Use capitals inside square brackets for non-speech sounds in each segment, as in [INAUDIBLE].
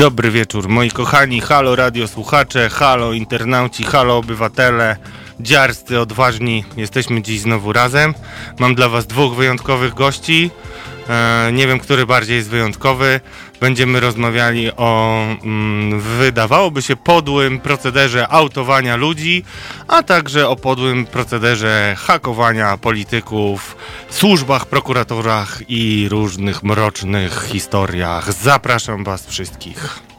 Dobry wieczór, moi kochani, halo radio słuchacze, halo internauci, halo obywatele, dziarscy, odważni. Jesteśmy dziś znowu razem. Mam dla was dwóch wyjątkowych gości. E, nie wiem, który bardziej jest wyjątkowy. Będziemy rozmawiali o, mm, wydawałoby się, podłym procederze autowania ludzi, a także o podłym procederze hakowania polityków, służbach, prokuratorach i różnych mrocznych historiach. Zapraszam Was wszystkich.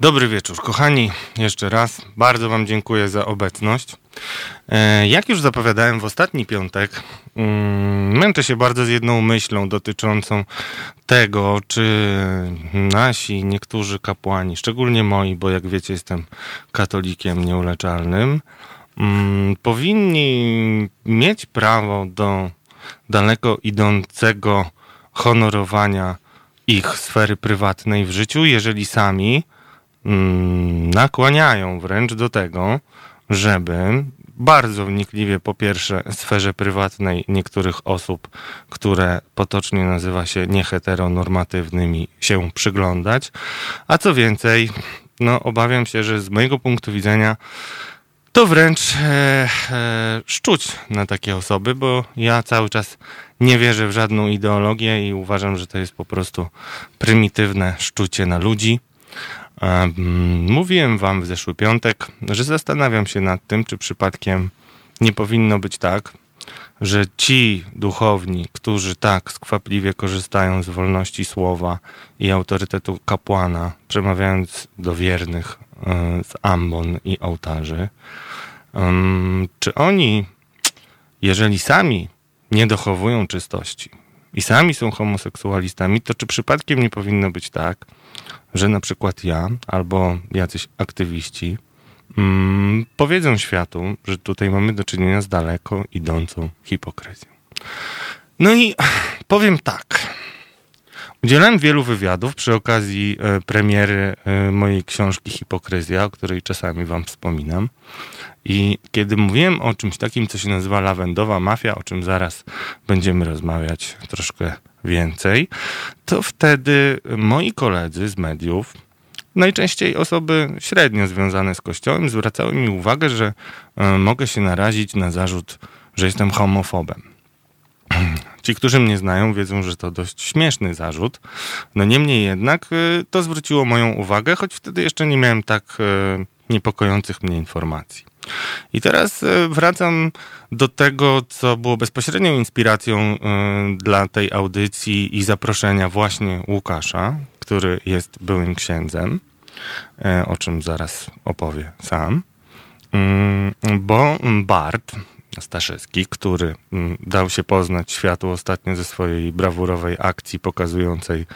Dobry wieczór, kochani. Jeszcze raz bardzo Wam dziękuję za obecność. E, jak już zapowiadałem w ostatni piątek, mm, męczę się bardzo z jedną myślą dotyczącą tego, czy nasi niektórzy kapłani, szczególnie moi, bo jak wiecie, jestem katolikiem nieuleczalnym, mm, powinni mieć prawo do daleko idącego honorowania ich sfery prywatnej w życiu, jeżeli sami nakłaniają wręcz do tego, żeby bardzo wnikliwie po pierwsze sferze prywatnej niektórych osób, które potocznie nazywa się nieheteronormatywnymi, się przyglądać. A co więcej, no obawiam się, że z mojego punktu widzenia to wręcz e, e, szczuć na takie osoby, bo ja cały czas nie wierzę w żadną ideologię i uważam, że to jest po prostu prymitywne szczucie na ludzi. Mówiłem wam w zeszły piątek, że zastanawiam się nad tym, czy przypadkiem nie powinno być tak, że ci duchowni, którzy tak skwapliwie korzystają z wolności słowa i autorytetu kapłana, przemawiając do wiernych e, z ambon i ołtarzy, czy oni, jeżeli sami nie dochowują czystości i sami są homoseksualistami, to czy przypadkiem nie powinno być tak, że na przykład ja albo jacyś aktywiści mm, powiedzą światu, że tutaj mamy do czynienia z daleko idącą hipokryzją. No i [SIGHS] powiem tak. Udzielałem wielu wywiadów przy okazji e, premiery e, mojej książki Hipokryzja, o której czasami wam wspominam. I kiedy mówiłem o czymś takim, co się nazywa lawendowa mafia, o czym zaraz będziemy rozmawiać troszkę więcej, to wtedy moi koledzy z mediów, najczęściej osoby średnio związane z Kościołem, zwracały mi uwagę, że e, mogę się narazić na zarzut, że jestem homofobem. [CLEARS THROAT] Ci, którzy mnie znają, wiedzą, że to dość śmieszny zarzut. No niemniej jednak e, to zwróciło moją uwagę, choć wtedy jeszcze nie miałem tak e, niepokojących mnie informacji. I teraz e, wracam do tego, co było bezpośrednią inspiracją e, dla tej audycji i zaproszenia właśnie Łukasza, który jest byłym księdzem, e, o czym zaraz opowie sam. Mm, bo Bart Staszewski, który mm, dał się poznać światu ostatnio ze swojej brawurowej akcji pokazującej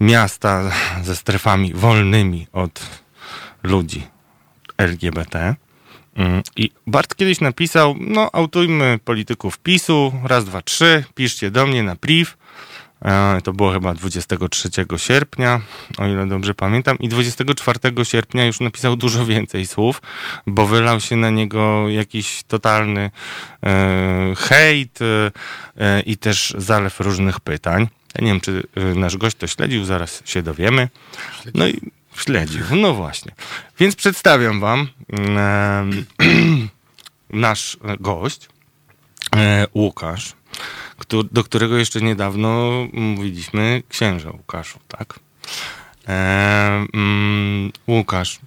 miasta ze strefami wolnymi od ludzi LGBT. Mm, I Bart kiedyś napisał, no autujmy polityków PiSu, raz, dwa, trzy, piszcie do mnie na priv. E, to było chyba 23 sierpnia, o ile dobrze pamiętam. I 24 sierpnia już napisał dużo [LAUGHS] więcej słów, bo wylał się na niego jakiś totalny e, hejt e, i też zalew różnych pytań. Ja nie wiem, czy e, nasz gość to śledził, zaraz się dowiemy. No i Śledził, no właśnie. Więc przedstawiam wam e, [CLEARS THROAT] nasz gość, e, Łukasz, który, do którego jeszcze niedawno mówiliśmy księża Łukaszu, tak? E, mm, Łukasz,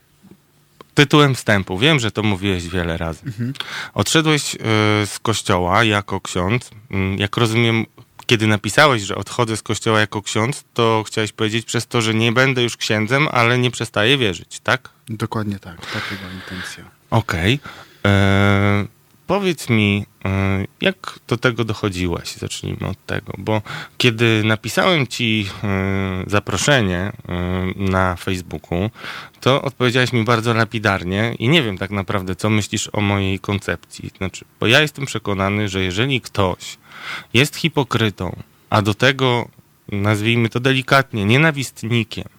tytułem wstępu, wiem, że to mówiłeś wiele razy. Mhm. Odszedłeś e, z kościoła jako ksiądz. Mm, jak rozumiem, kiedy napisałeś, że odchodzę z kościoła jako ksiądz, to chciałeś powiedzieć przez to, że nie będę już księdzem, ale nie przestaję wierzyć, tak? Dokładnie tak, taka była intencja. Okej. Okay. E, powiedz mi, e, jak do tego dochodziłeś? Zacznijmy od tego, bo kiedy napisałem ci e, zaproszenie na Facebooku, to odpowiedziałeś mi bardzo lapidarnie i nie wiem tak naprawdę, co myślisz o mojej koncepcji. Znaczy, bo ja jestem przekonany, że jeżeli ktoś jest hipokrytą, a do tego, nazwijmy to delikatnie, nienawistnikiem,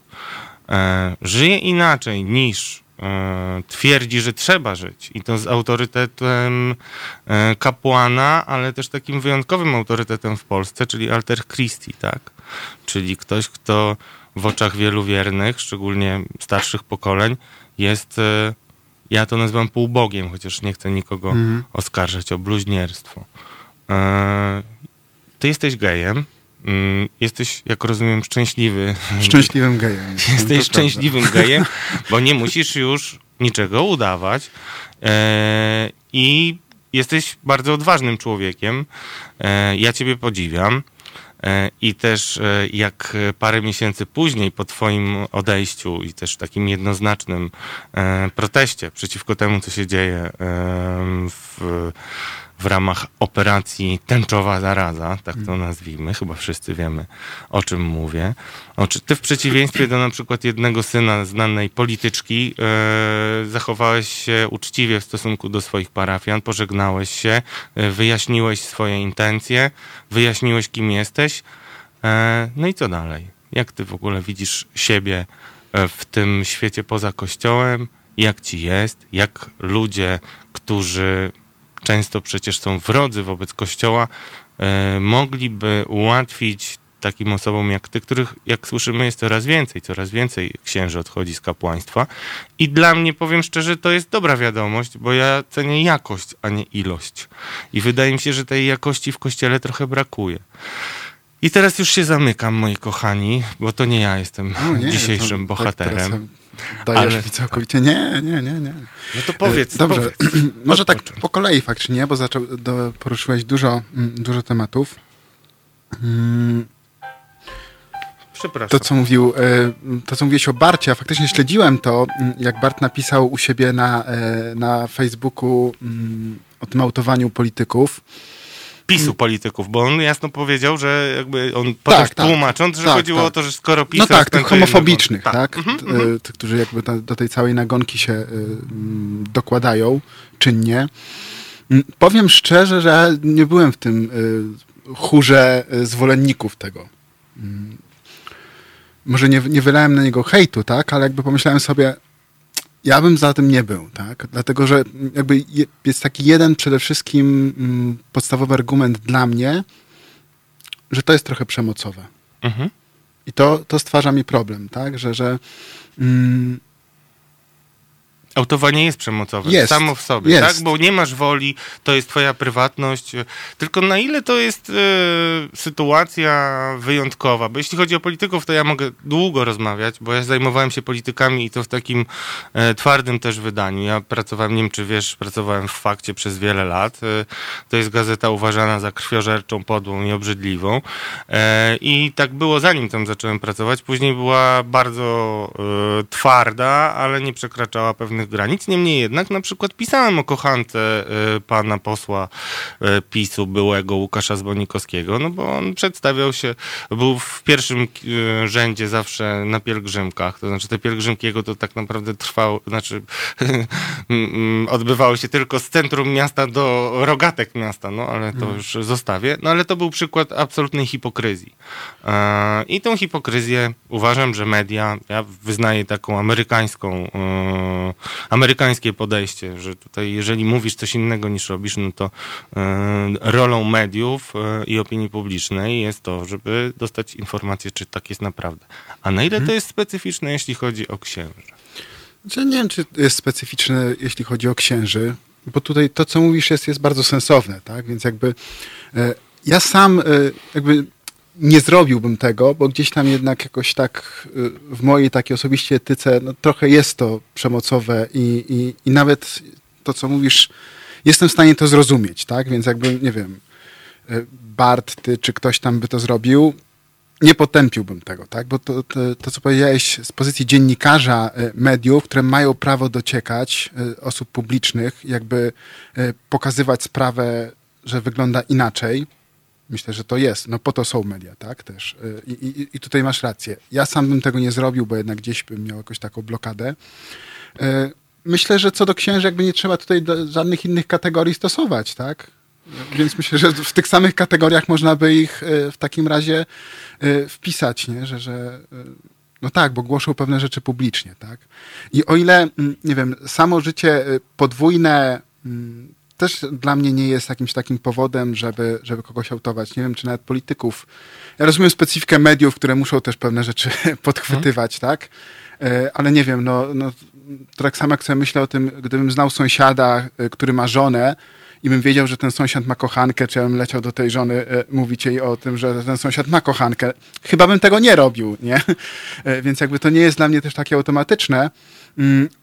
e, żyje inaczej niż e, twierdzi, że trzeba żyć i to z autorytetem e, kapłana, ale też takim wyjątkowym autorytetem w Polsce, czyli Alter Christi, tak? Czyli ktoś, kto w oczach wielu wiernych, szczególnie starszych pokoleń, jest, ja to nazywam półbogiem, chociaż nie chcę nikogo Mhm. oskarżać o bluźnierstwo. E, Ty jesteś gejem, mm, jesteś, jak rozumiem, szczęśliwy. Szczęśliwym [LAUGHS] gejem. Jesteś To szczęśliwym gejem, bo nie musisz już niczego udawać. E, I jesteś bardzo odważnym człowiekiem. E, ja ciebie podziwiam. I też jak parę miesięcy później, po twoim odejściu i też takim jednoznacznym proteście przeciwko temu, co się dzieje w, w ramach operacji Tęczowa Zaraza, tak to nazwijmy, chyba wszyscy wiemy, o czym mówię. O, ty w przeciwieństwie do na przykład jednego syna znanej polityczki e, zachowałeś się uczciwie w stosunku do swoich parafian, pożegnałeś się, e, wyjaśniłeś swoje intencje, wyjaśniłeś kim jesteś. E, no i co dalej? Jak ty w ogóle widzisz siebie w tym świecie poza kościołem? Jak ci jest? Jak ludzie, którzy często przecież są wrodzy wobec kościoła, e, mogliby ułatwić takim osobom jak ty, których, jak słyszymy, jest coraz więcej, coraz więcej księży odchodzi z kapłaństwa. I dla mnie, powiem szczerze, to jest dobra wiadomość, bo ja cenię jakość, a nie ilość. I wydaje mi się, że tej jakości w kościele trochę brakuje. I teraz już się zamykam, moi kochani, bo to nie ja jestem No nie, dzisiejszym to- bohaterem. Tak, dajesz Ale- mi całkowicie. Nie, nie, nie, nie. no to powiedz, E, Dobrze, powiedz. [CLEARS THROAT] może tak po kolei faktycznie, bo zaczął, do, poruszyłeś dużo, mm, dużo tematów. Mm, Przepraszam. To, co mówił, e, to, co mówiłeś o Barcie, a faktycznie śledziłem to, mm, jak Bart napisał u siebie na, e, na Facebooku mm, o tym autowaniu polityków. PiSu polityków, bo on jasno powiedział, że jakby on potem Tak, tak. tłumacząc, że Tak, chodziło tak. o to, że skoro PiS No tak, tych homofobicznych, jednego- tak? Mhm, mhm. e, tych, którzy jakby do tej całej nagonki się e, mm, dokładają czynnie. Mm, Powiem szczerze, że nie byłem w tym e, chórze e, zwolenników tego. Mm, Może nie, nie wylałem na niego hejtu, tak? Ale jakby pomyślałem sobie, ja bym za tym nie był, tak? Dlatego, że jakby je- jest taki jeden przede wszystkim mm, podstawowy argument dla mnie, że to jest trochę przemocowe. Mhm. I to, to stwarza mi problem, tak? Że, że mm, Autowanie jest przemocowe, Jest. samo w sobie, Jest. tak? Bo nie masz woli, to jest twoja prywatność. Tylko na ile to jest e, sytuacja wyjątkowa? Bo jeśli chodzi o polityków, to ja mogę długo rozmawiać, bo ja zajmowałem się politykami i to w takim e, twardym też wydaniu. Ja pracowałem, nie wiem czy wiesz, pracowałem w Fakcie przez wiele lat. E, to jest gazeta uważana za krwiożerczą, podłą i obrzydliwą. I tak było zanim tam zacząłem pracować. Później była bardzo twarda, ale nie przekraczała pewnych granic. Niemniej jednak na przykład pisałem o kochance e, pana posła e, PiSu, byłego Łukasza Zbonikowskiego, no bo on przedstawiał się, był w pierwszym e, rzędzie zawsze na pielgrzymkach. To znaczy te pielgrzymki jego to tak naprawdę trwały, znaczy [LAUGHS] mm, odbywały się tylko z centrum miasta do rogatek miasta, no ale to już zostawię. No ale to był przykład absolutnej hipokryzji. E, I tą hipokryzję uważam, że media, ja wyznaję taką amerykańską, amerykańskie podejście, że tutaj jeżeli mówisz coś innego niż robisz, no to e, rolą mediów e, i opinii publicznej jest to, żeby dostać informację, czy tak jest naprawdę. A na ile to jest specyficzne, jeśli chodzi o księży? Znaczy, nie wiem, czy jest specyficzne, jeśli chodzi o księży, bo tutaj to, co mówisz, jest, jest bardzo sensowne, tak? Więc jakby e, ja sam jakby nie zrobiłbym tego, bo gdzieś tam jednak jakoś tak e, w mojej takiej osobiście etyce no, trochę jest to przemocowe i, i, i nawet to, co mówisz, jestem w stanie to zrozumieć, tak? Więc jakby, nie wiem, e, Bart, ty czy ktoś tam by to zrobił, nie potępiłbym tego, tak? Bo to, to, to, co powiedziałeś z pozycji dziennikarza e, mediów, które mają prawo dociekać osób publicznych, jakby pokazywać sprawę, że wygląda inaczej. Myślę, że to jest. No po to są media, tak? Też. E, I, i, I tutaj masz rację. Ja sam bym tego nie zrobił, bo jednak gdzieś bym miał jakąś taką blokadę. E, Myślę, że co do księży, jakby nie trzeba tutaj żadnych innych kategorii stosować, tak? Więc myślę, że w tych samych kategoriach można by ich e, w takim razie wpisać, nie? Że, że No tak, bo głoszą pewne rzeczy publicznie, tak? I o ile, mm, nie wiem, samo życie y, podwójne mm, też dla mnie nie jest jakimś takim powodem, żeby, żeby kogoś autować. Nie wiem, czy nawet polityków. Ja rozumiem specyfikę mediów, które muszą też pewne rzeczy [LAUGHS] podchwytywać, tak? E, ale nie wiem, no, no tak samo jak sobie myślę o tym, gdybym znał sąsiada, y, który ma żonę, i bym wiedział, że ten sąsiad ma kochankę, czy ja bym leciał do tej żony e, mówić jej o tym, że ten sąsiad ma kochankę. Chyba bym tego nie robił, nie? [LAUGHS] E, więc jakby to nie jest dla mnie też takie automatyczne,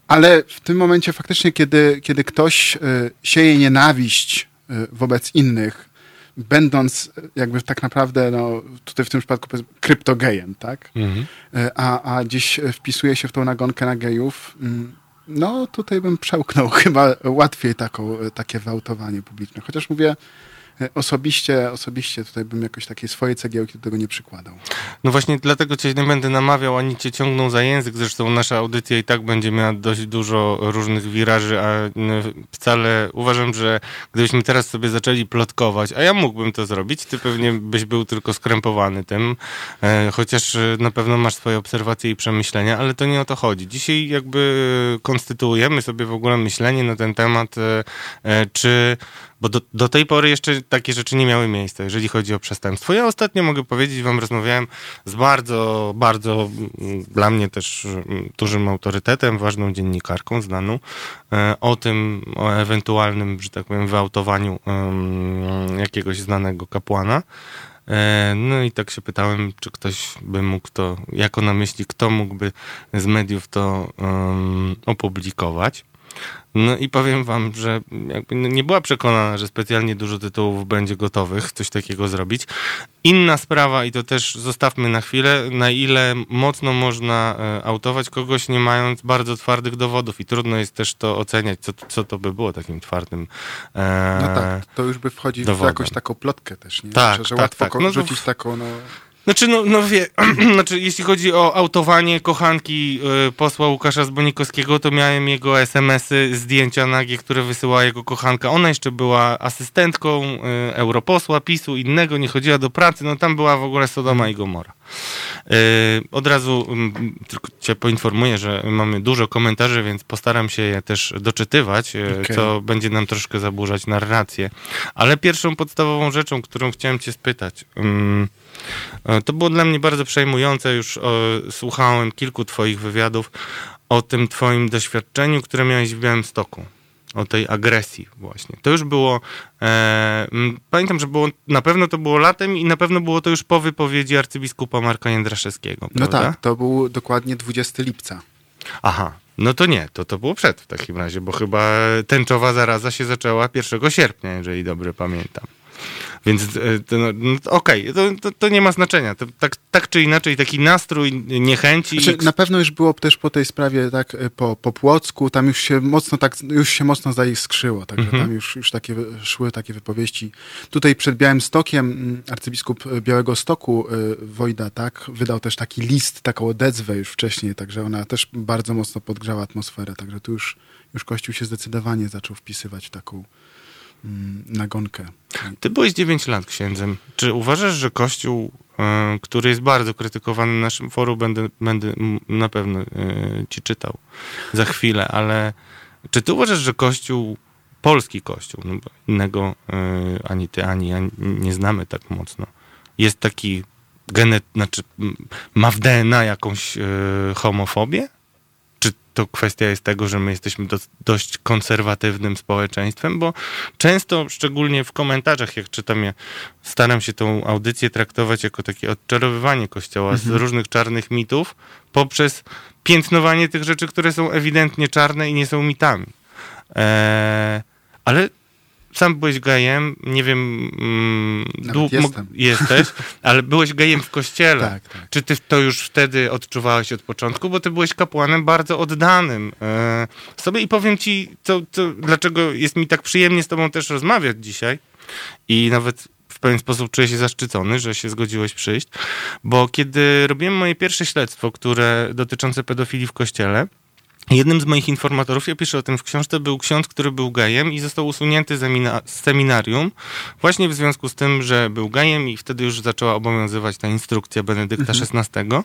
ale w tym momencie faktycznie, kiedy, kiedy ktoś e, sieje nienawiść wobec innych, będąc jakby tak naprawdę, no, tutaj w tym przypadku kryptogejem, tak? Mhm. A, a gdzieś wpisuje się w tą nagonkę na gejów, mm, no, tutaj bym przełknął [LAUGHS] chyba łatwiej taką, takie wyautowanie publiczne. Chociaż mówię, E, osobiście, osobiście tutaj bym jakoś takiej swojej cegiełki do tego nie przykładał. No właśnie dlatego cię nie będę namawiał, ani cię ciągnął za język. Zresztą nasza audycja i tak będzie miała dość dużo różnych wiraży, a wcale uważam, że gdybyśmy teraz sobie zaczęli plotkować, a ja mógłbym to zrobić, ty pewnie byś był tylko skrępowany tym, e, chociaż na pewno masz swoje obserwacje i przemyślenia, ale to nie o to chodzi. Dzisiaj jakby konstytuujemy sobie w ogóle myślenie na ten temat, e, czy bo do, do tej pory jeszcze takie rzeczy nie miały miejsca, jeżeli chodzi o przestępstwo. Ja ostatnio mogę powiedzieć wam, rozmawiałem z bardzo, bardzo mm, dla mnie też mm, dużym autorytetem, ważną dziennikarką znaną, e, o tym, o ewentualnym, że tak powiem, wyautowaniu jakiegoś znanego kapłana. E, no i tak się pytałem, czy ktoś by mógł to, jako na myśli, kto mógłby z mediów to um, opublikować. No i powiem wam, że nie była przekonana, że specjalnie dużo tytułów będzie gotowych coś takiego zrobić. Inna sprawa, i to też zostawmy na chwilę, na ile mocno można e, autować kogoś, nie mając bardzo twardych dowodów. I trudno jest też to oceniać, co, co to by było takim twardym. E, no tak, to już by wchodzić w jakąś taką plotkę też, nie? Tak, że, że tak, łatwo tak. No rzucić taką, no znaczy, no, no wie, [CLEARS THROAT] znaczy, jeśli chodzi o autowanie kochanki y, posła Łukasza Zbonikowskiego, to miałem jego SMS-y, zdjęcia nagie, które wysyłała jego kochanka. Ona jeszcze była asystentką y, europosła PiSu, innego, nie chodziła do pracy, no tam była w ogóle Sodoma i Gomora. Y, od razu y, tylko cię poinformuję, że mamy dużo komentarzy, więc postaram się je też doczytywać, y, okay. co będzie nam troszkę zaburzać narrację. Ale pierwszą podstawową rzeczą, którą chciałem cię spytać... E, to było dla mnie bardzo przejmujące. Już o, słuchałem kilku Twoich wywiadów o tym Twoim doświadczeniu, które miałeś w Białymstoku. O tej agresji, właśnie. To już było. E, pamiętam, że było, na pewno to było latem i na pewno było to już po wypowiedzi arcybiskupa Marka Jędraszewskiego. No tak, to był dokładnie 20 lipca. Aha, no to nie, to to było przed w takim razie, bo chyba tęczowa zaraza się zaczęła 1 sierpnia, jeżeli dobrze pamiętam. Więc e, no, no, okej, okay, to, to, nie ma znaczenia. To, tak, tak czy inaczej, taki nastrój niechęci. Znaczy, na pewno już było też po tej sprawie, tak, e, po, po Płocku, tam już się mocno tak, już się mocno zaiskrzyło, także mhm. tam już, już takie szły takie wypowiedzi. Tutaj przed Białym Stokiem arcybiskup Białego Stoku, e, Wojda, tak, wydał też taki list, taką odezwę już wcześniej, także ona też bardzo mocno podgrzała atmosferę, także tu już, już Kościół się zdecydowanie zaczął wpisywać w taką nagonkę. Ty byłeś 9 lat księdzem. Czy uważasz, że Kościół, e, który jest bardzo krytykowany na naszym forum, będę, będę na pewno e, ci czytał za chwilę, ale czy ty uważasz, że Kościół, polski Kościół, no innego e, ani ty, ani ja nie znamy tak mocno, jest taki genet, znaczy ma w DNA jakąś homofobię? To kwestia jest tego, że my jesteśmy do, dość konserwatywnym społeczeństwem, bo często, szczególnie w komentarzach, jak czytam je, staram się tą audycję traktować jako takie odczarowywanie Kościoła mhm. z różnych czarnych mitów poprzez piętnowanie tych rzeczy, które są ewidentnie czarne i nie są mitami. Eee, ale sam byłeś gejem, nie wiem, mm, [LAUGHS] jesteś, ale byłeś gejem w kościele. Tak, tak. Czy ty to już wtedy odczuwałeś od początku? Bo ty byłeś kapłanem bardzo oddanym e, sobie i powiem ci, co, dlaczego jest mi tak przyjemnie z tobą też rozmawiać dzisiaj i nawet w pewien sposób czuję się zaszczycony, że się zgodziłeś przyjść, bo kiedy robiłem moje pierwsze śledztwo, które dotyczące pedofilii w kościele, Jednym z moich informatorów, ja piszę o tym w książce, był ksiądz, który był gejem i został usunięty z seminarium właśnie w związku z tym, że był gejem i wtedy już zaczęła obowiązywać ta instrukcja Benedykta XVI. Mhm.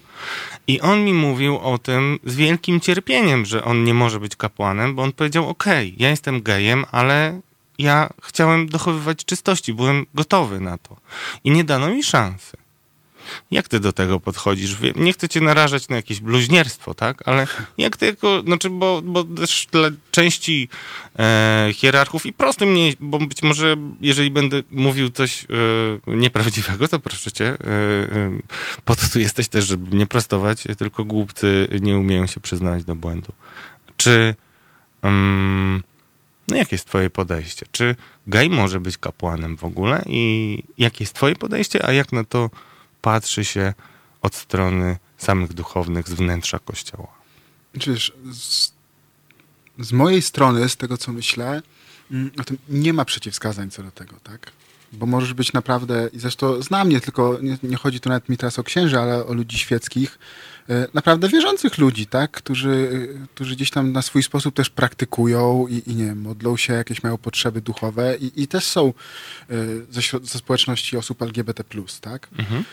I on mi mówił o tym z wielkim cierpieniem, że on nie może być kapłanem, bo on powiedział, okej, okay, ja jestem gejem, ale ja chciałem dochowywać czystości, byłem gotowy na to. I nie dano mi szansy. Jak ty do tego podchodzisz? Nie chcę cię narażać na jakieś bluźnierstwo, tak? Ale jak ty jako, znaczy, bo, bo też dla części e, hierarchów i prosto mnie, bo być może jeżeli będę mówił coś e, nieprawdziwego, to proszę cię, e, e, po to tu jesteś też, żeby nie prostować, tylko głupcy nie umieją się przyznać do błędu. Czy... Um, no jakie jest twoje podejście? Czy gej może być kapłanem w ogóle? I jakie jest twoje podejście, a jak na to patrzy się od strony samych duchownych z wnętrza kościoła? Czyż z, z mojej strony, z tego co myślę, mm, nie ma przeciwwskazań co do tego, tak? Bo możesz być naprawdę, i zresztą znam nie tylko, nie, nie chodzi tu nawet mi teraz o księży, ale o ludzi świeckich, E, naprawdę wierzących ludzi, tak? Którzy, e, którzy gdzieś tam na swój sposób też praktykują i, i nie wiem, modlą się, jakieś mają potrzeby duchowe i, i też są e, ze, ze społeczności osób LGBT+, tak? Mhm.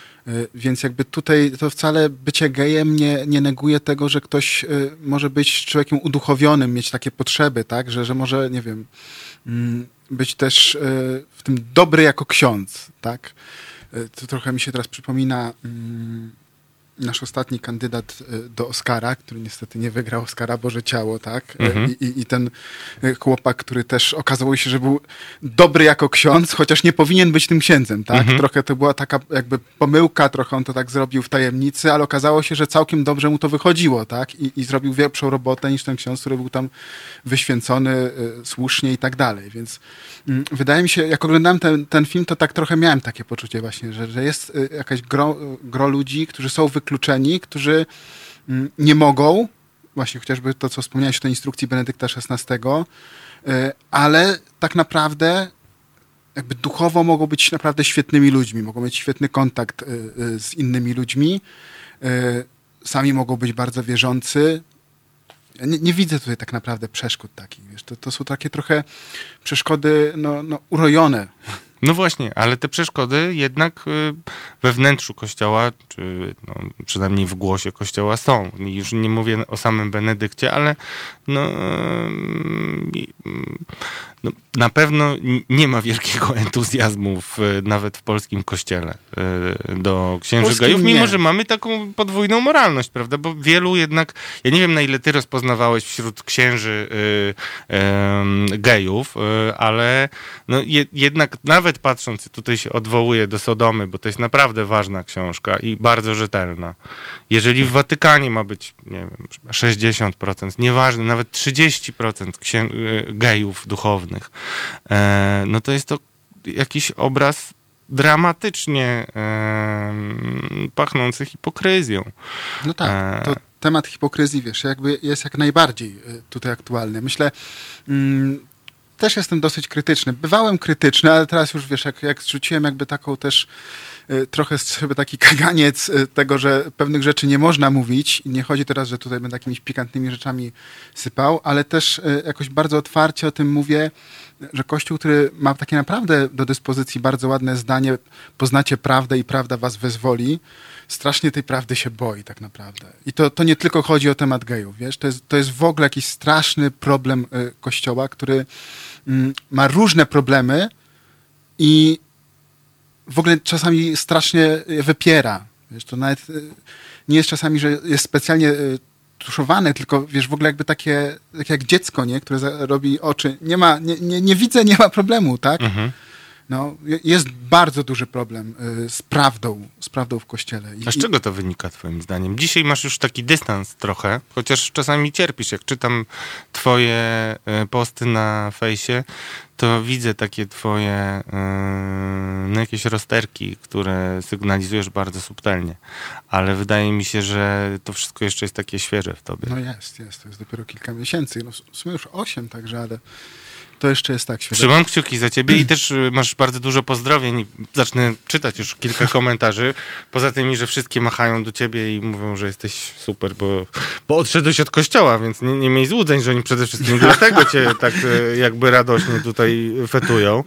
Więc jakby tutaj to wcale bycie gejem nie, nie neguje tego, że ktoś może być człowiekiem uduchowionym, mieć takie potrzeby, tak? Że, że może, nie wiem, mm, być też w tym dobry jako ksiądz, tak? To trochę mi się teraz przypomina mm, nasz ostatni kandydat e, do Oscara, który niestety nie wygrał Oscara, Boże Ciało, tak? E, mhm. I, I, ten e, chłopak, który też okazało się, że był dobry jako ksiądz, chociaż nie powinien być tym księdzem, tak? Mhm. Trochę to była taka jakby pomyłka, trochę on to tak zrobił w tajemnicy, ale okazało się, że całkiem dobrze mu to wychodziło, tak? I, i zrobił większą robotę niż ten ksiądz, który był tam wyświęcony słusznie i tak dalej, więc mm, wydaje mi się, jak oglądałem ten, ten film, to tak trochę miałem takie poczucie właśnie, że, że jest jakaś gro, gro ludzi, którzy są wy wykluczeni, którzy mm, nie mogą, właśnie chociażby to, co wspomniałeś o instrukcji Benedykta XVI, e, ale tak naprawdę jakby duchowo mogą być naprawdę świetnymi ludźmi, mogą mieć świetny kontakt e, e, z innymi ludźmi, sami mogą być bardzo wierzący. Nie, nie widzę tutaj tak naprawdę przeszkód takich. Wiesz, to, to są takie trochę przeszkody no, no, urojone no właśnie, ale te przeszkody jednak y, we wnętrzu kościoła, czy no, przynajmniej w głosie kościoła są. Już nie mówię o samym Benedykcie, ale no, y, no, na pewno nie ma wielkiego [LAUGHS] entuzjazmu w, nawet w polskim kościele y, do księży gejów, mimo że mamy taką podwójną moralność, prawda? Bo wielu jednak, ja nie wiem na ile ty rozpoznawałeś wśród księży y, y, gejów, ale no, je, jednak nawet patrząc, tutaj się odwołuję do Sodomy, bo to jest naprawdę ważna książka i bardzo rzetelna. Jeżeli w Watykanie ma być, nie wiem, 60%, nieważne, nawet 30% księ- gejów duchownych, E, no to jest to jakiś obraz dramatycznie e, pachnący hipokryzją. No tak, to temat hipokryzji, wiesz, jakby jest jak najbardziej e, tutaj aktualny. Myślę, mm, też jestem dosyć krytyczny. Bywałem krytyczny, ale teraz już, wiesz, jak, jak zrzuciłem jakby taką też trochę sobie taki [LAUGHS] kaganiec tego, że pewnych rzeczy nie można mówić. Nie chodzi teraz, że tutaj będę jakimiś pikantnymi rzeczami sypał, ale też jakoś bardzo otwarcie o tym mówię, że Kościół, który ma takie naprawdę do dyspozycji bardzo ładne zdanie, poznacie prawdę i prawda was wezwoli, strasznie tej prawdy się boi tak naprawdę. I to, to nie tylko chodzi o temat gejów, wiesz, to jest, to jest w ogóle jakiś straszny problem y, Kościoła, który ma różne problemy i w ogóle czasami strasznie wypiera. Wiesz, to nawet y, nie jest czasami, że jest specjalnie y, tuszowane, tylko wiesz, w ogóle jakby takie, tak jak dziecko, nie, które robi oczy. Nie ma, nie, nie, nie widzę, nie ma problemu, tak? Mhm. No, jest bardzo duży problem y, z prawdą, z prawdą w kościele. A z czego to wynika twoim zdaniem? Dzisiaj masz już taki dystans trochę, chociaż czasami cierpisz. Jak czytam twoje y, posty na fejsie, to widzę takie twoje yy, no jakieś rozterki, które sygnalizujesz bardzo subtelnie. Ale wydaje mi się, że to wszystko jeszcze jest takie świeże w tobie. No jest, jest. To jest dopiero kilka miesięcy. No w sumie już osiem, także ale to jeszcze jest tak świetnie. Trzymam kciuki za ciebie i też y, masz bardzo dużo pozdrowień. Zacznę czytać już kilka [LAUGHS] komentarzy. Poza tymi, że wszystkie machają do ciebie i mówią, że jesteś super, bo bo odszedłeś od kościoła, więc nie, nie miej złudzeń, że oni przede wszystkim [LAUGHS] dlatego cię tak e, jakby radośnie tutaj fetują.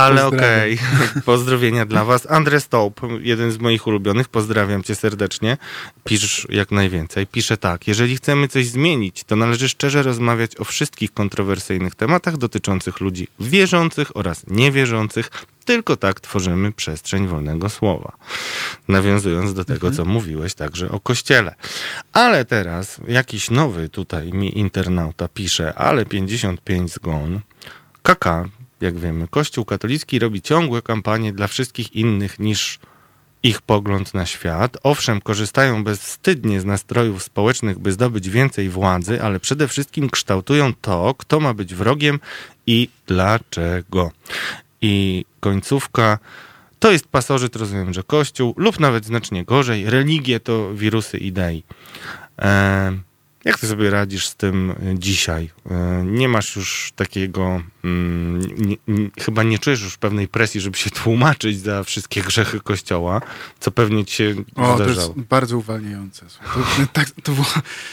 Ale okej, okay. [LAUGHS] pozdrowienia dla was. Andre Stoup, jeden z moich ulubionych, pozdrawiam cię serdecznie. Pisz jak najwięcej. Pisze tak, jeżeli chcemy coś zmienić, to należy szczerze rozmawiać o wszystkich kontrowersyjnych tematach dotyczących ludzi wierzących oraz niewierzących. Tylko tak tworzymy przestrzeń wolnego słowa. Nawiązując do tego, mhm. co mówiłeś także o Kościele. Ale teraz jakiś nowy tutaj mi internauta pisze, ale 55 zgon. Kaka, jak wiemy, Kościół katolicki robi ciągłe kampanie dla wszystkich innych niż ich pogląd na świat. Owszem, korzystają bezwstydnie z nastrojów społecznych, by zdobyć więcej władzy, ale przede wszystkim kształtują to, kto ma być wrogiem i dlaczego. I końcówka. To jest pasożyt, rozumiem, że Kościół, lub nawet znacznie gorzej, religie to wirusy idei. Eee, jak ty sobie radzisz z tym e, dzisiaj? E, nie masz już takiego, mm, nie, nie, chyba nie czujesz już pewnej presji, żeby się [LAUGHS] tłumaczyć za wszystkie grzechy Kościoła, co pewnie ci się o, zdarzało. To jest bardzo uwalniające. To, tak, to było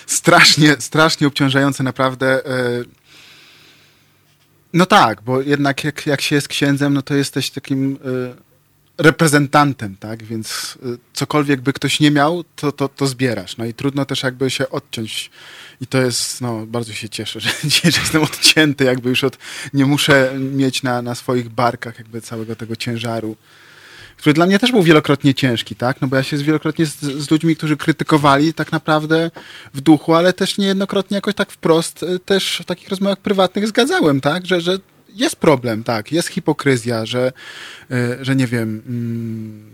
strasznie, strasznie obciążające naprawdę. E, no tak, bo jednak jak, jak się jest księdzem, no to jesteś takim reprezentantem, tak? Więc y, cokolwiek by ktoś nie miał, to, to, to zbierasz. No i trudno też jakby się odciąć. I to jest, no, bardzo się cieszę, [LAUGHS] że dzisiaj jestem odcięty, jakby już od, nie muszę mieć na, na swoich barkach jakby całego tego ciężaru, który dla mnie też był wielokrotnie ciężki, tak? No bo ja się wielokrotnie z, z ludźmi, którzy krytykowali tak naprawdę w duchu, ale też niejednokrotnie jakoś tak wprost y, też w takich rozmowach prywatnych zgadzałem, tak? Że, że jest problem, tak, jest hipokryzja, że, e, że nie wiem, mm,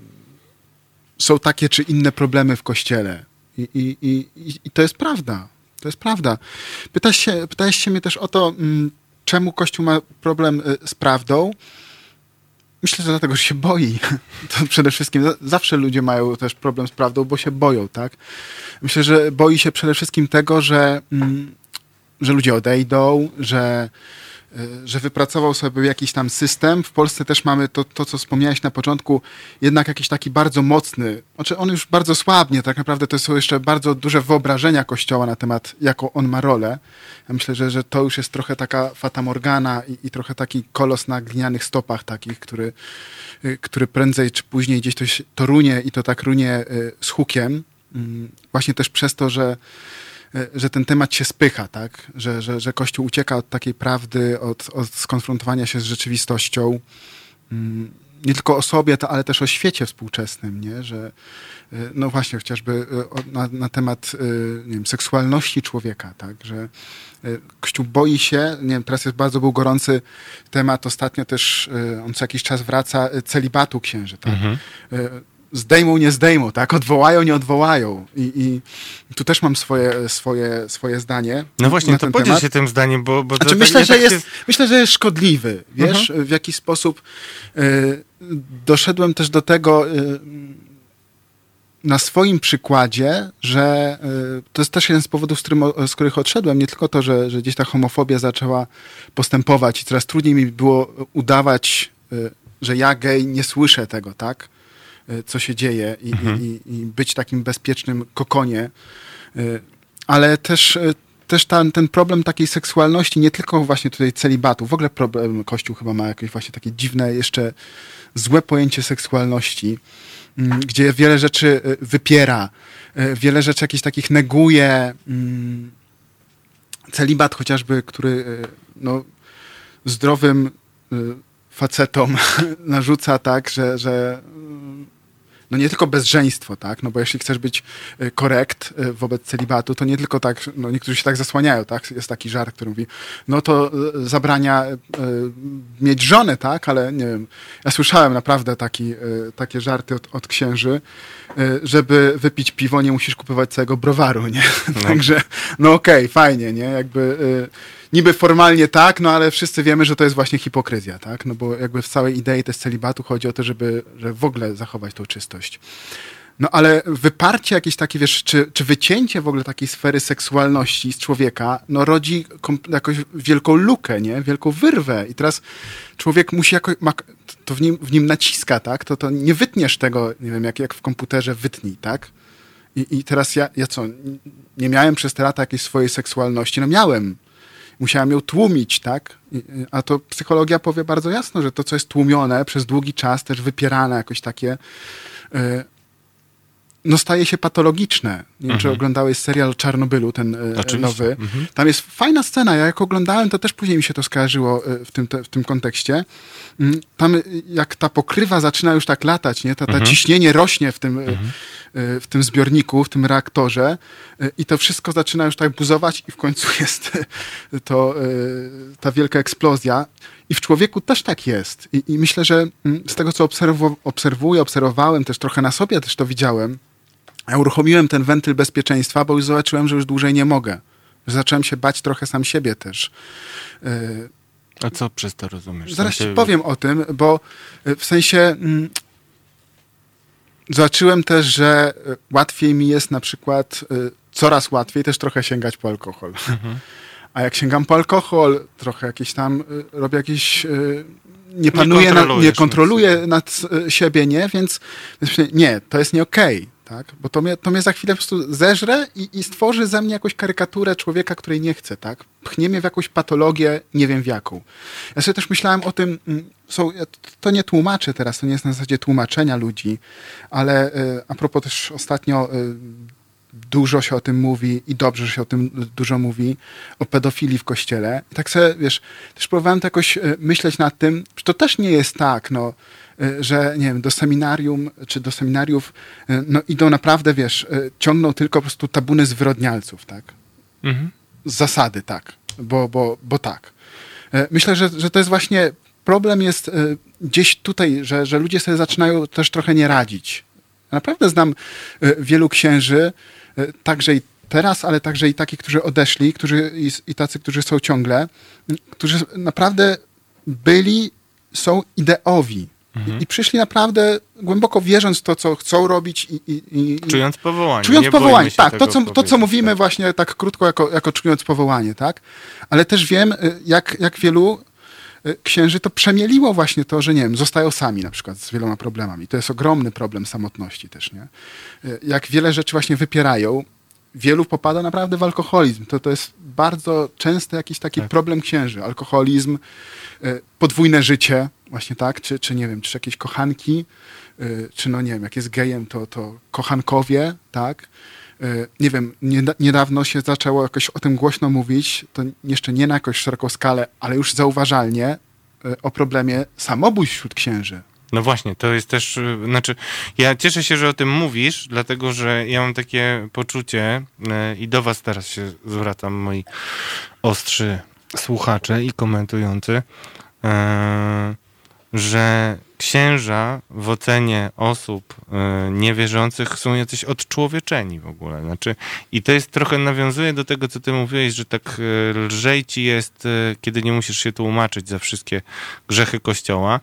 są takie czy inne problemy w kościele. I, i, i, i to jest prawda. To jest prawda. Się, pytałeś się mnie też o to, mm, czemu Kościół ma problem e, z prawdą. Myślę, że dlatego, że się boi. [LAUGHS] To przede wszystkim zawsze ludzie mają też problem z prawdą, bo się boją, tak? Myślę, że boi się przede wszystkim tego, że, mm, że ludzie odejdą, że że wypracował sobie jakiś tam system. W Polsce też mamy to, to, co wspomniałeś na początku, jednak jakiś taki bardzo mocny, znaczy on już bardzo słabnie, tak naprawdę to są jeszcze bardzo duże wyobrażenia Kościoła na temat, jaką on ma rolę. Ja myślę, że, że to już jest trochę taka fatamorgana i, i trochę taki kolos na glinianych stopach takich, który, y, który prędzej czy później gdzieś to, to runie i to tak runie y, z hukiem. Mm, właśnie też przez to, że E, że ten temat się spycha, tak? Że, że, że Kościół ucieka od takiej prawdy, od, od skonfrontowania się z rzeczywistością. Mm, nie tylko o sobie, ale też o świecie współczesnym, nie? Że e, no właśnie chociażby e, na, na temat nie wiem, seksualności człowieka, tak? Że Kościół boi się, nie wiem, teraz jest bardzo był gorący temat, ostatnio też on co jakiś czas wraca, celibatu księży, tak? Mhm zdejmą, nie zdejmą, tak? Odwołają, nie odwołają. I, i tu też mam swoje, swoje, swoje zdanie. No właśnie, to podziel się tym zdaniem, bo... bo znaczy, myślę, tak, że tak jest, myślę, że jest szkodliwy. Wiesz, uh -huh. w jaki sposób y, doszedłem też do tego y, na swoim przykładzie, że y, to jest też jeden z powodów, z, którym, z których odszedłem. Nie tylko to, że, że gdzieś ta homofobia zaczęła postępować i coraz trudniej mi było udawać, y, że ja gej nie słyszę tego, tak? E, co się dzieje i, mhm. i, i być takim bezpiecznym kokonie. E, ale też, e, też ten, ten problem takiej seksualności, nie tylko właśnie tutaj celibatu, w ogóle problem Kościół chyba ma jakieś właśnie takie dziwne, jeszcze złe pojęcie seksualności, mm, gdzie wiele rzeczy wypiera, wiele rzeczy jakichś takich neguje. Mm, celibat chociażby, który no, zdrowym facetom [LAUGHS] narzuca tak, że, że no nie tylko bezżeństwo, tak? No bo jeśli chcesz być y, korekt y, wobec celibatu, to nie tylko tak, no niektórzy się tak zasłaniają, tak? Jest taki żart, który mówi, no to y, zabrania mieć żonę, tak? Ale nie wiem, ja słyszałem naprawdę taki, takie żarty od, od księży, żeby wypić piwo, nie musisz kupować całego browaru, nie? No. [LAUGHS] Także, no okej, okay, fajnie, nie? Jakby niby formalnie tak, no ale wszyscy wiemy, że to jest właśnie hipokryzja, tak? No bo jakby w całej idei też celibatu chodzi o to, żeby, żeby w ogóle zachować tą czystość. No ale wyparcie jakieś takie, wiesz, czy, czy wycięcie w ogóle takiej sfery seksualności z człowieka, no rodzi jakąś wielką lukę, nie? Wielką wyrwę. I teraz człowiek musi jakoś, ma, to w nim, w nim naciska, tak? To, to nie wytniesz tego, nie wiem, jak, jak w komputerze wytnij, tak? I, I teraz ja, ja co, nie miałem przez te lata jakiejś swojej seksualności? No miałem. Musiałem ją tłumić, tak? A to psychologia powie bardzo jasno, że to, co jest tłumione przez długi czas, też wypierane jakoś takie, e, no staje się patologiczne. Nie wiem, czy Mhm. oglądałeś serial Czarnobylu, ten e, Oczywiście. nowy. Mhm. Tam jest fajna scena. Ja jak oglądałem, to też później mi się to skojarzyło e, w tym, te, w tym kontekście. Mm, Tam e, jak ta pokrywa zaczyna już tak latać, nie? To, Mhm. ciśnienie rośnie w tym, e, w tym zbiorniku, w tym reaktorze i to wszystko zaczyna już tak buzować i w końcu [LAUGHS] jest to, ta wielka eksplozja. I w człowieku też tak jest. I, i myślę, że mm, z tego, co obserwu- obserwuję, obserwowałem, też trochę na sobie też to widziałem, ja uruchomiłem ten wentyl bezpieczeństwa, bo już zobaczyłem, że już dłużej nie mogę. Zacząłem się bać trochę sam siebie też. E, A co przez to rozumiesz? Zaraz ci powiem o tym, bo e, w sensie mm, zobaczyłem też, że e, łatwiej mi jest na przykład, coraz łatwiej też trochę sięgać po alkohol. Mhm. A jak sięgam po alkohol, trochę jakieś tam robię jakieś... Nie panuję, nad, nie kontroluję nad siebie, nie? Więc nie, to jest nie okej, tak? Bo to mnie, to mnie za chwilę po prostu zeżre i, i stworzy ze mnie jakąś karykaturę człowieka, której nie chcę, tak? Pchnie mnie w jakąś patologię, nie wiem w jaką. Ja sobie też myślałem o tym, mm, są, to nie tłumaczę teraz, to nie jest na zasadzie tłumaczenia ludzi, ale y, a propos też ostatnio y, dużo się o tym mówi i dobrze, że się o tym dużo mówi, o pedofilii w kościele. I tak sobie, wiesz, też próbowałem to jakoś y, myśleć nad tym, że to też nie jest tak, no, że nie wiem, do seminarium czy do seminariów y, no, idą naprawdę, wiesz, y, ciągną tylko po prostu tabuny zwyrodnialców, tak? Mhm. z zasady, tak, bo, bo, bo tak. E, Myślę, że, że to jest właśnie problem jest e, gdzieś tutaj, że, że ludzie sobie zaczynają też trochę nie radzić. Naprawdę znam e, wielu księży, e, także i teraz, ale także i takich, którzy odeszli, którzy, i, i tacy, którzy są ciągle, którzy naprawdę byli, są ideowi. I, I przyszli naprawdę głęboko wierząc w to, co chcą robić i, i, i, Czując powołanie. Czując powołanie, tak. To co, to, co mówimy tak. właśnie tak krótko, jako, jako czując powołanie, tak? Ale też wiem, y, jak, jak wielu y, księży to przemieliło właśnie to, że nie wiem, zostają sami na przykład z wieloma problemami. To jest ogromny problem samotności też, nie? Y, Jak wiele rzeczy właśnie wypierają, wielu popada naprawdę w alkoholizm. To, to jest bardzo częsty jakiś taki Tak. problem księży. Alkoholizm, podwójne życie, właśnie tak, czy, czy nie wiem, czy jakieś kochanki, y, czy no nie wiem, jak jest gejem, to, to kochankowie, tak. Y, Nie wiem, nieda- niedawno się zaczęło jakoś o tym głośno mówić, to jeszcze nie na jakąś szeroką skalę, ale już zauważalnie y, o problemie samobójstw wśród księży. No właśnie, to jest też, znaczy, ja cieszę się, że o tym mówisz, dlatego, że ja mam takie poczucie i do was teraz się zwracam, moi ostrzy słuchacze i komentujący, że księża w ocenie osób y, niewierzących są jacyś odczłowieczeni w ogóle. Znaczy, I to jest trochę nawiązuje do tego, co ty mówiłeś, że tak y, lżej ci jest, y, kiedy nie musisz się tłumaczyć za wszystkie grzechy Kościoła.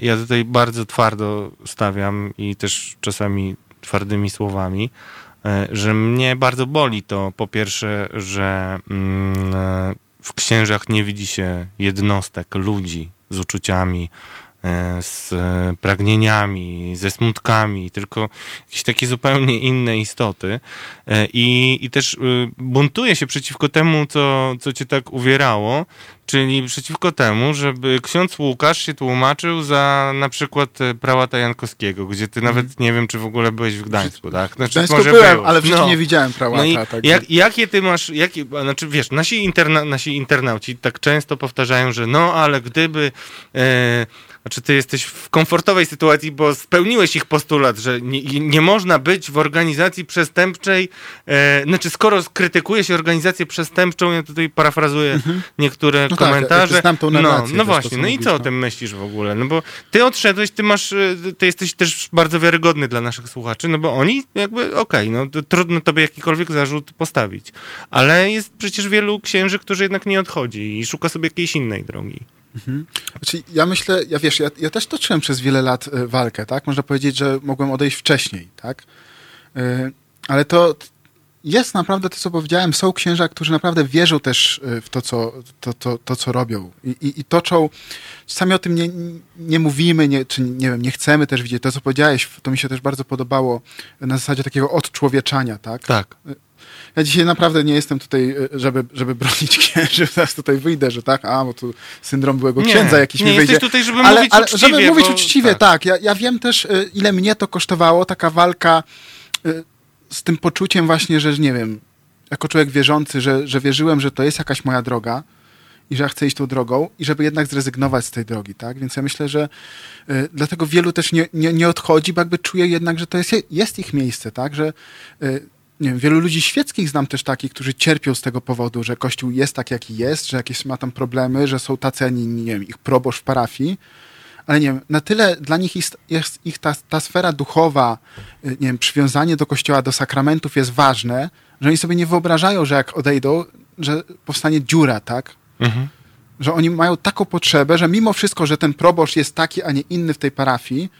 Ja tutaj bardzo twardo stawiam i też czasami twardymi słowami, że mnie bardzo boli to po pierwsze, że mm, w księżach nie widzi się jednostek, ludzi z uczuciami, z e, pragnieniami, ze smutkami, tylko jakieś takie zupełnie inne istoty. E, I, i też y, buntuje się przeciwko temu, co, co cię tak uwierało, czyli przeciwko temu, żeby ksiądz Łukasz się tłumaczył za na przykład e, prałata Jankowskiego, gdzie ty nawet nie wiem, czy w ogóle byłeś w Gdańsku, tak? Znaczy, W Gdańsku może byłem, ale w No. nie widziałem prałata. No i tak. jak, jakie ty masz, jakie, znaczy wiesz, nasi, interna, nasi internauci tak często powtarzają, że no, ale gdyby, e, znaczy ty jesteś w komfortowej sytuacji, bo spełniłeś ich postulat, że nie, nie można być w organizacji przestępczej, e, znaczy skoro krytykuje się organizację przestępczą, ja tutaj parafrazuję niektóre No tak, komentarze. ja znam tą no, narrację no właśnie, no i co o no. tym myślisz w ogóle? No bo ty odszedłeś, ty masz, e, ty jesteś też bardzo wiarygodny dla naszych słuchaczy, no bo oni jakby, okej, no to trudno tobie jakikolwiek zarzut postawić, ale jest przecież wielu księży, którzy jednak nie odchodzi i szuka sobie jakiejś innej drogi. Znaczy, ja myślę, ja wiesz, ja, ja też toczyłem przez wiele lat y, walkę, tak? Można powiedzieć, że mogłem odejść wcześniej, tak? Y, ale to jest naprawdę to, co powiedziałem, są księża, którzy naprawdę wierzą też y, w to, co, to, to, to, co robią I, i, i toczą, czasami o tym nie, nie mówimy, nie, czy nie wiem, nie chcemy też widzieć. To, co powiedziałeś, to mi się też bardzo podobało na zasadzie takiego odczłowieczania, tak? Tak. Ja dzisiaj naprawdę nie jestem tutaj, y, żeby, żeby bronić [LAUGHS] księży, zaraz tutaj wyjdę, że tak, a, bo tu syndrom byłego Nie, księdza jakiś nie mi wyjdzie. jesteś tutaj, żeby ale, mówić ale, uczciwie, Żeby mówić bo- uczciwie, tak. tak. Ja, ja wiem też, y, ile mnie to kosztowało, taka walka y, z tym poczuciem właśnie, że nie wiem, jako człowiek wierzący, że, że wierzyłem, że to jest jakaś moja droga i że ja chcę iść tą drogą i żeby jednak zrezygnować z tej drogi, tak? Więc ja myślę, że y, dlatego wielu też nie, nie, nie odchodzi, bo jakby czuje jednak, że to jest, jest ich miejsce, tak? Że y, nie wiem, wielu ludzi świeckich znam też takich, którzy cierpią z tego powodu, że Kościół jest tak, jaki jest, że jakieś ma tam problemy, że są tacy, nie wiem, ich proboszcz w parafii, ale nie wiem, na tyle dla nich jest, jest ich ta, ta sfera duchowa, y, nie wiem, przywiązanie do kościoła, do sakramentów jest ważne, że oni sobie nie wyobrażają, że jak odejdą, że powstanie dziura, tak? Mhm. Że oni mają taką potrzebę, że mimo wszystko, że ten proboszcz jest taki, a nie inny w tej parafii,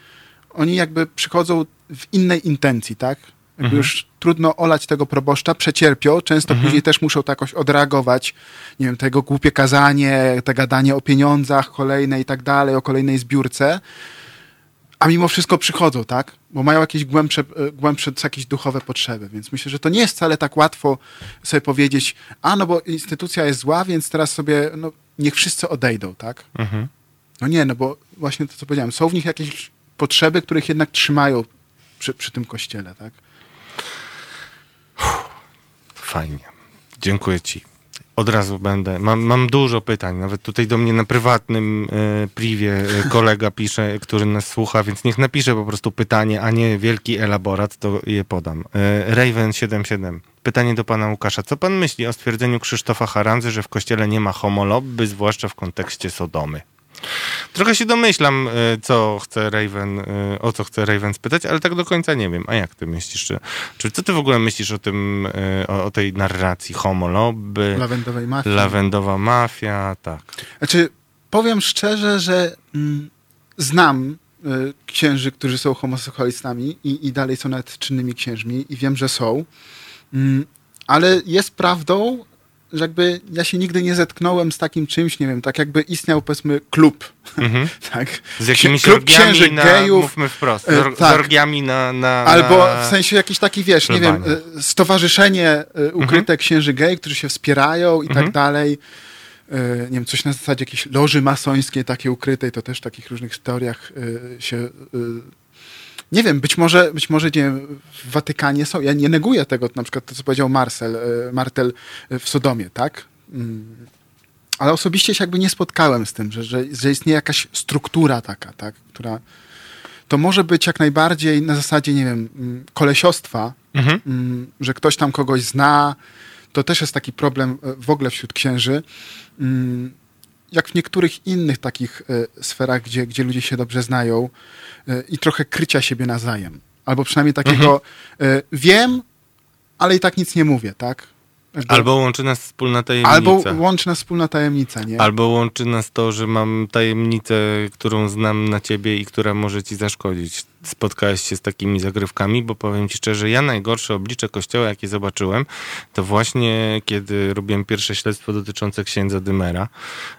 oni jakby przychodzą w innej intencji, tak? Mhm. już trudno olać tego proboszcza, przecierpią, często później też muszą to jakoś odreagować, nie wiem, tego głupie kazanie, te gadanie o pieniądzach kolejne i tak dalej, o kolejnej zbiórce, a mimo wszystko przychodzą, tak? Bo mają jakieś głębsze, e, głębsze jakieś duchowe potrzeby, więc myślę, że to nie jest wcale tak łatwo sobie powiedzieć, a no bo instytucja jest zła, więc teraz sobie, no niech wszyscy odejdą, tak? Mhm. No nie, no bo właśnie to, co powiedziałem, są w nich jakieś potrzeby, których jednak trzymają przy, przy tym kościele, tak? Fajnie. Dziękuję ci. Od razu będę. Mam, mam dużo pytań. Nawet tutaj do mnie na prywatnym e, privie e, [LAUGHS] kolega pisze, który nas słucha, więc niech napisze po prostu pytanie, a nie wielki elaborat, to je podam. E, Raven77. Pytanie do pana Łukasza. Co pan myśli o stwierdzeniu Krzysztofa Haramzy, że w kościele nie ma homolobby, zwłaszcza w kontekście Sodomy? Trochę się domyślam, e, co chce Raven, e, o co chce Raven spytać, ale tak do końca nie wiem. A jak ty myślisz? Czy, czy co ty w ogóle myślisz o tym, e, o, o tej narracji homo lobby, Lawendowej mafii. lawendowa mafia, tak. Znaczy, powiem szczerze, że mm, znam y, księży, którzy są homoseksualistami i, i dalej są nawet czynnymi księżmi i wiem, że są. Mm, ale jest prawdą, że jakby ja się nigdy nie zetknąłem z takim czymś, nie wiem, tak jakby istniał powiedzmy klub, Mhm. [LAUGHS] tak? Z jakimiś Klub księży na, gejów, mówmy wprost, e, z, tak. z orgiami na, na Albo na... w sensie jakiś taki, wiesz, nie wiem, y, stowarzyszenie y, ukryte księży gej, którzy się wspierają i Mhm. tak dalej. Nie wiem, coś na zasadzie jakiejś loży masońskiej takiej ukrytej, to też w takich różnych teoriach się... Nie wiem, być może, być może nie w Watykanie są. Ja nie neguję tego, na przykład to, co powiedział Marcel, y, Martel y, w Sodomie, tak? Mm. Ale osobiście się jakby nie spotkałem z tym, że, że, że istnieje jakaś struktura taka, tak? Która to może być jak najbardziej na zasadzie, nie wiem, mm, kolesiostwa, Mhm. mm, że ktoś tam kogoś zna. To też jest taki problem e, w ogóle wśród księży. Jak w niektórych innych takich e, sferach, gdzie, gdzie ludzie się dobrze znają e, i trochę krycia siebie nawzajem. Albo przynajmniej takiego e, wiem, ale i tak nic nie mówię, tak? Jakby- Albo łączy nas wspólna tajemnica. albo łączy nas wspólna tajemnica, nie? Albo łączy nas to, że mam tajemnicę, którą znam na ciebie i która może ci zaszkodzić. Spotkałeś się z takimi zagrywkami, bo powiem ci szczerze, ja najgorsze oblicze kościoła, jakie zobaczyłem, to właśnie kiedy robiłem pierwsze śledztwo dotyczące księdza Dymera,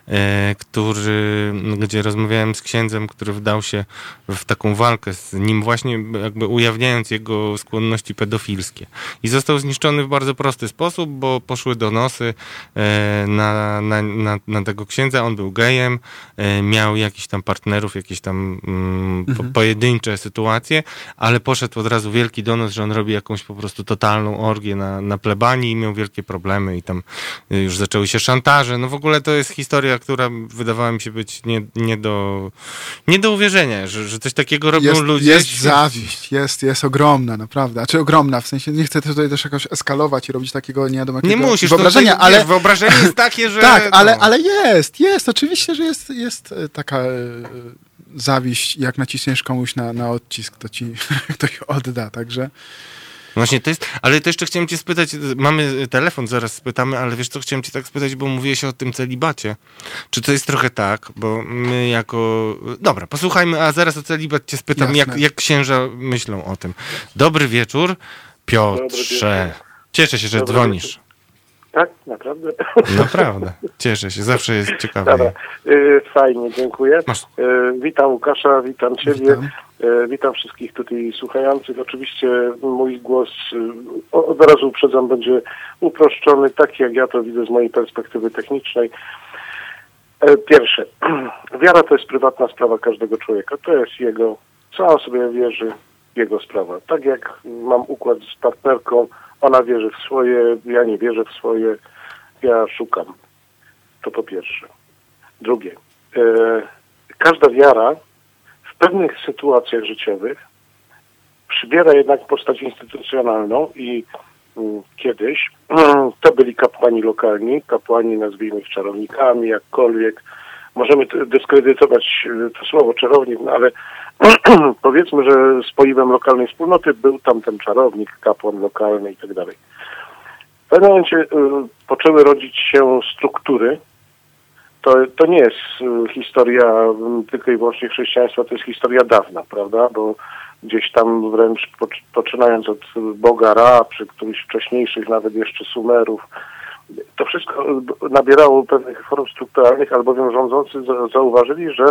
e, który, gdzie rozmawiałem z księdzem, który wdał się w taką walkę z nim właśnie jakby ujawniając jego skłonności pedofilskie. I został zniszczony w bardzo prosty sposób, bo poszły donosy e, na, na, na, na tego księdza, on był gejem, e, miał jakiś tam partnerów, jakieś tam mm, po, pojedyncze sytuacje, ale poszedł od razu wielki donos, że on robi jakąś po prostu totalną orgię na, na plebanii i miał wielkie problemy i tam y, już zaczęły się szantaże. No w ogóle to jest historia, która wydawała mi się być nie, nie, do, nie do uwierzenia, że, że coś takiego robią jest, ludzie. Jest zawiść, jest, jest ogromna, naprawdę. Znaczy ogromna, w sensie nie chcę tutaj też jakoś eskalować i robić takiego nie wiadomo Nie jakiego musisz, wyobrażenia, to, ale... wiesz, wyobrażenie jest takie, [LAUGHS] że... tak, ale, no. ale jest, jest, oczywiście, że jest, jest e, taka e, zawiść, jak naciśniesz komuś na, na odcisk, to ci [LAUGHS] ktoś odda, także Właśnie to jest, ale to jeszcze chciałem cię spytać, mamy telefon, zaraz spytamy, ale wiesz co, chciałem cię tak spytać, bo mówiłeś o tym celibacie. Czy to jest trochę tak, bo my jako... Dobra, posłuchajmy, a zaraz o celibat cię spytam, Jasne. jak, jak księża myślą o tym. Dobry wieczór, Piotrze. Cieszę się, że Dobry dzwonisz. Tak, naprawdę. Naprawdę. Cieszę się, zawsze jest ciekawie. Dobra, y, fajnie, dziękuję. Masz- Y, Witam Łukasza, witam Ciebie, Witam. y, witam wszystkich tutaj słuchających. Oczywiście mój głos od razu uprzedzam będzie uproszczony, tak jak ja to widzę z mojej perspektywy technicznej. E, Pierwsze, [CLEARS THROAT] wiara to jest prywatna sprawa każdego człowieka. To jest jego, co on sobie wierzy, jego sprawa. Tak jak mam układ z partnerką, ona wierzy w swoje, ja nie wierzę w swoje, ja szukam. To po pierwsze. Drugie, e, każda wiara w pewnych sytuacjach życiowych przybiera jednak postać instytucjonalną i mm, kiedyś to byli kapłani lokalni, kapłani nazwijmy ich czarownikami, jakkolwiek. Możemy dyskredytować e, to słowo czarownik, no ale [CLEARS THROAT] powiedzmy, że spoiwem lokalnej wspólnoty był tam ten czarownik, kapłan lokalny i tak dalej. W pewnym momencie y, poczęły rodzić się struktury, to, to nie jest y, historia tylko i wyłącznie chrześcijaństwa, to jest historia dawna, prawda? Bo gdzieś tam wręcz poc- poczynając od Boga Ra, przy którychś wcześniejszych nawet jeszcze Sumerów, to wszystko y, nabierało pewnych form strukturalnych, albowiem rządzący za- zauważyli, że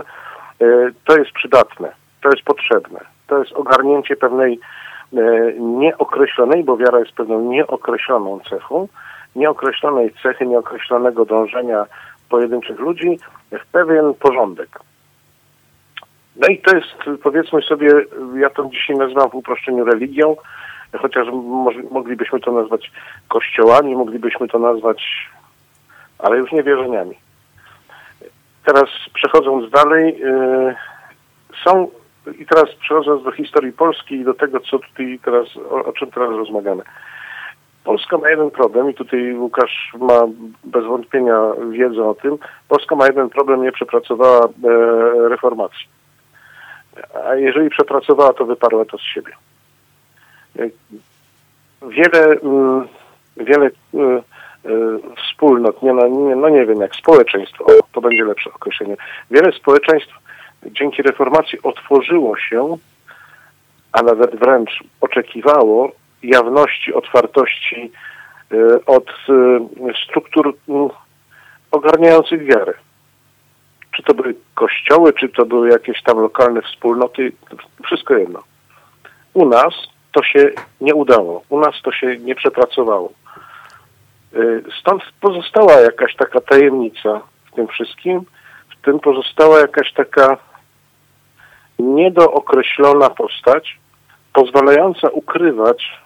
to jest przydatne, to jest potrzebne, to jest ogarnięcie pewnej e, nieokreślonej, bo wiara jest pewną nieokreśloną cechą, nieokreślonej cechy, nieokreślonego dążenia pojedynczych ludzi w pewien porządek. No i to jest, powiedzmy sobie, ja to dzisiaj nazywam w uproszczeniu religią, chociaż moglibyśmy to nazwać kościołami, moglibyśmy to nazwać, ale już nie wierzeniami. Teraz przechodząc dalej, yy, są, i teraz przechodząc do historii Polski i do tego, co tutaj teraz, o, o czym teraz rozmawiamy. Polska ma jeden problem i tutaj Łukasz ma bez wątpienia wiedzę o tym. Polska ma jeden problem, nie przepracowała e, reformacji. A jeżeli przepracowała, to wyparła to z siebie. E, Wiele, mm, wiele e, e, wspólnot, nie, no, nie, no nie wiem, jak społeczeństwo, to będzie lepsze określenie. Wiele społeczeństw dzięki reformacji otworzyło się, a nawet wręcz oczekiwało jawności, otwartości y, od y, struktur ogarniających wiarę. Czy to były kościoły, czy to były jakieś tam lokalne wspólnoty, wszystko jedno. U nas to się nie udało, u nas to się nie przepracowało. Y, Stąd pozostała jakaś taka tajemnica w tym wszystkim, w tym pozostała jakaś taka niedookreślona postać, pozwalająca ukrywać,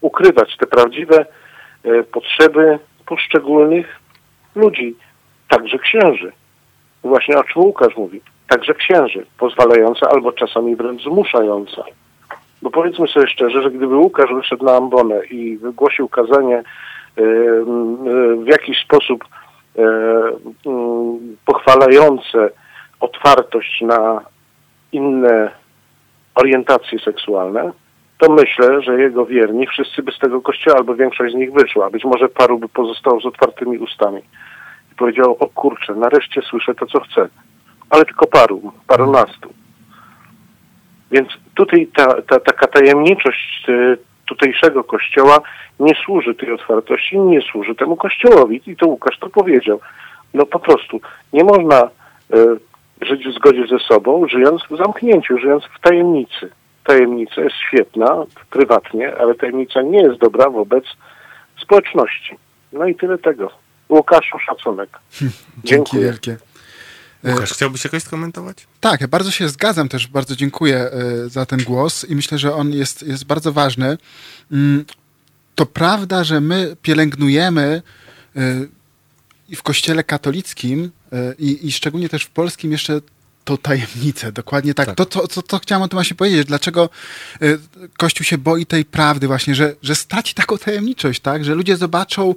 ukrywać te prawdziwe e, potrzeby poszczególnych ludzi, także księży. Właśnie o czym Łukasz mówi. Także księży, pozwalająca albo czasami wręcz zmuszająca. Bo powiedzmy sobie szczerze, że gdyby Łukasz wyszedł na ambonę i wygłosił kazanie e, e, w jakiś sposób pochwalające otwartość na inne orientacje seksualne, to myślę, że jego wierni wszyscy by z tego kościoła, albo większość z nich wyszła. Być może paru by pozostało z otwartymi ustami. I powiedział, o kurczę, nareszcie słyszę to, co chcę. Ale tylko paru, parunastu. Więc tutaj ta, ta, taka tajemniczość e, tutejszego kościoła nie służy tej otwartości, nie służy temu kościołowi. I to Łukasz to powiedział. No po prostu nie można e, żyć w zgodzie ze sobą, żyjąc w zamknięciu, żyjąc w tajemnicy. Tajemnica jest świetna prywatnie, ale tajemnica nie jest dobra wobec społeczności. No i tyle tego. Łukaszu, szacunek. [LAUGHS] Dzięki Dziękuję. wielkie. E, Łukasz, chciałbyś jakoś skomentować? Tak, ja bardzo się zgadzam też, bardzo dziękuję e, za ten głos i myślę, że on jest, jest bardzo ważny. Mm, To prawda, że my pielęgnujemy e, i w kościele katolickim i, i szczególnie też w polskim jeszcze to tajemnicę, dokładnie tak. Tak. To, to, to, to chciałem o tym właśnie powiedzieć. Dlaczego e, Kościół się boi tej prawdy właśnie, że, że straci taką tajemniczość, tak? Że ludzie zobaczą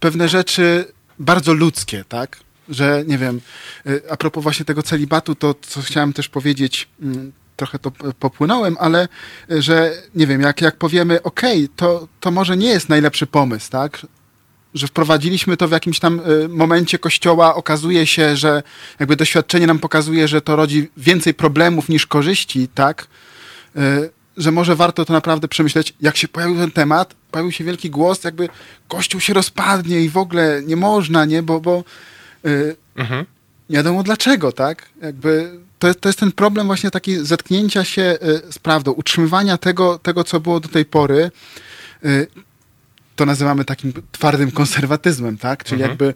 pewne rzeczy bardzo ludzkie, tak? Że, nie wiem, y, a propos właśnie tego celibatu, to co chciałem też powiedzieć, mm, trochę to popłynąłem, ale że, nie wiem, jak, jak powiemy, okej, to, to może nie jest najlepszy pomysł, tak? Że wprowadziliśmy to w jakimś tam y, momencie kościoła, okazuje się, że jakby doświadczenie nam pokazuje, że to rodzi więcej problemów niż korzyści, tak? Y, że może warto to naprawdę przemyśleć. Jak się pojawił ten temat, pojawił się wielki głos, jakby Kościół się rozpadnie i w ogóle nie można, nie? Bo, bo yy, mhm. nie wiadomo dlaczego, tak? Jakby to, to jest ten problem właśnie taki zetknięcia się y, z prawdą, utrzymywania tego, tego co było do tej pory. Y, to nazywamy takim twardym konserwatyzmem, tak? Czyli mhm. jakby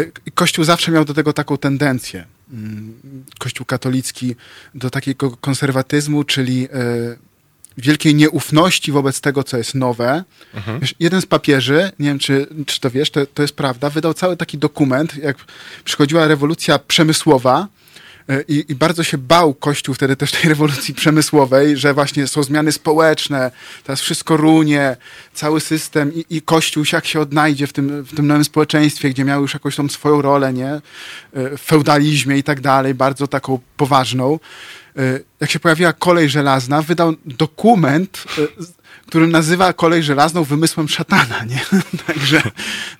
y, Kościół zawsze miał do tego taką tendencję. Mm, Kościół katolicki do takiego konserwatyzmu, czyli wielkiej nieufności wobec tego, co jest nowe. Mhm. jeden z papieży, nie wiem, czy, czy to wiesz, to, to jest prawda, wydał cały taki dokument, jak przychodziła rewolucja przemysłowa, I, I, bardzo się bał Kościół wtedy też tej rewolucji przemysłowej, że właśnie są zmiany społeczne, teraz wszystko runie, cały system i, i Kościół jak się odnajdzie w tym, w tym nowym społeczeństwie, gdzie miał już jakąś tą swoją rolę, nie? E, w feudalizmie i tak dalej, bardzo taką poważną. E, jak się pojawiła kolej żelazna, wydał dokument który nazywa kolej żelazną wymysłem szatana, nie? [LAUGHS] Także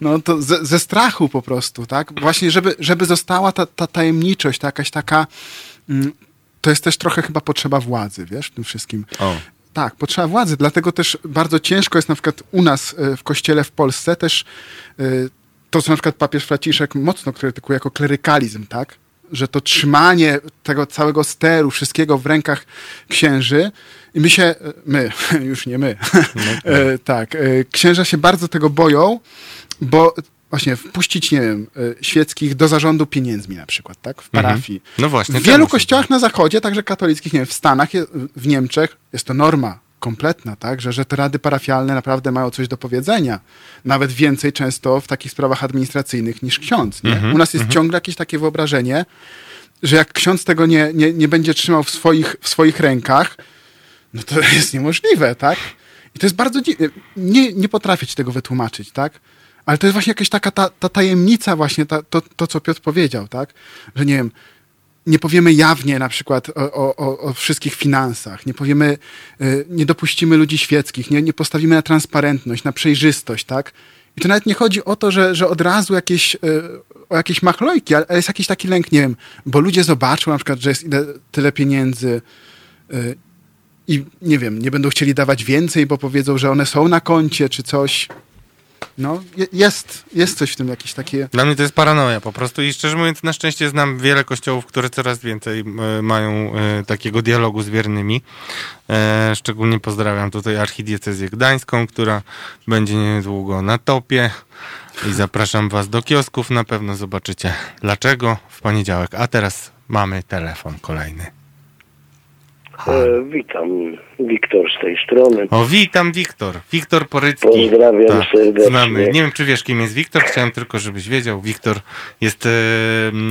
no to ze, ze, strachu po prostu, tak? Właśnie, żeby, żeby została ta, ta tajemniczość, ta jakaś taka... Mm, to jest też trochę chyba potrzeba władzy, wiesz, w tym wszystkim. O. Tak, potrzeba władzy, dlatego też bardzo ciężko jest na przykład u nas e, w kościele w Polsce też e, to, co na przykład papież Fraciszek mocno krytykuje jako klerykalizm, tak? Że to trzymanie tego całego steru, wszystkiego w rękach księży, i my się, my, [LAUGHS] już nie my, no [LAUGHS] tak, e, księża się bardzo tego boją, bo właśnie wpuścić, nie wiem, e, świeckich do zarządu pieniędzmi na przykład, tak, w mhm. parafii. No właśnie. W wielu kościołach na zachodzie, także katolickich, nie wiem, w Stanach, w Niemczech jest to norma kompletna, tak, że, że te rady parafialne naprawdę mają coś do powiedzenia. Nawet więcej często w takich sprawach administracyjnych niż ksiądz. Nie? Mhm. U nas jest mhm. ciągle jakieś takie wyobrażenie, że jak ksiądz tego nie, nie, nie będzie trzymał w swoich, w swoich rękach, no to [LAUGHS] jest niemożliwe, tak? I to jest bardzo dziwne. Nie, nie potrafię ci tego wytłumaczyć, tak? Ale to jest właśnie jakaś taka ta, ta tajemnica właśnie, ta, to, to, co Piotr powiedział, tak? Że nie wiem, nie powiemy jawnie na przykład o, o, o wszystkich finansach, nie powiemy, y, nie dopuścimy ludzi świeckich, nie, nie postawimy na transparentność, na przejrzystość, tak? I to nawet nie chodzi o to, że, że od razu jakieś, y, o jakieś machlojki, ale jest jakiś taki lęk, nie wiem, bo ludzie zobaczą na przykład, że jest ile, tyle pieniędzy y, i nie wiem, nie będą chcieli dawać więcej, bo powiedzą, że one są na koncie czy coś. No, jest, jest coś w tym jakieś takie. Dla mnie to jest paranoia po prostu i szczerze mówiąc, na szczęście znam wiele kościołów, które coraz więcej mają e, takiego dialogu z wiernymi. E, szczególnie pozdrawiam tutaj archidiecezję gdańską, która będzie niedługo na topie. I zapraszam Was do kiosków, na pewno zobaczycie dlaczego w poniedziałek. A teraz mamy telefon kolejny. E, witam, Wiktor z tej strony. O, witam, Wiktor. Wiktor Porycki. Pozdrawiam tak, serdecznie. Znamy. Nie wiem, czy wiesz, kim jest Wiktor. Chciałem tylko, żebyś wiedział. Wiktor jest e,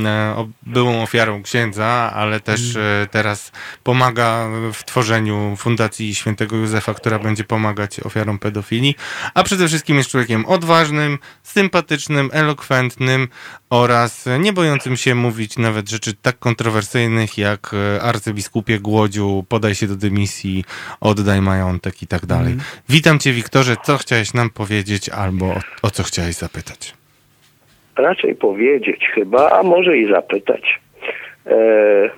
e, byłą ofiarą księdza, ale też e, teraz pomaga w tworzeniu Fundacji Świętego Józefa, która będzie pomagać ofiarom pedofilii. A przede wszystkim jest człowiekiem odważnym, sympatycznym, elokwentnym oraz nie bojącym się mówić nawet rzeczy tak kontrowersyjnych jak e, arcybiskupie Głodziu, podaj się do dymisji, oddaj majątek i tak dalej. Mm. Witam cię Wiktorze, co chciałeś nam powiedzieć albo o, o co chciałeś zapytać? Raczej powiedzieć chyba, a może i zapytać. E,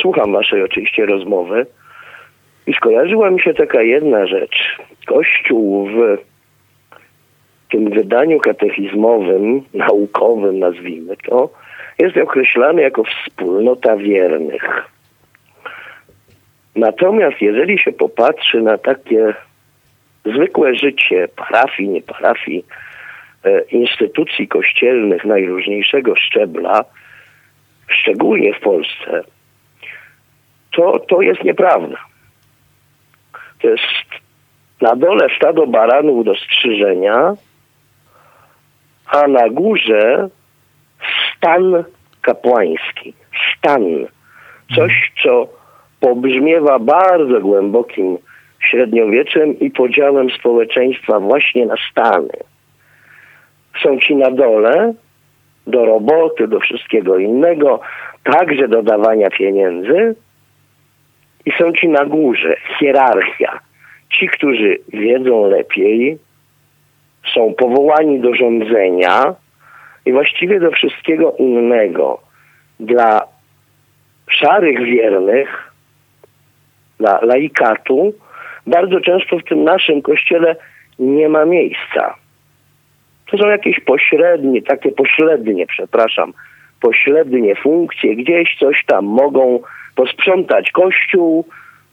słucham waszej oczywiście rozmowy i skojarzyła mi się taka jedna rzecz. Kościół w tym wydaniu katechizmowym, naukowym nazwijmy to, jest określany jako wspólnota wiernych. Natomiast jeżeli się popatrzy na takie zwykłe życie parafii, nie parafii, e, instytucji kościelnych najróżniejszego szczebla, szczególnie w Polsce, to, to jest nieprawda. To jest na dole stado baranów do strzyżenia, a na górze stan kapłański. Stan. Coś, co pobrzmiewa bardzo głębokim średniowieczem i podziałem społeczeństwa właśnie na stany. Są ci na dole do roboty, do wszystkiego innego, także do dawania pieniędzy i są ci na górze, hierarchia. Ci, którzy wiedzą lepiej, są powołani do rządzenia i właściwie do wszystkiego innego. Dla szarych wiernych dla laikatu, bardzo często w tym naszym kościele nie ma miejsca. To są jakieś pośrednie, takie pośrednie, przepraszam, pośrednie funkcje, gdzieś coś tam mogą posprzątać kościół,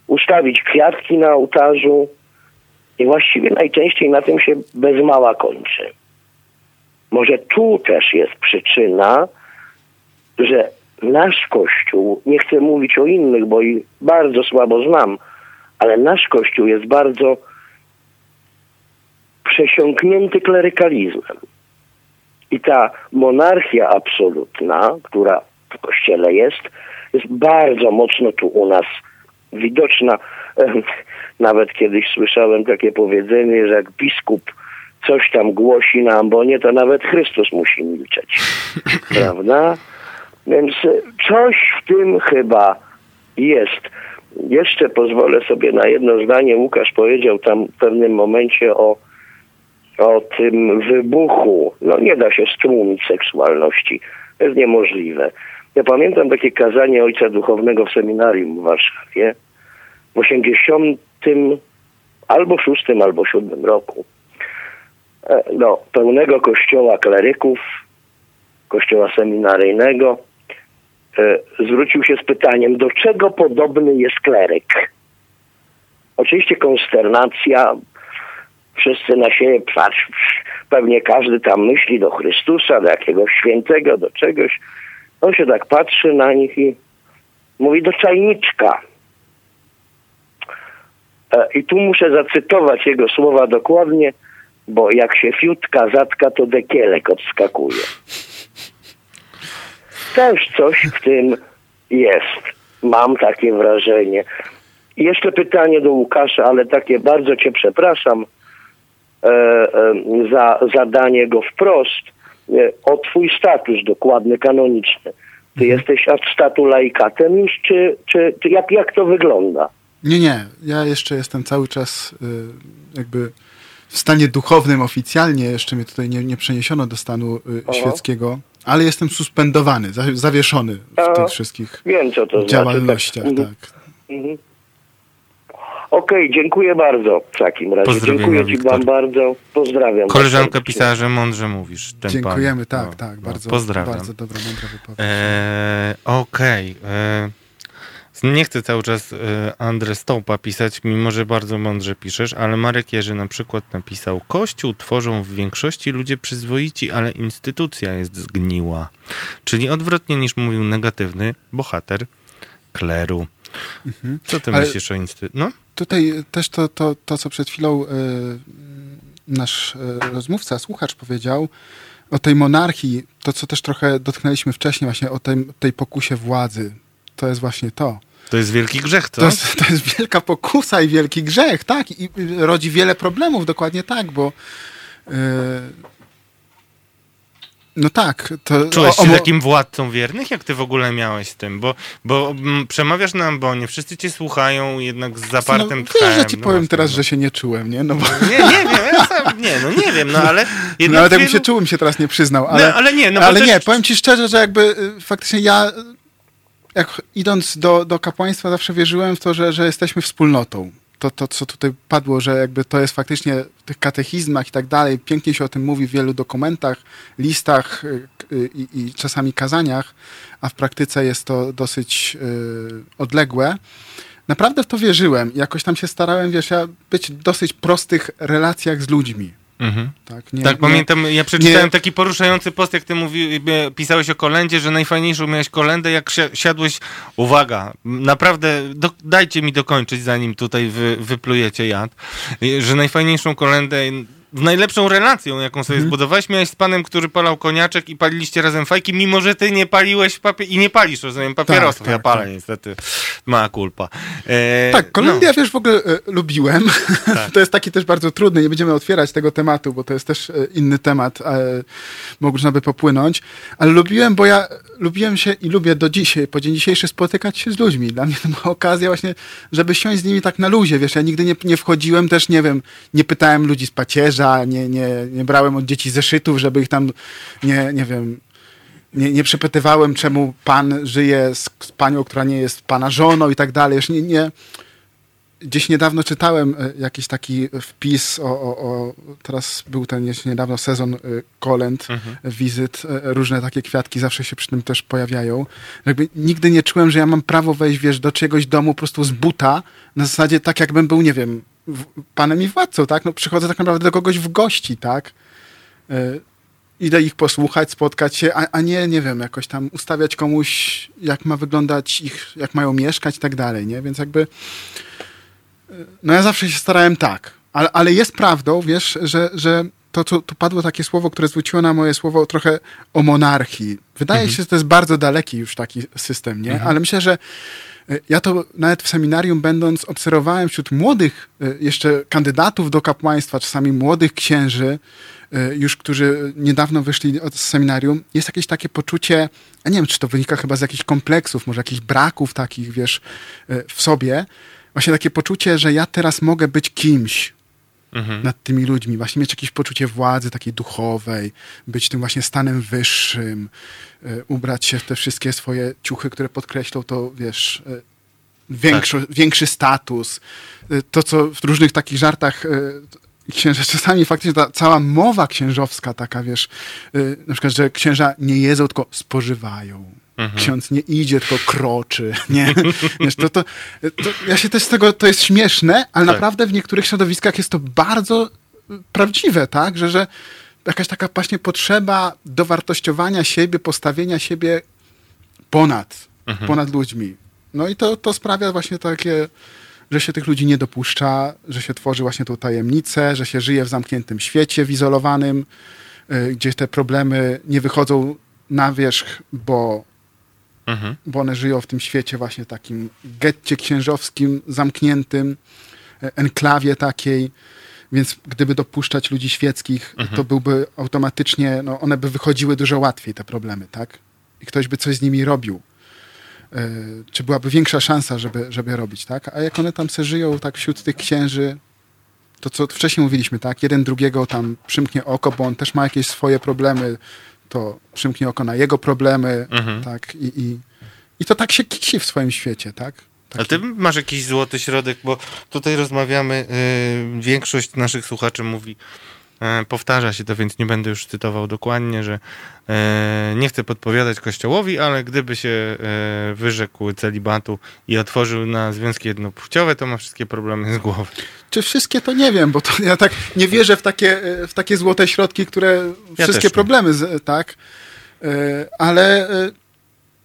ustawić kwiatki na ołtarzu i właściwie najczęściej na tym się bez mała kończy. Może tu też jest przyczyna, że nasz Kościół, nie chcę mówić o innych, bo ich bardzo słabo znam, ale nasz Kościół jest bardzo przesiąknięty klerykalizmem. I ta monarchia absolutna, która w Kościele jest, jest bardzo mocno tu u nas widoczna. Nawet kiedyś słyszałem takie powiedzenie, że jak biskup coś tam głosi na ambonie, to nawet Chrystus musi milczeć. [LAUGHS] Prawda? Więc coś w tym chyba jest. Jeszcze pozwolę sobie na jedno zdanie. Łukasz powiedział tam w pewnym momencie o, o tym wybuchu. No nie da się stłumić seksualności. To jest niemożliwe. Ja pamiętam takie kazanie ojca duchownego w seminarium w Warszawie w 80 albo 6 albo 7 roku do pełnego kościoła kleryków, kościoła seminaryjnego, e, zwrócił się z pytaniem, do czego podobny jest kleryk? Oczywiście konsternacja, wszyscy na siebie patrz, pewnie każdy tam myśli do Chrystusa, do jakiegoś świętego, do czegoś. On się tak patrzy na nich i mówi do czajniczka. E, I tu muszę zacytować jego słowa dokładnie – bo jak się fiutka zatka, to dekielek odskakuje. Też coś w tym jest. Mam takie wrażenie. I jeszcze pytanie do Łukasza, ale takie bardzo cię przepraszam e, e, za zadanie go wprost e, o twój status dokładny, kanoniczny. Ty mhm. jesteś statu laikatem już, czy, czy, czy jak, jak to wygląda? Nie, nie. Ja jeszcze jestem cały czas y, jakby w stanie duchownym oficjalnie, jeszcze mnie tutaj nie, nie przeniesiono do stanu y, świeckiego, ale jestem suspendowany, zawieszony w A, tych wszystkich wiem, co to działalnościach. Znaczy, tak. tak. Mhm. Okej, okay, dziękuję bardzo w takim razie. Dziękuję Ci Wam bardzo. Pozdrawiam. Koleżanka pisała, że mądrze mówisz. Dziękujemy, pan. tak, no, tak. No, bardzo, pozdrawiam. bardzo dobra, mądra wypowiedź. Eee, Okej. Okay. Eee, nie chcę cały czas y, Andrę Stołpa pisać, mimo że bardzo mądrze piszesz, ale Marek Jerzy na przykład napisał Kościół tworzą w większości ludzie przyzwoici, ale instytucja jest zgniła. Czyli odwrotnie niż mówił negatywny bohater kleru. Mhm. Co ty ale myślisz o instytucji? No? Tutaj też to, to, to co przed chwilą y, nasz y, rozmówca, słuchacz powiedział, o tej monarchii, to co też trochę dotknęliśmy wcześniej, właśnie o tej, tej pokusie władzy. To jest właśnie to. To jest wielki grzech, to? To jest, to jest wielka pokusa i wielki grzech, tak. I rodzi wiele problemów, dokładnie tak, bo... Yy... No tak. To, Czułeś się o, o... takim władcą wiernych? Jak ty w ogóle miałeś z tym? Bo, bo m, przemawiasz na ambonie, wszyscy cię słuchają jednak z zapartym no, tchem. Wiesz, że ci no powiem teraz, no. że się nie czułem, nie? No bo... Nie, nie wiem, ja sam, nie, no nie wiem, no ale... [LAUGHS] No ale tak wielu... się czułem, się teraz nie przyznał, ale... No, ale nie, no Ale też... nie, powiem ci szczerze, że jakby y, faktycznie ja jak idąc do, do kapłaństwa, zawsze wierzyłem w to, że, że jesteśmy wspólnotą. To, to, co tutaj padło, że jakby to jest faktycznie w tych katechizmach i tak dalej, pięknie się o tym mówi w wielu dokumentach, listach y, y, i, i czasami kazaniach, a w praktyce jest to dosyć y, odległe. Naprawdę w to wierzyłem. Jakoś tam się starałem, wiesz, ja być w dosyć prostych relacjach z ludźmi. Mhm. Tak, nie, tak nie, pamiętam, ja przeczytałem nie. taki poruszający post, jak ty mówi, pisałeś o kolędzie, że najfajniejszą miałeś kolędę, jak siadłeś, uwaga, naprawdę, do, dajcie mi dokończyć, zanim tutaj wy, wyplujecie jad, że najfajniejszą kolędę najlepszą relacją, jaką sobie mhm. zbudowałeś, miałeś z panem, który palał koniaczek i paliliście razem fajki, mimo że ty nie paliłeś papie- i nie palisz, rozumiem, papierosów. Tak, ja tak, palę tak. niestety. Mała kulpa. E, tak, Kolumbia, no. wiesz, w ogóle e, lubiłem. [LAUGHS] Tak. to jest taki też bardzo trudny, nie będziemy otwierać tego tematu, bo to jest też e, inny temat, e, można by popłynąć, ale lubiłem, bo ja lubiłem się i lubię do dzisiaj, po dzień dzisiejszy spotykać się z ludźmi. Dla mnie to była okazja właśnie, żeby siąść z nimi tak na luzie, wiesz, ja nigdy nie, nie wchodziłem też, nie wiem, nie pytałem ludzi z nie, nie, nie brałem od dzieci zeszytów, żeby ich tam, nie, nie wiem, nie, nie przepytywałem, czemu pan żyje z, z panią, która nie jest pana żoną i tak dalej. Już nie, nie, gdzieś niedawno czytałem e, jakiś taki wpis o, o, o teraz był ten jeszcze niedawno sezon e, kolęd, Mhm. wizyt, e, różne takie kwiatki zawsze się przy tym też pojawiają. Jakby nigdy nie czułem, że ja mam prawo wejść, wiesz, do czyjegoś domu po prostu z buta, na zasadzie tak jakbym był, nie wiem, panem i władcą, tak? No przychodzę tak naprawdę do kogoś w gości, tak? E, Idę ich posłuchać, spotkać się, a, a nie, nie wiem, jakoś tam ustawiać komuś, jak ma wyglądać ich, jak mają mieszkać i tak dalej, nie? Więc jakby no ja zawsze się starałem tak, ale, ale jest prawdą, wiesz, że, że to, co tu padło takie słowo, które zwróciło na moje słowo trochę o monarchii. Wydaje się, że to jest bardzo daleki już taki system, nie? Ale myślę, że ja to nawet w seminarium będąc obserwowałem wśród młodych y, jeszcze kandydatów do kapłaństwa, czasami młodych księży, y, już którzy niedawno wyszli od seminarium, jest jakieś takie poczucie, a nie wiem, czy to wynika chyba z jakichś kompleksów, może jakichś braków takich, wiesz, w sobie, właśnie takie poczucie, że ja teraz mogę być kimś Mhm. nad tymi ludźmi, właśnie mieć jakieś poczucie władzy takiej duchowej, być tym właśnie stanem wyższym, y, ubrać się w te wszystkie swoje ciuchy, które podkreślą to, wiesz, y, większo, większy status. Y, to, co w różnych takich żartach księża, czasami faktycznie ta cała mowa księżowska taka, wiesz, na przykład, że księża nie jedzą, tylko spożywają. Ksiądz nie idzie, tylko kroczy. [LAUGHS] Nie? Wiesz, to, to, to, ja się też z tego, to jest śmieszne, ale Tak. naprawdę w niektórych środowiskach jest to bardzo y, prawdziwe, tak? Że, że jakaś taka właśnie potrzeba dowartościowania siebie, postawienia siebie ponad, ponad ludźmi. No i to, to sprawia właśnie takie, że się tych ludzi nie dopuszcza, że się tworzy właśnie tą tajemnicę, że się żyje w zamkniętym świecie, w izolowanym, y, gdzie te problemy nie wychodzą na wierzch, bo Mhm. bo one żyją w tym świecie właśnie takim getcie księżowskim, zamkniętym, e, enklawie takiej, więc gdyby dopuszczać ludzi świeckich, to byłby automatycznie, no one by wychodziły dużo łatwiej, te problemy, tak? I ktoś by coś z nimi robił. E, Czy byłaby większa szansa, żeby, żeby robić, tak? A jak one tam se żyją tak wśród tych księży, to co wcześniej mówiliśmy, tak? Jeden drugiego tam przymknie oko, bo on też ma jakieś swoje problemy, to przymknie oko na jego problemy, Mhm. tak? I, i, I to tak się kisi w swoim świecie, tak? A Taki- ty masz jakiś złoty środek, bo tutaj rozmawiamy, y, większość naszych słuchaczy mówi, powtarza się to, więc nie będę już cytował dokładnie, że y, nie chcę podpowiadać Kościołowi, ale gdyby się y, wyrzekł celibatu i otworzył na związki jednopłciowe, to ma wszystkie problemy z głowy. Czy wszystkie to nie wiem, bo to ja tak nie wierzę w takie, e, w takie złote środki, które Ja wszystkie nie. problemy, z, tak? E, Ale e,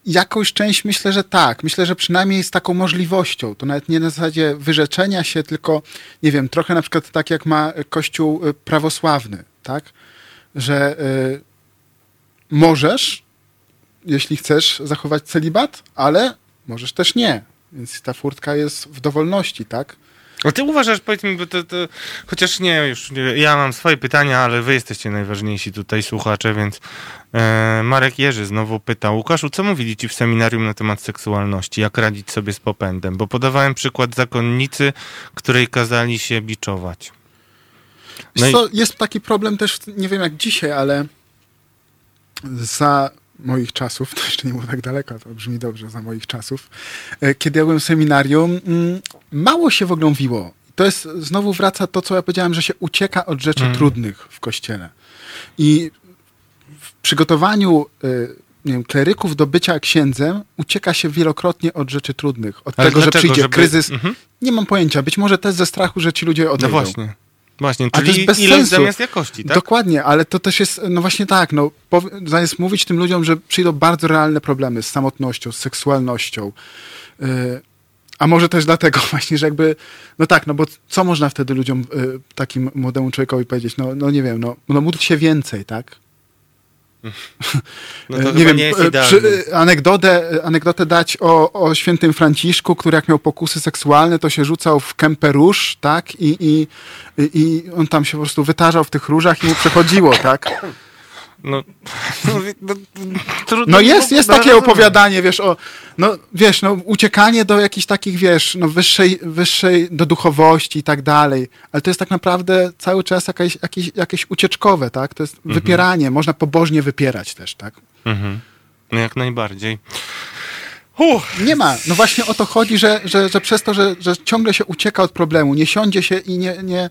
jakąś część myślę, że tak. Myślę, że przynajmniej z taką możliwością. To nawet nie na zasadzie wyrzeczenia się, tylko nie wiem, trochę na przykład tak jak ma Kościół e, prawosławny, tak? Że e, możesz, jeśli chcesz zachować celibat, ale możesz też nie. Więc ta furtka jest w dowolności, tak? A ty uważasz, powiedz mi, bo to, to chociaż nie, już ja mam swoje pytania, ale wy jesteście najważniejsi tutaj słuchacze, więc e, Marek Jerzy znowu pyta, Łukaszu, co mówili ci w seminarium na temat seksualności, jak radzić sobie z popędem? Bo podawałem przykład zakonnicy, której kazali się biczować. No i- co, jest taki problem też, nie wiem jak dzisiaj, ale za moich czasów, [LAUGHS] to jeszcze nie było tak daleko, to brzmi dobrze, za moich czasów, e, kiedy ja byłem w seminarium, mm, mało się w ogóle mówiło. To jest, znowu wraca to, co ja powiedziałem, że się ucieka od rzeczy Mm. trudnych w kościele. I w przygotowaniu e, nie wiem, kleryków do bycia księdzem ucieka się wielokrotnie od rzeczy trudnych. Od Ale tego, że dlaczego? przyjdzie Żeby- kryzys. Mhm. Nie mam pojęcia. Być może też ze strachu, że ci ludzie No odejdą. Właśnie. Właśnie, A to czyli jest bez ilość sensu. zamiast jakości, tak? Dokładnie, ale to też jest, no właśnie tak, no, zamiast mówić tym ludziom, że przyjdą bardzo realne problemy z samotnością, z seksualnością. Yy, a może też dlatego [LAUGHS] właśnie, że jakby, no tak, no bo co można wtedy ludziom, yy, takim młodemu człowiekowi powiedzieć? No, no nie wiem, no, no módl się więcej, tak? No to Yy, chyba nie jest yy, idealne. yy, anegdotę, anegdotę dać o, o świętym Franciszku, który jak miał pokusy seksualne, to się rzucał w kępę róż, tak? I, i, I on tam się po prostu wytarzał w tych różach i mu przechodziło, tak? No, [LAUGHS] no, no, trudno No jest, jest takie rozumiem. opowiadanie, wiesz, o, no wiesz, no uciekanie do jakichś takich, wiesz, no wyższej, wyższej, do duchowości i tak dalej, ale to jest tak naprawdę cały czas jakieś, jakieś, jakieś ucieczkowe, tak, to jest Mhm. wypieranie, można pobożnie wypierać też, tak. Mhm. No jak najbardziej. Uff. Nie ma. No właśnie o to chodzi, że, że, że przez to, że, że ciągle się ucieka od problemu, nie siądzie się i nie, nie,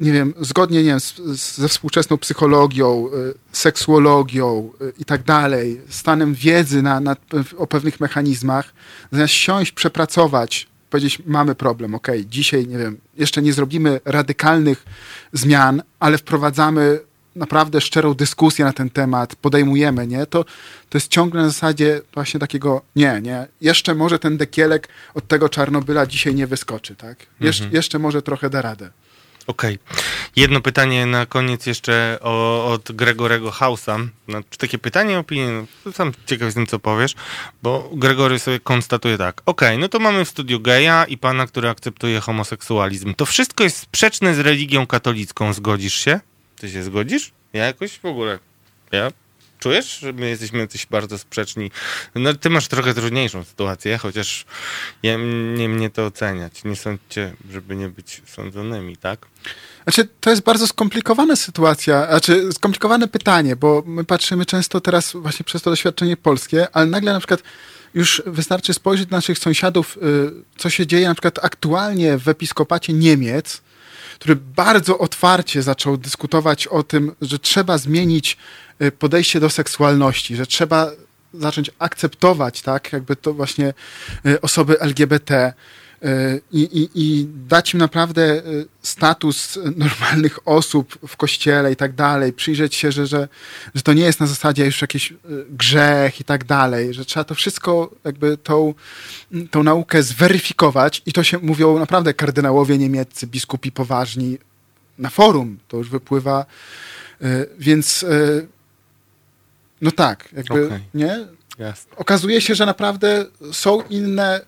nie wiem, zgodnie nie wiem, z, z, ze współczesną psychologią, y, seksuologią y, i tak dalej, stanem wiedzy na, na, o pewnych mechanizmach, zamiast siąść, przepracować, powiedzieć, mamy problem, ok, dzisiaj, nie wiem, jeszcze nie zrobimy radykalnych zmian, ale wprowadzamy naprawdę szczerą dyskusję na ten temat, podejmujemy, nie, to, to jest ciągle na zasadzie właśnie takiego, nie, nie, jeszcze może ten dekielek od tego Czarnobyla dzisiaj nie wyskoczy, tak? Jesz, Jeszcze może trochę da radę. Okej. Jedno pytanie na koniec jeszcze o, od Gregorego Hausa. Znaczy, takie pytanie, opinię, no, sam ciekaw jestem, co powiesz, bo Gregory sobie konstatuje tak. Okej, no to mamy w studiu geja i pana, który akceptuje homoseksualizm. To wszystko jest sprzeczne z religią katolicką. Zgodzisz się? Ty się zgodzisz? Ja jakoś w ogóle. Ja czujesz, że my jesteśmy jacyś bardzo sprzeczni? No ty masz trochę trudniejszą sytuację, chociaż ja, nie mnie to oceniać. Nie sądźcie, żeby nie być sądzonymi, tak? Znaczy, to jest bardzo skomplikowana sytuacja, znaczy skomplikowane pytanie, bo my patrzymy często teraz właśnie przez to doświadczenie polskie, ale nagle na przykład już wystarczy spojrzeć na naszych sąsiadów, y, co się dzieje na przykład aktualnie w episkopacie Niemiec, który bardzo otwarcie zaczął dyskutować o tym, że trzeba zmienić podejście do seksualności, że trzeba zacząć akceptować, tak, jakby to właśnie y, osoby LGBT y, i, i, i dać im naprawdę y, status normalnych osób w kościele i tak dalej, przyjrzeć się, że, że, że to nie jest na zasadzie już jakiś y, grzech i tak dalej, że trzeba to wszystko, jakby tą, tą naukę zweryfikować i to się mówią naprawdę kardynałowie niemieccy, biskupi poważni na forum, to już wypływa, y, więc y, no tak, jakby, Okej. nie? Jasne. okazuje się, że naprawdę są inne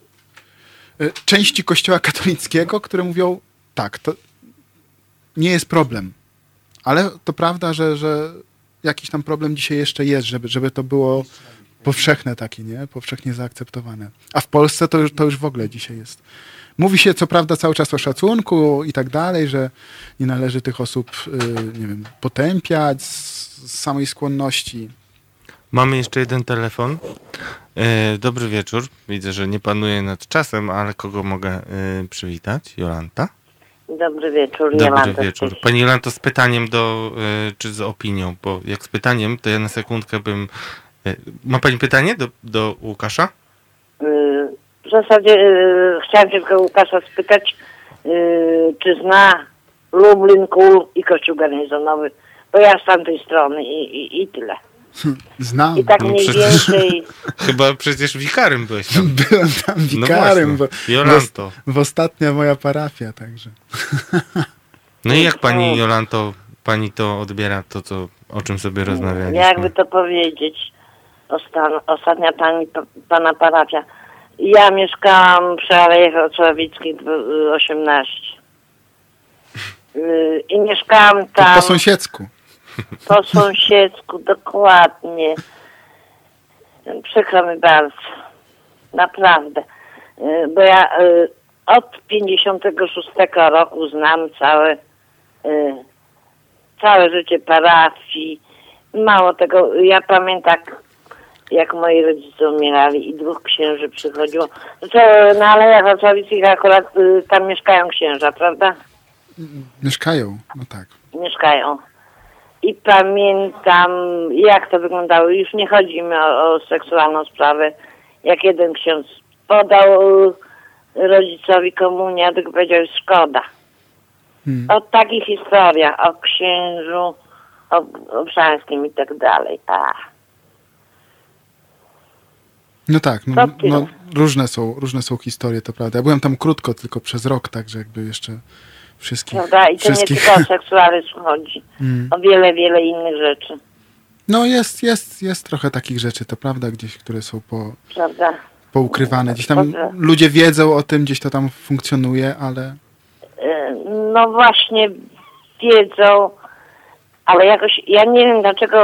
y, części Kościoła katolickiego, które mówią, tak, to nie jest problem. Ale to prawda, że, że jakiś tam problem dzisiaj jeszcze jest, żeby, żeby to było powszechne takie, nie? Powszechnie zaakceptowane. A w Polsce to już, to już w ogóle dzisiaj jest. Mówi się co prawda cały czas o szacunku i tak dalej, że nie należy tych osób, y, nie wiem, potępiać z samej skłonności. Mamy jeszcze jeden telefon. E, dobry wieczór. Widzę, że nie panuję nad czasem, ale kogo mogę e, przywitać? Jolanta? Dobry wieczór, Dobry Jolanta wieczór. Stych. Pani Jolanto, z pytaniem do, e, czy z opinią, bo jak z pytaniem, to ja na sekundkę bym... Ma pani pytanie do, do Łukasza? Y, W zasadzie y, chciałam się tylko Łukasza spytać, y, czy zna Lublin, Kul i Kościół garnizonowy, bo ja z tamtej strony i, i, i tyle. [LAUGHS] Znam. I tak No mniej przecież- więcej, [LAUGHS] Chyba przecież wikarym byłeś tam. [LAUGHS] Byłem tam wikarym, bo, właśnie. Jolanto. w ostatnia moja parafia, także. No i jak pani Jolanto, pani to odbiera, to co, o czym sobie rozmawialiśmy? jakby to powiedzieć, ostan, ostatnia pani, pa- pana parafia. Ja mieszkałam przy Alejach Ocławickich dw- 18. Y, I mieszkałam To tam... po sąsiedzku. Po sąsiedzku, dokładnie. Przykro mi bardzo. Naprawdę. Y, Bo ja y, od 56 roku znam całe, y, całe życie parafii. Mało tego, ja pamiętam, jak moi rodzice umierali i dwóch księży przychodziło. No to na Alejach Wacławickich akurat y, tam mieszkają księża, prawda? Mieszkają, no tak. mieszkają. I pamiętam, jak to wyglądało. Już nie chodzi mi o, o seksualną sprawę. Jak jeden ksiądz podał rodzicowi komunię, a drugi powiedział, szkoda. Hmm. O takich historiach, o księżu, o Obszańskim i tak dalej. A, No tak, no, ty? no, różne, są, różne są historie, to prawda. Ja byłem tam krótko, tylko przez rok, także jakby jeszcze wszystkich. prawda? I to nie wszystkich... tylko o seksualizm chodzi. Mm. O wiele, wiele innych rzeczy. No jest, jest, jest trochę takich rzeczy, to prawda, gdzieś, które są po, Prawda? poukrywane. Gdzieś tam ludzie wiedzą o tym, gdzieś to tam funkcjonuje, ale E, No właśnie wiedzą, ale jakoś ja nie wiem dlaczego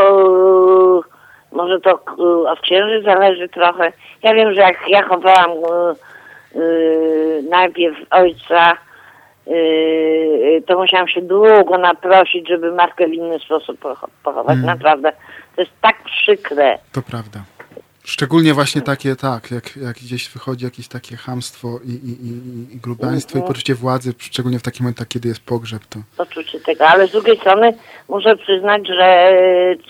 e, może to e, od księży zależy trochę. Ja wiem, że jak ja chowałam najpierw ojca, to musiałam się długo naprosić, żeby matkę w inny sposób pocho- pochować. Mm. Naprawdę. To jest tak przykre. to prawda. Szczególnie właśnie takie, tak, jak, jak gdzieś wychodzi jakieś takie hamstwo i, i, i, i grubaństwo i poczucie władzy, szczególnie w takich momentach, kiedy jest pogrzeb, to poczucie tego, ale z drugiej strony muszę przyznać, że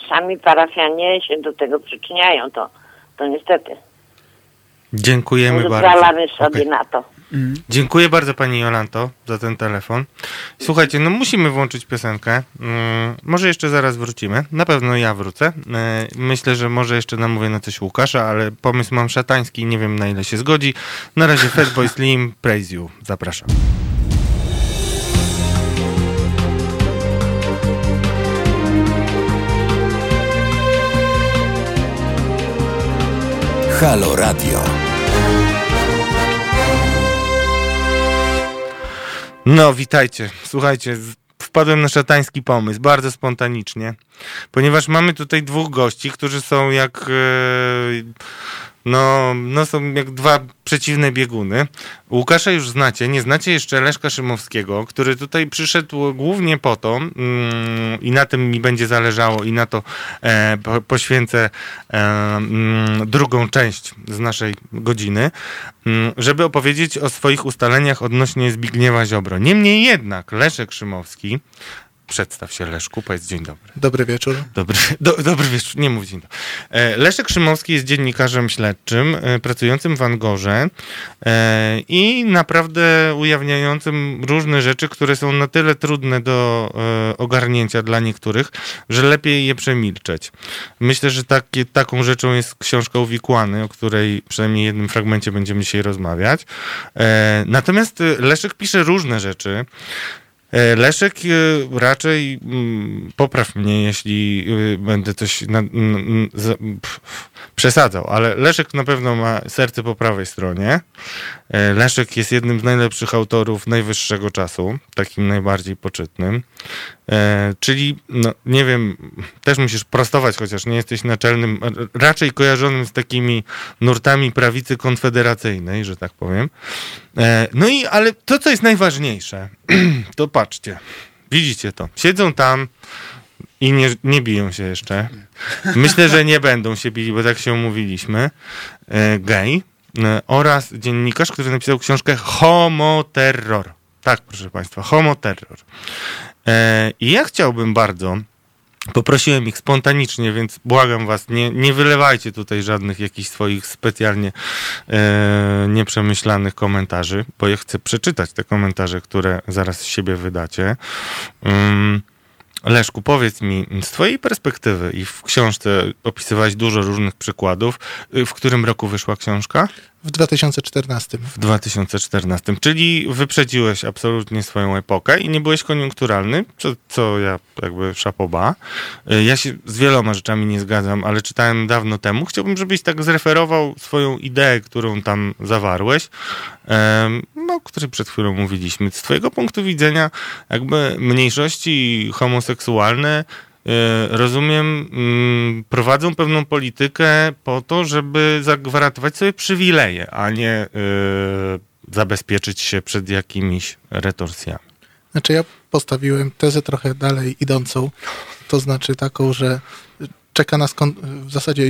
sami parafianie się do tego przyczyniają, to, to niestety. Dziękujemy bardzo. Pozwalamy sobie Okej. na to. Dziękuję bardzo pani Jolanto za ten telefon. Słuchajcie, no musimy włączyć piosenkę. Mm, może jeszcze zaraz wrócimy. Na pewno ja wrócę. E, Myślę, że może jeszcze namówię na coś Łukasza, ale pomysł mam szatański, nie wiem na ile się zgodzi. Na razie Fatboy Slim, Praise You. Zapraszam. Halo Radio. No, witajcie. Słuchajcie, wpadłem na szatański pomysł, bardzo spontanicznie, ponieważ mamy tutaj dwóch gości, którzy są jak. No, no, są jak dwa przeciwne bieguny. Łukasza już znacie, nie znacie jeszcze Leszka Szymowskiego, który tutaj przyszedł głównie po to, mm, i na tym mi będzie zależało, i na to e, po, poświęcę e, mm, drugą część z naszej godziny, mm, żeby opowiedzieć o swoich ustaleniach odnośnie Zbigniewa Ziobro. Niemniej jednak Leszek Szymowski, przedstaw się Leszku, powiedz dzień dobry. Dobry wieczór. Dobry, do, dobry wieczór, nie mów dzień dobry. E, Leszek Szymowski jest dziennikarzem śledczym, e, pracującym w Angorze e, i naprawdę ujawniającym różne rzeczy, które są na tyle trudne do ogarnięcia dla niektórych, że lepiej je przemilczeć. Myślę, że takie, taką rzeczą jest książka Uwikłany, o której przynajmniej jednym fragmencie będziemy dzisiaj rozmawiać. Natomiast Leszek pisze różne rzeczy. E, Leszek e, raczej mm, popraw mnie, jeśli e, będę coś na, n, n, za- pf, przesadzał, ale Leszek na pewno ma serce po prawej stronie. Leszek jest jednym z najlepszych autorów najwyższego czasu, takim najbardziej poczytnym. E, czyli, no, nie wiem, też musisz prostować, chociaż nie jesteś naczelnym, raczej kojarzonym z takimi nurtami prawicy konfederacyjnej, że tak powiem. E, no i, ale to, co jest najważniejsze, [CLEARS THROAT] to patrzcie, widzicie to, siedzą tam i nie, nie biją się jeszcze. Myślę, że nie będą się bili, bo tak się umówiliśmy. E, gej oraz dziennikarz, który napisał książkę Homoterror. Tak, proszę Państwa, Homoterror. E, I ja chciałbym bardzo, poprosiłem ich spontanicznie, więc błagam Was, nie, nie wylewajcie tutaj żadnych jakichś swoich specjalnie e, nieprzemyślanych komentarzy, bo ja chcę przeczytać te komentarze, które zaraz z siebie wydacie. Um, Leszku, powiedz mi, z Twojej perspektywy i w książce opisywałeś dużo różnych przykładów. y, W którym roku wyszła książka? W 2014. W 2014, czyli wyprzedziłeś absolutnie swoją epokę i nie byłeś koniunkturalny, co, co ja jakby szapoba. Y, Ja się z wieloma rzeczami nie zgadzam, ale czytałem dawno temu. Chciałbym, żebyś tak zreferował swoją ideę, którą tam zawarłeś, no, o której przed chwilą mówiliśmy. Z twojego punktu widzenia jakby mniejszości homoseksualne rozumiem, mm, prowadzą pewną politykę po to, żeby zagwarantować sobie przywileje, a nie e, zabezpieczyć się przed jakimiś retorsjami. Znaczy ja postawiłem tezę trochę dalej idącą, to znaczy taką, że czeka nas, w zasadzie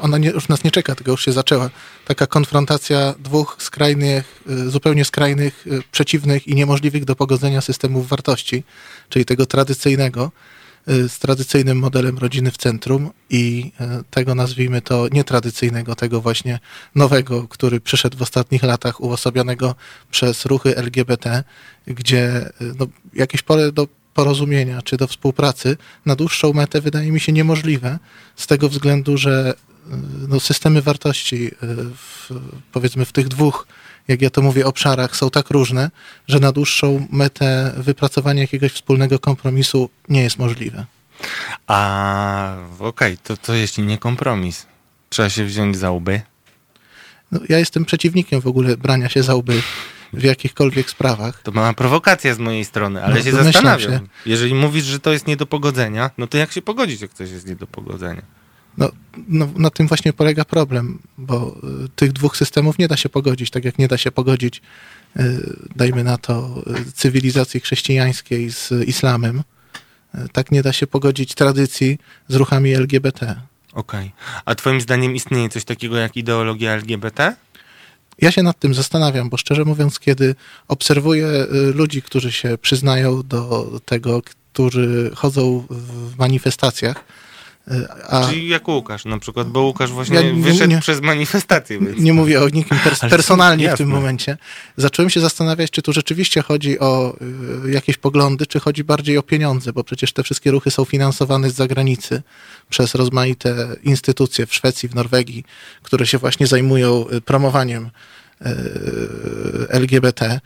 ona nie, już nas nie czeka, tylko już się zaczęła, taka konfrontacja dwóch skrajnych, y, zupełnie skrajnych, y, przeciwnych i niemożliwych do pogodzenia systemów wartości, czyli tego tradycyjnego, y, z tradycyjnym modelem rodziny w centrum i y, tego nazwijmy to nietradycyjnego, tego właśnie nowego, który przyszedł w ostatnich latach, uosobionego przez ruchy LGBT, gdzie y, no, jakieś pole do porozumienia czy do współpracy na dłuższą metę wydaje mi się niemożliwe z tego względu, że y, no, systemy wartości y, w, powiedzmy w tych dwóch, jak ja to mówię, obszarach są tak różne, że na dłuższą metę wypracowanie jakiegoś wspólnego kompromisu nie jest możliwe. A okej, to, to jeśli nie kompromis, trzeba się wziąć za łby. No, ja jestem przeciwnikiem w ogóle brania się za łby w jakichkolwiek sprawach. To mała prowokacja z mojej strony, ale No, się zastanawiam. się. Jeżeli mówisz, że to jest nie do pogodzenia, no to jak się pogodzić, jak coś jest nie do pogodzenia? No, no, na tym właśnie polega problem, bo y, tych dwóch systemów nie da się pogodzić, tak jak nie da się pogodzić, y, dajmy na to, y, cywilizacji chrześcijańskiej z islamem, tak nie da się pogodzić tradycji z ruchami LGBT. Okej. A twoim zdaniem istnieje coś takiego jak ideologia LGBT? Ja się nad tym zastanawiam, bo szczerze mówiąc, kiedy obserwuję ludzi, którzy się przyznają do tego, którzy chodzą w manifestacjach, a Czyli jak Łukasz na przykład, bo Łukasz właśnie Ja nie- wyszedł nie- przez manifestację. Więc... nie mówię o nikim pers- personalnie w tym momencie, zacząłem się zastanawiać, czy tu rzeczywiście chodzi o y, jakieś poglądy, czy chodzi bardziej o pieniądze, bo przecież te wszystkie ruchy są finansowane z zagranicy przez rozmaite instytucje w Szwecji, w Norwegii, które się właśnie zajmują y, promowaniem y, LGBT.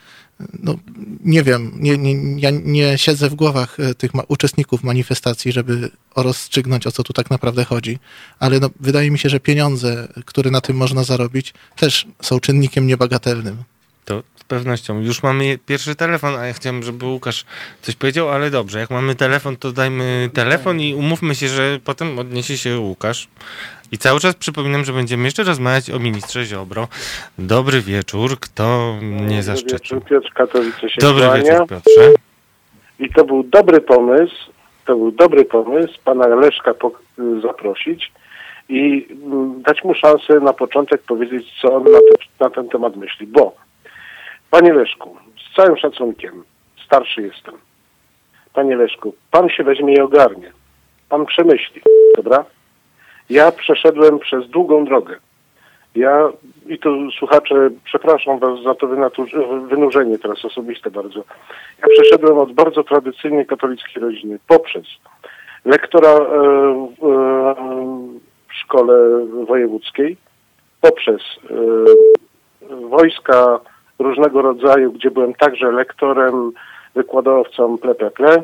No, nie wiem, nie, nie, ja nie siedzę w głowach y, tych ma- uczestników manifestacji, żeby rozstrzygnąć, o co tu tak naprawdę chodzi, ale no, wydaje mi się, że pieniądze, które na tym można zarobić, też są czynnikiem niebagatelnym. To z pewnością. Już mamy pierwszy telefon, a ja chciałem, żeby Łukasz coś powiedział, ale dobrze, jak mamy telefon, to dajmy telefon i umówmy się, że potem odniesie się Łukasz. I cały czas przypominam, że będziemy jeszcze rozmawiać o ministrze Ziobro. Dobry wieczór, kto mnie zaszczycił? wieczór, Piotr Katowice się Dobry kłania. wieczór, Piotrze. I to był dobry pomysł, to był dobry pomysł pana Leszka zaprosić i mm, dać mu szansę na początek powiedzieć, co on na, te, na ten temat myśli. Bo, panie Leszku, z całym szacunkiem, starszy jestem. Panie Leszku, pan się weźmie i ogarnie. Pan przemyśli, dobra? Ja przeszedłem przez długą drogę. Ja, i tu słuchacze, przepraszam was za to wynurzenie teraz osobiste bardzo. Ja przeszedłem od bardzo tradycyjnej katolickiej rodziny poprzez lektora e, w, e, w szkole wojewódzkiej, poprzez e, wojska różnego rodzaju, gdzie byłem także lektorem, wykładowcą, ple, ple, ple.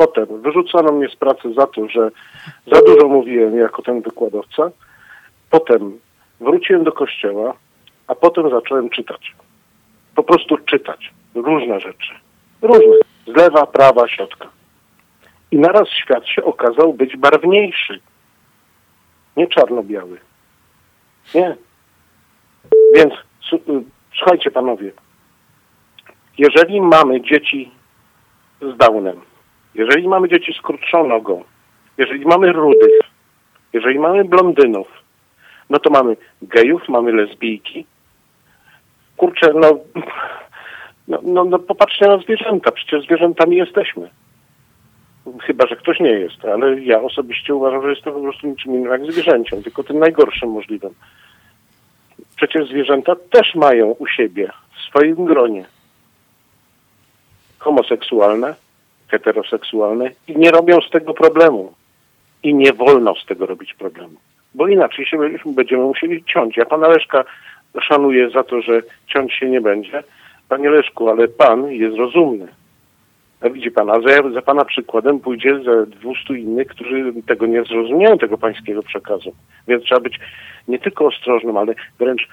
Potem wyrzucono mnie z pracy za to, że za dużo mówiłem jako ten wykładowca. Potem wróciłem do kościoła, a potem zacząłem czytać. Po prostu czytać. Różne rzeczy. Różne. Z lewa, prawa, środka. I naraz świat się okazał być barwniejszy. Nie czarno-biały. Nie. Więc y, słuchajcie panowie. Jeżeli mamy dzieci z Downem, jeżeli mamy dzieci z krótszą nogą, jeżeli mamy rudych, jeżeli mamy blondynów, no to mamy gejów, mamy lesbijki. Kurczę, no, no, no, no popatrzcie na zwierzęta, przecież zwierzętami jesteśmy. Chyba, że ktoś nie jest, ale ja osobiście uważam, że jestem po prostu niczym innym jak zwierzęciem, tylko tym najgorszym możliwym. Przecież zwierzęta też mają u siebie, w swoim gronie, homoseksualne, heteroseksualne i nie robią z tego problemu. I nie wolno z tego robić problemu. Bo inaczej się będziemy musieli ciąć. Ja pana Leszka szanuję za to, że ciąć się nie będzie. Panie Leszku, ale pan jest rozumny. A widzi pan, a za, za pana przykładem pójdzie za 200 innych, którzy tego nie zrozumieją, tego pańskiego przekazu. Więc trzeba być nie tylko ostrożnym, ale wręcz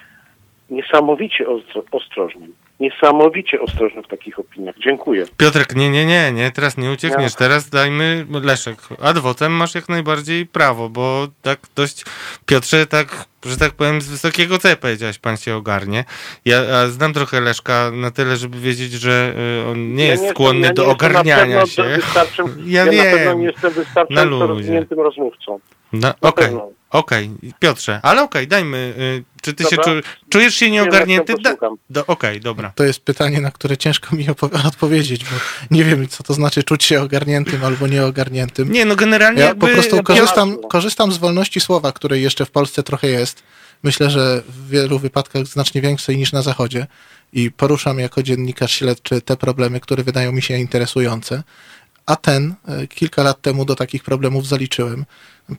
niesamowicie ostro, ostrożnym. Niesamowicie ostrożnym w takich opiniach. Dziękuję. Piotrek, nie, nie, nie, nie, teraz nie uciekniesz. Ja. Teraz dajmy, Leszek, adwotem masz jak najbardziej prawo, bo tak dość, Piotrze, tak, że tak powiem, z wysokiego C powiedziałeś, pan się ogarnie. Ja znam trochę Leszka na tyle, żeby wiedzieć, że y, on nie Ja jest nie skłonny jestem- do ja jestem ogarniania się. Ja ja na pewno wiem. nie jestem wystarczająco rozwiniętym rozmówcą. No, Okej, pewno. okej, Piotrze, ale okej, dajmy, y, czy ty się Dobra. czu, czujesz się nieogarnięty? Da, do, okej, dobra. To jest pytanie, na które ciężko mi [LAUGHS] odpowiedzieć, bo nie wiem, co to znaczy czuć się ogarniętym albo nieogarniętym. Nie, no generalnie Ja jakby... po prostu ja korzystam, korzystam z wolności słowa, której jeszcze w Polsce trochę jest. Myślę, że w wielu wypadkach znacznie większej niż na Zachodzie. I poruszam jako dziennikarz śledczy te problemy, które wydają mi się interesujące. A ten e, kilka lat temu do takich problemów zaliczyłem.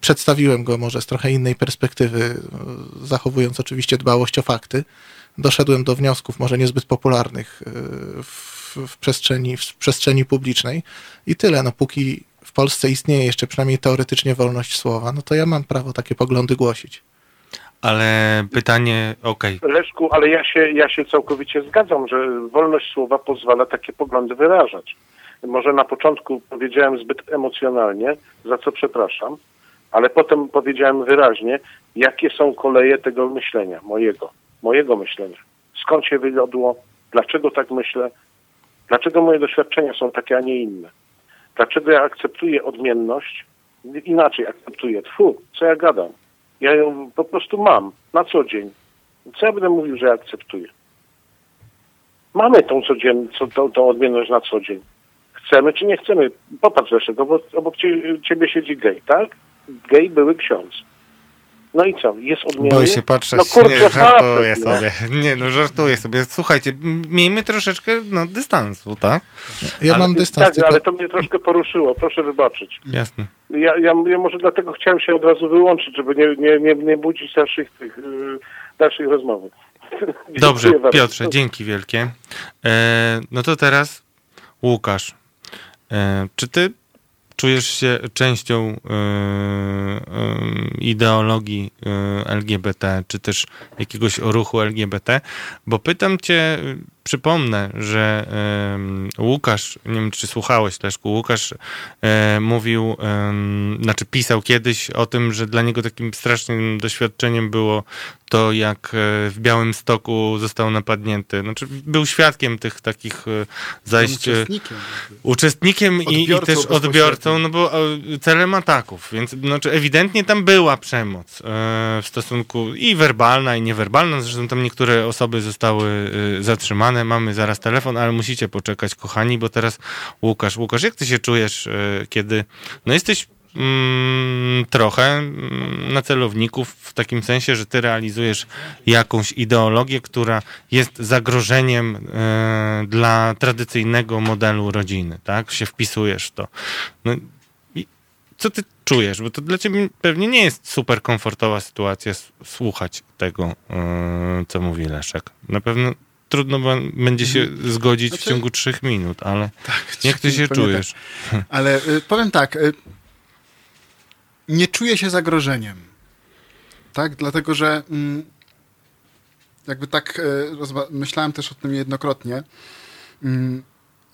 Przedstawiłem go może z trochę innej perspektywy, zachowując oczywiście dbałość o fakty. Doszedłem do wniosków, może niezbyt popularnych e, w, w, przestrzeni, w przestrzeni publicznej. I tyle. No, póki w Polsce istnieje jeszcze przynajmniej teoretycznie wolność słowa, no to ja mam prawo takie poglądy głosić. Ale pytanie, okej, Leszku, ale ja się, ja się całkowicie zgadzam, że wolność słowa pozwala takie poglądy wyrażać. Może na początku powiedziałem zbyt emocjonalnie, za co przepraszam, ale potem powiedziałem wyraźnie, jakie są koleje tego myślenia, mojego, mojego myślenia. Skąd się wywiodło, dlaczego tak myślę, dlaczego moje doświadczenia są takie, a nie inne. Dlaczego ja akceptuję odmienność, inaczej akceptuję. Tfu, co ja gadam? Ja ją po prostu mam na co dzień. Co ja będę mówił, że akceptuję? Mamy tą codzienną, tą, tą odmienność na co dzień. Chcemy czy nie chcemy? Popatrz zresztą, obok, obok cie, ciebie siedzi gej, tak? Gej były ksiądz. No i co? Jest odmienny? Boję się patrzeć, No kurczę, nie, żartuję sobie. Nie, no żartuję sobie. Słuchajcie, miejmy troszeczkę no, dystansu, tak? Ja Ale- mam dystans Tak, tylko... ale to mnie troszkę poruszyło, proszę wybaczyć. Jasne. Ja, ja, ja może dlatego chciałem się od razu wyłączyć, żeby nie, nie, nie, nie budzić dalszych, tych, yy, dalszych rozmowy. [LAUGHS] Dobrze. Piotrze, dzięki wielkie. E, no to teraz Łukasz. E, czy ty czujesz się częścią e, e, ideologii e, LGBT, czy też jakiegoś ruchu LGBT? Bo pytam cię, przypomnę, że Łukasz, nie wiem czy słuchałeś Leszku, Łukasz e, mówił, znaczy pisał kiedyś o tym, że dla niego takim strasznym doświadczeniem było to, jak e, w Białym Stoku został napadnięty. Znaczy, był świadkiem tych takich e, zajść. Uczestnikiem. Uczestnikiem i, i też odbiorcą, no bo celem ataków, więc znaczy ewidentnie tam była przemoc w stosunku i werbalna, i niewerbalna. Zresztą tam niektóre osoby zostały e, Mamy zaraz telefon, ale musicie poczekać, kochani, bo teraz Łukasz. Łukasz, jak ty się czujesz, e, kiedy no jesteś mm, trochę mm, na celowników w takim sensie, że ty realizujesz jakąś ideologię, która jest zagrożeniem e, dla tradycyjnego modelu rodziny, tak? Się wpisujesz w to. No, co ty czujesz? Bo to dla ciebie pewnie nie jest super komfortowa sytuacja słuchać tego, e, co mówi Leszek. Na pewno trudno będzie się zgodzić w Znaczy- ciągu trzech minut, ale Tak, jak ty się czujesz? Tak. Ale y, powiem tak, y, nie czuję się zagrożeniem. Tak, dlatego że mm, jakby tak y, myślałem też o tym jednokrotnie. Mm,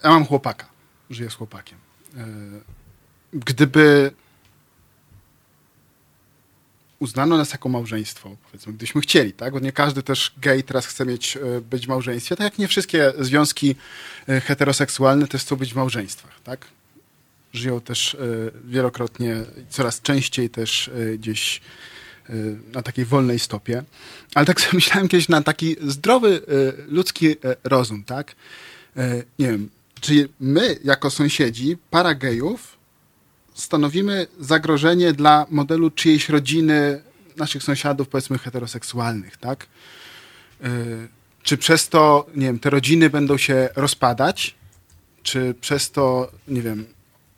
ja mam chłopaka, żyję z chłopakiem. Y, Gdyby uznano nas jako małżeństwo, powiedzmy, gdybyśmy chcieli, tak? Bo nie każdy też gej teraz chce mieć, y, być w małżeństwie, tak jak nie wszystkie związki y, heteroseksualne też chcą być w małżeństwach, tak? Żyją też y, wielokrotnie, coraz częściej też gdzieś na takiej wolnej stopie. Ale tak [LAUGHS] sobie myślałem kiedyś na taki zdrowy ludzki rozum, tak? Nie wiem, czy my jako sąsiedzi, para gejów, stanowimy zagrożenie dla modelu czyjejś rodziny, naszych sąsiadów, powiedzmy, heteroseksualnych, tak? Y, Czy przez to, nie wiem, te rodziny będą się rozpadać? Czy przez to, nie wiem,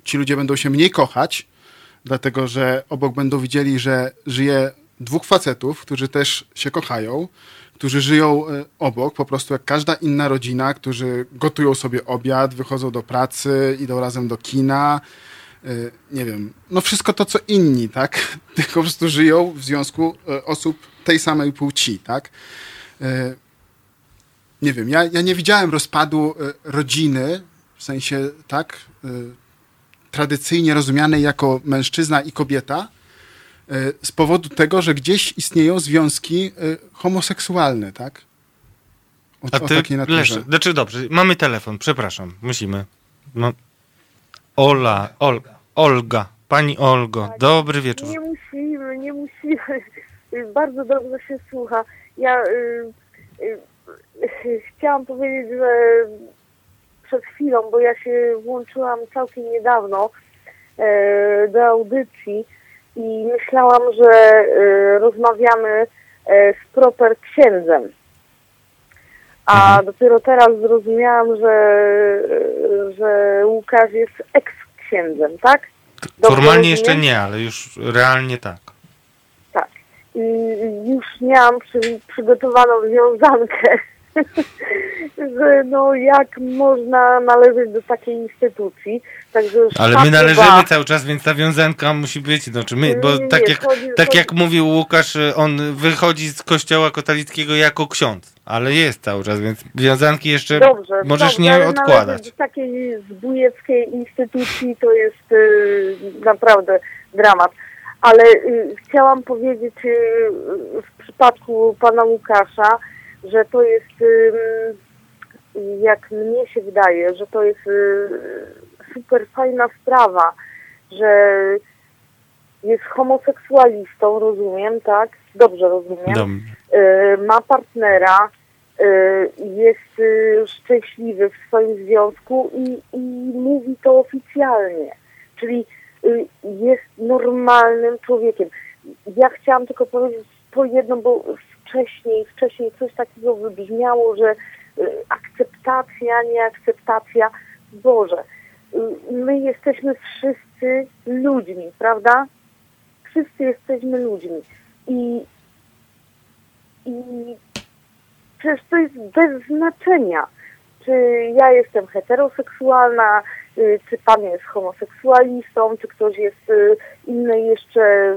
ci ludzie będą się mniej kochać, dlatego że obok będą widzieli, że żyje dwóch facetów, którzy też się kochają, którzy żyją y, obok, po prostu jak każda inna rodzina, którzy gotują sobie obiad, wychodzą do pracy, idą razem do kina, nie wiem, no wszystko to, co inni, tak? [LAUGHS] Tylko po prostu żyją w związku y, osób tej samej płci, tak? Y, Nie wiem, ja, ja nie widziałem rozpadu rodziny, w sensie, tak, tradycyjnie rozumianej jako mężczyzna i kobieta, z powodu tego, że gdzieś istnieją związki homoseksualne, tak? O, A o ty, takiej naturze. Znaczy dobrze, mamy telefon, przepraszam, musimy. No. Ola, Ol, Olga, pani Olgo, dobry wieczór. Nie musimy, nie musimy. Bardzo dobrze się słucha. Ja y, y, y, chciałam powiedzieć, że przed chwilą, bo ja się włączyłam całkiem niedawno e, do audycji i myślałam, że e, rozmawiamy e, z proper księdzem. A dopiero teraz zrozumiałam, że, że Łukasz jest eks-księdzem, tak? Dobrze Formalnie jeszcze nie, ale już realnie tak. Tak. I już miałam przy, przygotowaną wiązankę, [LAUGHS] że no jak można należeć do takiej instytucji. Także Ale my należymy cały czas, więc ta wiązanka musi być, znaczy my, bo Nie, tak nie, jak, chodzi- tak chodzi- jak mówił Łukasz, on wychodzi z kościoła katolickiego jako ksiądz, ale jest cały czas, więc wiązanki jeszcze Dobrze, możesz nie odkładać. do takiej zbójeckiej instytucji to jest y, naprawdę dramat. Ale y, chciałam powiedzieć y, w przypadku pana Łukasza, że to jest, jak mnie się wydaje, że to jest y, super fajna sprawa, że jest homoseksualistą, rozumiem, tak? Dobrze rozumiem. Dobrze. Y, ma partnera, y, jest szczęśliwy w swoim związku i, i mówi to oficjalnie. Czyli jest normalnym człowiekiem. Ja chciałam tylko powiedzieć to jedno, bo wcześniej, wcześniej coś takiego wybrzmiało, że y, akceptacja, nieakceptacja. Boże, y, my jesteśmy wszyscy ludźmi, prawda? Wszyscy jesteśmy ludźmi. I, i przecież to jest bez znaczenia, czy ja jestem heteroseksualna, y, czy pan jest homoseksualistą, czy ktoś jest inny jeszcze,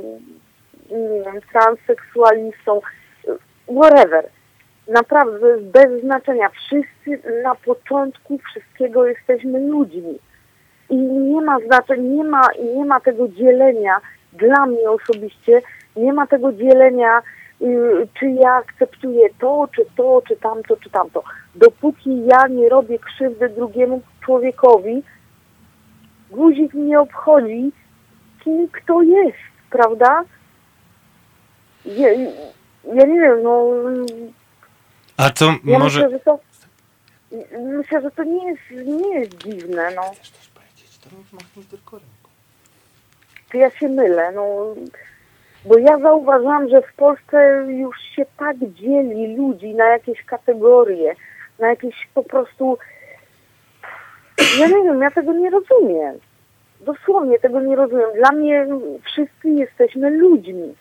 nie wiem, transseksualistą, whatever. Naprawdę bez znaczenia. Wszyscy na początku wszystkiego jesteśmy ludźmi. I nie ma znaczenia, nie ma, nie ma tego dzielenia dla mnie osobiście, nie ma tego dzielenia, y, czy ja akceptuję to, czy to, czy tamto, czy tamto. Dopóki ja nie robię krzywdy drugiemu człowiekowi, guzik nie obchodzi, kim kto jest, prawda? Ja, nie wiem, no A co ja może... myślę, że to myślę, że to nie jest, nie jest dziwne, no. Czy ja się mylę, no. Bo ja zauważyłam, że w Polsce już się tak dzieli ludzi na jakieś kategorie, na jakieś po prostu... Ja nie wiem, ja tego nie rozumiem. Dosłownie tego nie rozumiem. Dla mnie wszyscy jesteśmy ludźmi,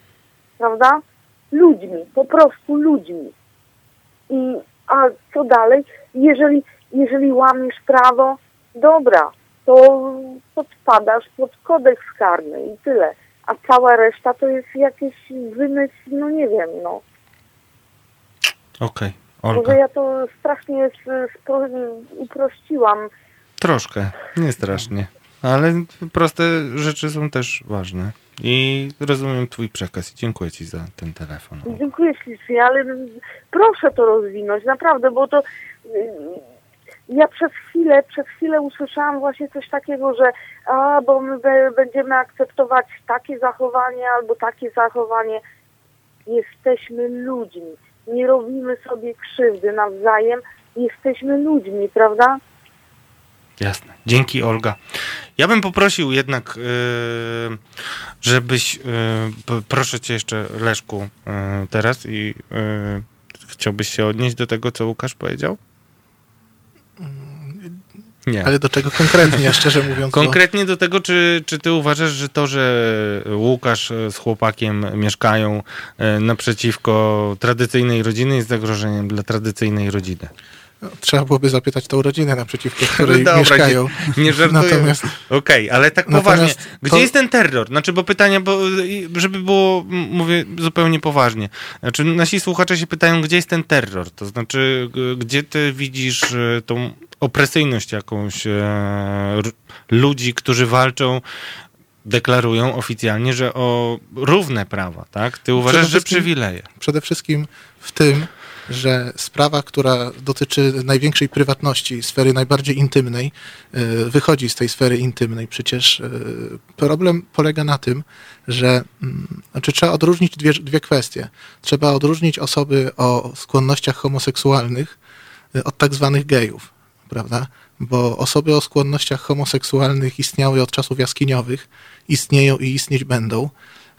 prawda? Ludźmi, po prostu ludźmi. I a co dalej? Jeżeli, jeżeli łamiesz prawo, dobra, to podpadasz pod kodeks karny i tyle. A cała reszta to jest jakiś wymysł, no nie wiem, no. Okej, Może Olga. ja to strasznie uprościłam. Troszkę, nie strasznie. Ale proste rzeczy są też ważne. I rozumiem twój przekaz i dziękuję ci za ten telefon. Dziękuję ślicznie, ale proszę to rozwinąć, naprawdę, bo to y, ja przez chwilę, przez chwilę usłyszałam właśnie coś takiego, że a, bo my będziemy akceptować takie zachowanie albo takie zachowanie. Jesteśmy ludźmi. Nie robimy sobie krzywdy nawzajem. Jesteśmy ludźmi, prawda? Jasne. Dzięki, Olga. Ja bym poprosił jednak, yy, żebyś, p- proszę cię jeszcze, Leszku, yy, teraz i chciałbyś się odnieść do tego, co Łukasz powiedział? Nie. Ale do czego konkretnie, szczerze [LAUGHS] mówiąc? bo- Konkretnie do tego, czy, czy ty uważasz, że to, że Łukasz z chłopakiem mieszkają naprzeciwko tradycyjnej rodziny jest zagrożeniem dla tradycyjnej rodziny? No, Trzeba byłoby zapytać tą rodzinę, naprzeciwko której [LAUGHS] Dobra, mieszkają. Nie, nie żartuję. Natomiast Okej, ale tak poważnie. Gdzie to- jest ten terror? Znaczy, bo pytania, bo żeby było, mówię zupełnie poważnie. Znaczy, nasi słuchacze się pytają, gdzie jest ten terror? To znaczy, gdzie ty widzisz e, tą opresyjność jakąś e, ludzi, którzy walczą deklarują oficjalnie, że o równe prawa, tak? Ty uważasz, że przywileje. przede wszystkim w tym, że sprawa, która dotyczy największej prywatności, sfery najbardziej intymnej, y, wychodzi z tej sfery intymnej. Przecież y, problem polega na tym, że mm, znaczy trzeba odróżnić dwie, dwie kwestie. Trzeba odróżnić osoby o skłonnościach homoseksualnych y, od tak zwanych gejów, prawda? Bo osoby o skłonnościach homoseksualnych istniały od czasów jaskiniowych, istnieją i istnieć będą.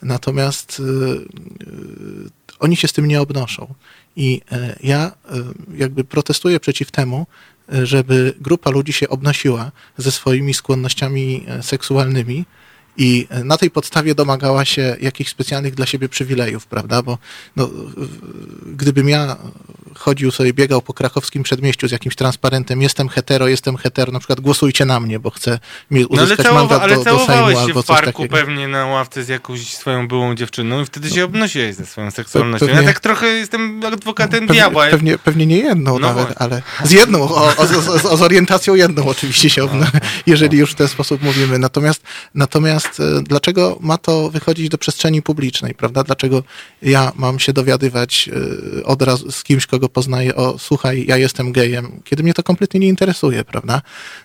Natomiast y, y, oni się z tym nie obnoszą. I e, ja e, jakby protestuję przeciw temu, e, żeby grupa ludzi się obnosiła ze swoimi skłonnościami seksualnymi i na tej podstawie domagała się jakichś specjalnych dla siebie przywilejów, prawda? Bo no, gdybym ja chodził sobie, biegał po krakowskim przedmieściu z jakimś transparentem, jestem hetero, jestem hetero, na przykład głosujcie na mnie, bo chcę mi No ale, uzyskać całowa, mandat ale do, do Sejmu się albo w parku pewnie na ławce z jakąś swoją byłą dziewczyną i wtedy się obnosiłeś ze swoją seksualnością. pewnie- Ja tak trochę jestem adwokatem Pewnie, diabła. pewnie, pewnie nie jedną No nawet, właśnie. ale z jedną, o, o, z, z orientacją jedną oczywiście się, obna, jeżeli już w ten sposób mówimy. Natomiast, natomiast e, dlaczego ma to wychodzić do przestrzeni publicznej, prawda? Dlaczego ja mam się dowiadywać e, od razu z kimś, kogo go poznaję, o słuchaj, ja jestem gejem, kiedy mnie to kompletnie nie interesuje, prawda?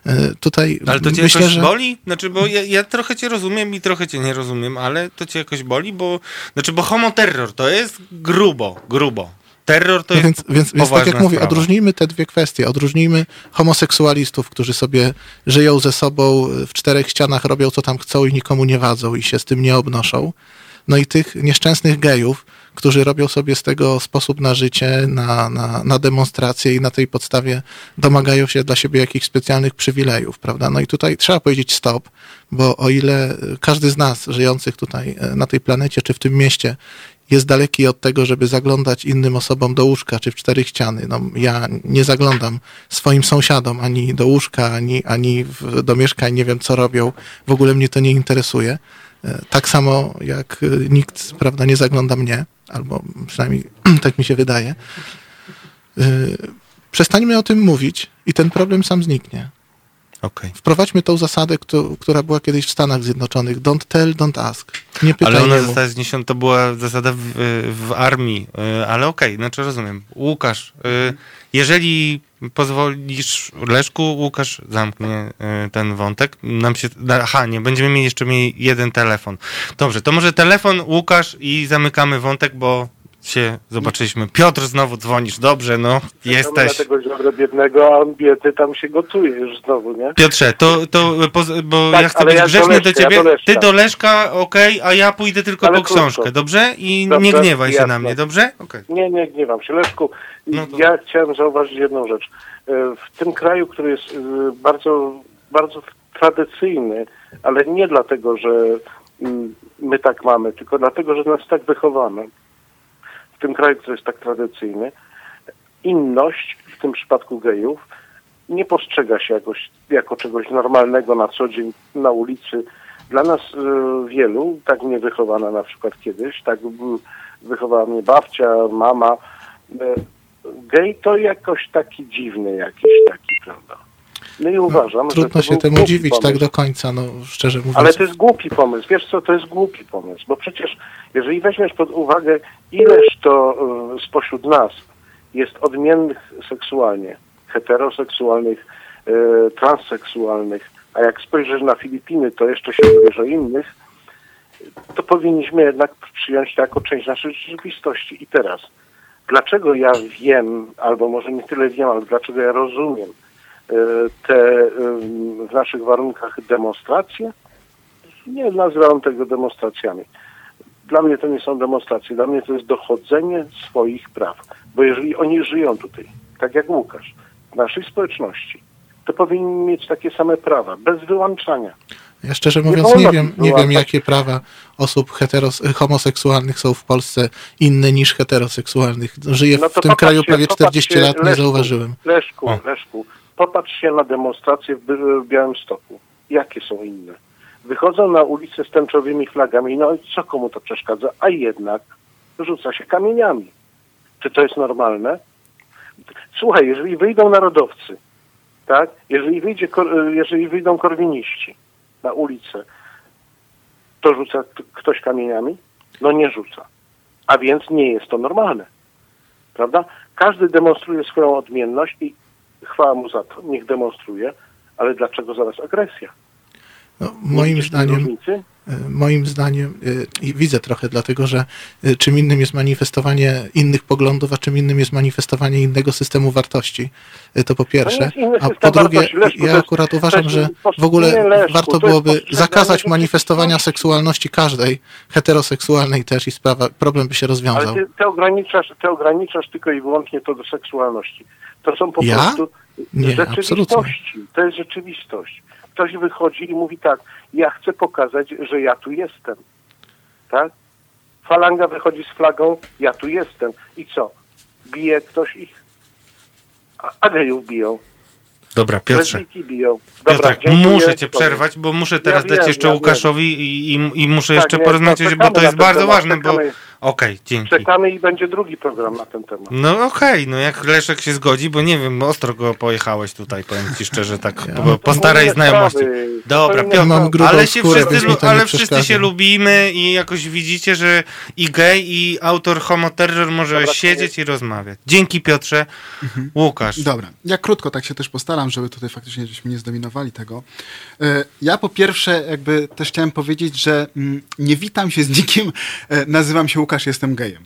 Y, Tutaj Ale to cię myślę, jakoś że... boli? Znaczy, bo ja, ja trochę cię rozumiem i trochę cię nie rozumiem, ale to cię jakoś boli, bo... Znaczy, bo homoterror to jest grubo, grubo. Terror to No jest więc, więc, więc tak jak mówię, sprawa. odróżnijmy te dwie kwestie. Odróżnijmy homoseksualistów, którzy sobie żyją ze sobą w czterech ścianach, robią co tam chcą i nikomu nie wadzą i się z tym nie obnoszą. No i tych nieszczęsnych gejów, którzy robią sobie z tego sposób na życie, na, na, na demonstracje i na tej podstawie domagają się dla siebie jakichś specjalnych przywilejów, prawda? No i tutaj trzeba powiedzieć stop, bo o ile każdy z nas żyjących tutaj e, na tej planecie czy w tym mieście jest daleki od tego, żeby zaglądać innym osobom do łóżka czy w cztery ściany. No, ja nie zaglądam swoim sąsiadom ani do łóżka, ani, ani w, do mieszkań, nie wiem co robią. W ogóle mnie to nie interesuje. E, Tak samo jak e, nikt, prawda, nie zagląda mnie, albo przynajmniej [CLEARS THROAT] tak mi się wydaje. E, Przestańmy o tym mówić i ten problem sam zniknie. Okej. Wprowadźmy tą zasadę, któ- która była kiedyś w Stanach Zjednoczonych. Don't tell, don't ask. Nie pytaj, Ale ona została zniesiona, to była zasada w, w armii, y, ale okej, znaczy rozumiem. Łukasz, y, jeżeli pozwolisz Leszku, Łukasz zamknie y, ten wątek. Nam się, aha, nie, będziemy mieli jeszcze mieli jeden telefon. Dobrze, to może telefon, Łukasz i zamykamy wątek, bo się zobaczyliśmy. Piotr, znowu dzwonisz, dobrze, no, jesteś. Na tego ziobro biednego, a on biedny tam się gotuje już znowu, nie? Piotrze, to, to bo Tak, ja chcę być ja do grzeczny do Leszka, ja ciebie. do Leszka. Ty do Leszka, okej, a ja pójdę tylko Ale po krótko. książkę, dobrze? I Dobrze, nie gniewaj się na jasne. mnie, dobrze? Okej. Nie, nie gniewam się. Leszku, No to- ja chciałem zauważyć jedną rzecz. E, W tym kraju, który jest e, bardzo, bardzo tradycyjny, ale nie dlatego, że mm, my tak mamy, tylko dlatego, że nas tak wychowano. Tym kraju, który jest tak tradycyjny, inność, w tym przypadku gejów, nie postrzega się jakoś, jako czegoś normalnego na co dzień na ulicy. Dla nas e, wielu, tak mnie wychowano na przykład kiedyś, tak mm, wychowała mnie babcia, mama. E, Gej to jakoś taki dziwny jakiś taki, prawda? No i uważam, że Trudno się temu dziwić tak pomysł. do końca, no szczerze mówiąc. Ale to jest głupi pomysł. Wiesz co, to jest głupi pomysł, bo przecież jeżeli weźmiesz pod uwagę, ileż to e, spośród nas jest odmiennych seksualnie, heteroseksualnych, e, transseksualnych, a jak spojrzysz na Filipiny, to jeszcze się dowiesz innych, to powinniśmy jednak przyjąć to jako część naszej rzeczywistości. I teraz, dlaczego ja wiem, albo może nie tyle wiem, ale dlaczego ja rozumiem te e, w naszych warunkach demonstracje? Nie nazywam tego demonstracjami. Dla mnie to nie są demonstracje, dla mnie to jest dochodzenie swoich praw. Bo jeżeli oni żyją tutaj, tak jak Łukasz, w naszej społeczności, to powinni mieć takie same prawa, bez wyłączania. Ja szczerze Nie mówiąc wolno nie wiem, nie wiem wyłapać. jakie prawa osób heteros- homoseksualnych są w Polsce inne niż heteroseksualnych. Żyję No w tym kraju prawie popatrzcie, 40 lat, nie Leszku, zauważyłem. Leszku, O. Leszku, popatrz się na demonstracje w, Białymstoku. Jakie są inne? Wychodzą na ulicę z tęczowymi flagami, no i co komu to przeszkadza? A jednak rzuca się kamieniami. Czy to jest normalne? Słuchaj, jeżeli wyjdą narodowcy, tak? Jeżeli, wyjdzie, jeżeli wyjdą korwiniści na ulicę, to rzuca ktoś kamieniami? No nie rzuca. A więc nie jest to normalne. Prawda? Każdy demonstruje swoją odmienność i chwała mu za to. Niech demonstruje, ale dlaczego zaraz agresja? No, moim zdaniem, różnicy? Y, moim zdaniem y, i widzę trochę, dlatego że y, czym innym jest manifestowanie innych poglądów, a czym innym jest manifestowanie innego systemu wartości. To po pierwsze. A po drugie, ja akurat uważam, że w ogóle warto byłoby zakazać manifestowania seksualności każdej, heteroseksualnej też i sprawa, problem by się Ale rozwiązał. ty, ty, ograniczasz, ty ograniczasz tylko i wyłącznie to do seksualności. To są po Ja? prostu Nie, rzeczywistości. To jest rzeczywistość. Ktoś wychodzi i mówi tak, ja chcę pokazać, że ja tu jestem. Tak? Falanga wychodzi z flagą, ja tu jestem. I co? Bije ktoś ich? A, a gejów biją. Dobra, Piotrze. Biją. Dobra, Piotrek, muszę cię przerwać, bo muszę teraz Ja dać wiem, jeszcze ja Łukaszowi i, i, i muszę Tak, jeszcze porozmawiać, bo to jest bardzo temat, ważne, bo czekamy. Okej, dzięki. Czekamy i będzie drugi program na ten temat. No okej, no jak Leszek się zgodzi, bo nie wiem, ostro go pojechałeś tutaj, powiem ci szczerze, tak po, po starej znajomości. sprawy, Dobra, Piotr, ale się skórę, wszyscy, ale wszyscy się lubimy i jakoś widzicie, że i gej, i autor Homo Terror może Dobra, siedzieć i rozmawiać. Dzięki Piotrze. Łukasz. Dobra, ja krótko tak się też postaram, żeby tutaj faktycznie żeśmy nie zdominowali tego. E, Ja po pierwsze jakby też chciałem powiedzieć, że mm, nie witam się z nikim, e, nazywam się Łukasz, jestem gejem.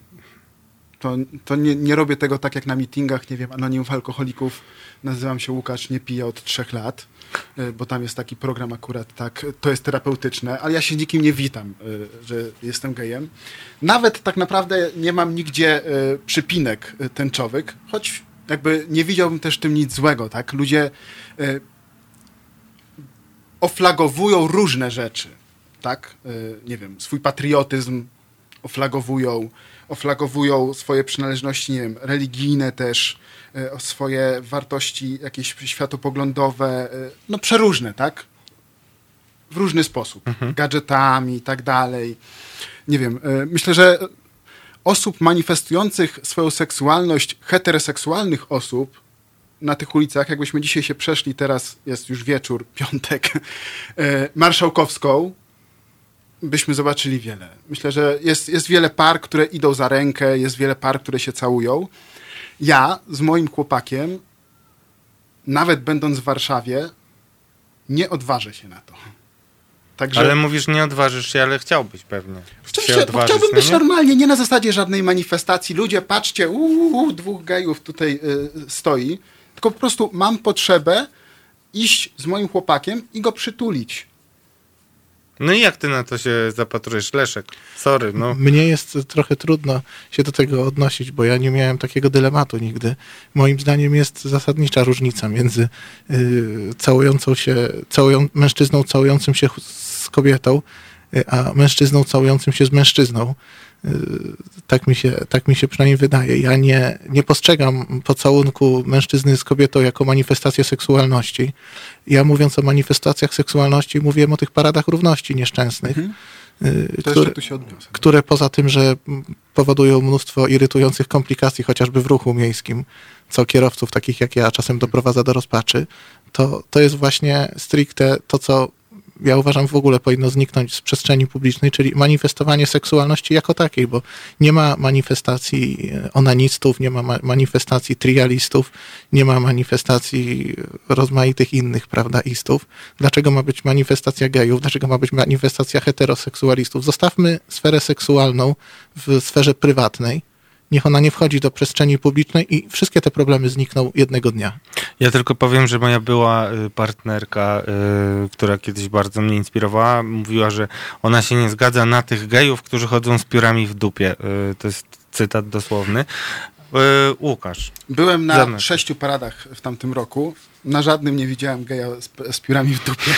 To, to nie, nie robię tego tak jak na meetingach, nie wiem, anonimów alkoholików. Nazywam się Łukasz, nie piję od trzech lat, e, bo tam jest taki program akurat, tak, to jest terapeutyczne, ale ja się nikim nie witam, e, że jestem gejem. Nawet tak naprawdę nie mam nigdzie e, przypinek tęczowych, choć jakby nie widziałbym też w tym nic złego, tak? Ludzie oflagowują różne rzeczy, tak? Nie wiem, swój patriotyzm oflagowują, oflagowują swoje przynależności, nie wiem, religijne też, e, swoje wartości jakieś światopoglądowe, e, no przeróżne, tak? W różny sposób. Gadżetami i tak dalej. Nie wiem, e, myślę, że osób manifestujących swoją seksualność, heteroseksualnych osób na tych ulicach, jakbyśmy dzisiaj się przeszli, teraz jest już wieczór, piątek, [LAUGHS] marszałkowską, byśmy zobaczyli wiele. Myślę, że jest, jest wiele par, które idą za rękę, jest wiele par, które się całują. Ja z moim chłopakiem, nawet będąc w Warszawie, nie odważę się na to. Także... Ale mówisz, nie odważysz się, ale chciałbyś pewnie. Oczywiście, odważyć, chciałbym no być nie? normalnie, nie na zasadzie żadnej manifestacji. Ludzie, patrzcie, uuu, dwóch gejów tutaj y, stoi. Tylko po prostu mam potrzebę iść z moim chłopakiem i go przytulić. No i jak ty na to się zapatrujesz, Leszek? Sorry, no. Mnie jest trochę trudno się do tego odnosić, bo ja nie miałem takiego dylematu nigdy. Moim zdaniem jest zasadnicza różnica między y, całującą się, całują, mężczyzną całującym się z kobietą, y, a mężczyzną całującym się z mężczyzną. Y, tak, mi się, tak mi się przynajmniej wydaje. Ja nie, nie postrzegam pocałunku mężczyzny z kobietą jako manifestację seksualności. Ja mówiąc o manifestacjach seksualności, mówiłem o tych paradach równości nieszczęsnych. y, To które- odniosę. które poza tym, że powodują mnóstwo irytujących komplikacji, chociażby w ruchu miejskim, co kierowców takich jak ja czasem doprowadza do rozpaczy, to, to jest właśnie stricte to, co ja uważam w ogóle powinno zniknąć z przestrzeni publicznej, czyli manifestowanie seksualności jako takiej, bo nie ma manifestacji e, onanistów, nie ma ma- manifestacji trialistów, nie ma manifestacji rozmaitych innych, prawda, istów. Dlaczego ma być manifestacja gejów? Dlaczego ma być manifestacja heteroseksualistów? Zostawmy sferę seksualną w sferze prywatnej. Niech ona nie wchodzi do przestrzeni publicznej i wszystkie te problemy znikną jednego dnia. Ja tylko powiem, że moja była y, partnerka, y, która kiedyś bardzo mnie inspirowała, mówiła, że ona się nie zgadza na tych gejów, którzy chodzą z piórami w dupie. Y, To jest cytat dosłowny. Łukasz. Byłem na Zamek. sześciu paradach w tamtym roku. Na żadnym nie widziałem geja z, z piórami w dupie.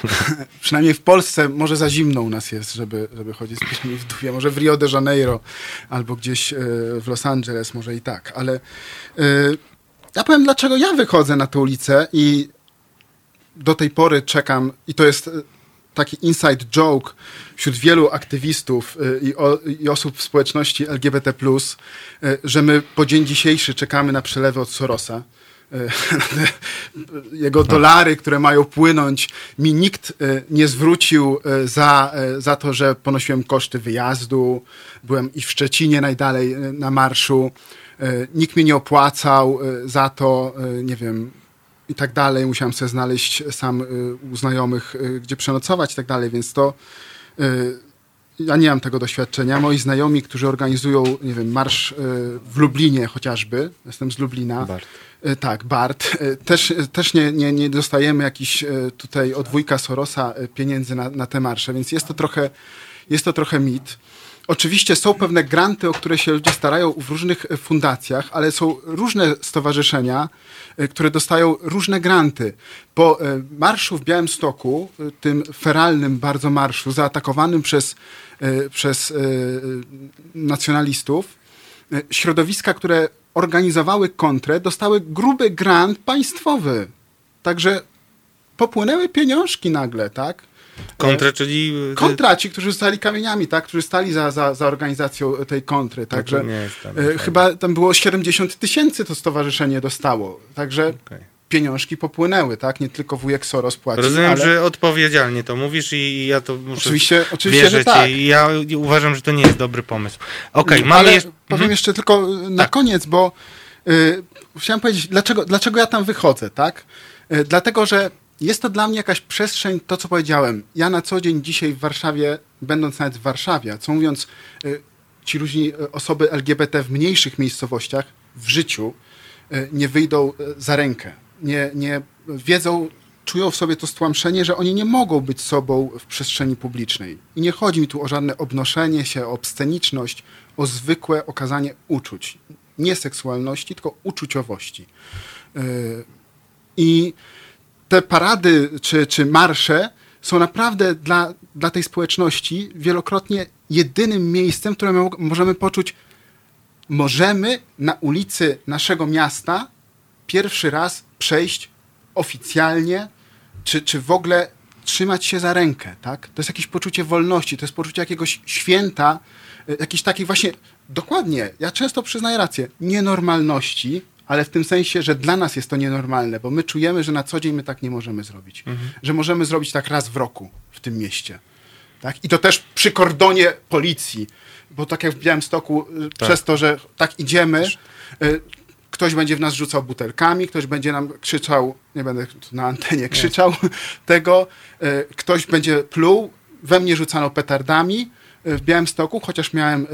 [LAUGHS] Przynajmniej w Polsce może za zimno u nas jest, żeby, żeby chodzić z piórami w dupie. Może w Rio de Janeiro albo gdzieś e, w Los Angeles, może i tak. Ale e, ja powiem, dlaczego ja wychodzę na tę ulicę i do tej pory czekam, i to jest e, taki inside joke wśród wielu aktywistów i, o, i osób w społeczności LGBT, że my po dzień dzisiejszy czekamy na przelewy od Sorosa. [LAUGHS] E, Jego dolary, które mają płynąć, mi nikt e, nie zwrócił e, za, e, za to, że ponosiłem koszty wyjazdu. Byłem i w Szczecinie najdalej e, na marszu. E, Nikt mnie nie opłacał e, za to, e, nie wiem, i tak dalej. Musiałem sobie znaleźć sam u znajomych, gdzie przenocować i tak dalej, więc to ja nie mam tego doświadczenia. Moi znajomi, którzy organizują, nie wiem, marsz y, w Lublinie chociażby, jestem z Lublina. Bart. Y, Tak, Bart. Y, Też, też nie, nie, nie dostajemy jakiś tutaj od wujka Sorosa pieniędzy na, na te marsze, więc jest to trochę, jest to trochę mit. Oczywiście są pewne granty, o które się ludzie starają w różnych e, fundacjach, ale są różne stowarzyszenia, e, które dostają różne granty. Po e, marszu w Białymstoku, tym feralnym bardzo marszu, zaatakowanym przez, przez nacjonalistów, środowiska, które organizowały kontrę, dostały gruby grant państwowy. Także popłynęły pieniążki nagle, tak? Kontrę, czyli... Kontra, ci, którzy zostali kamieniami, tak? Którzy stali za, za, za organizacją tej kontry. Także tam, e, chyba tam było 70 tysięcy to stowarzyszenie dostało. Także Okej. pieniążki popłynęły, tak? Nie tylko wujek Soros płacił, Rozumiem, ale że odpowiedzialnie to mówisz i ja to muszę oczywiście, oczywiście wierzyć że tak. i ja uważam, że to nie jest dobry pomysł. Okej, mamy Ale jeszcze... powiem Mhm. jeszcze tylko na Tak. koniec, bo y, chciałem powiedzieć, dlaczego, dlaczego ja tam wychodzę, tak? Y, dlatego, że jest to dla mnie jakaś przestrzeń, to co powiedziałem. Ja na co dzień dzisiaj w Warszawie, będąc nawet w Warszawie, co mówiąc, y, ci różni y, osoby LGBT w mniejszych miejscowościach w życiu y, nie wyjdą za rękę. Nie, nie wiedzą, czują w sobie to stłamszenie, że oni nie mogą być sobą w przestrzeni publicznej. I nie chodzi mi tu o żadne obnoszenie się, o obsceniczność, o zwykłe okazanie uczuć. Nie seksualności, tylko uczuciowości. I te parady czy, czy marsze są naprawdę dla, dla tej społeczności wielokrotnie jedynym miejscem, mo- możemy poczuć, możemy na ulicy naszego miasta pierwszy raz przejść oficjalnie, czy, czy w ogóle trzymać się za rękę, tak? To jest jakieś poczucie wolności, to jest poczucie jakiegoś święta, y, jakiejś takiej właśnie, dokładnie, ja często przyznaję rację, nienormalności, ale w tym sensie, że dla nas jest to nienormalne, bo my czujemy, że na co dzień my tak nie możemy zrobić. Że możemy zrobić tak raz w roku w tym mieście. Tak? I to też przy kordonie policji, bo tak jak w Białymstoku, y, przez to, że tak idziemy, y, ktoś będzie w nas rzucał butelkami, ktoś będzie nam krzyczał, nie będę na antenie krzyczał [LAUGHS] tego, y, ktoś będzie pluł, we mnie rzucano petardami w Białymstoku, chociaż miałem,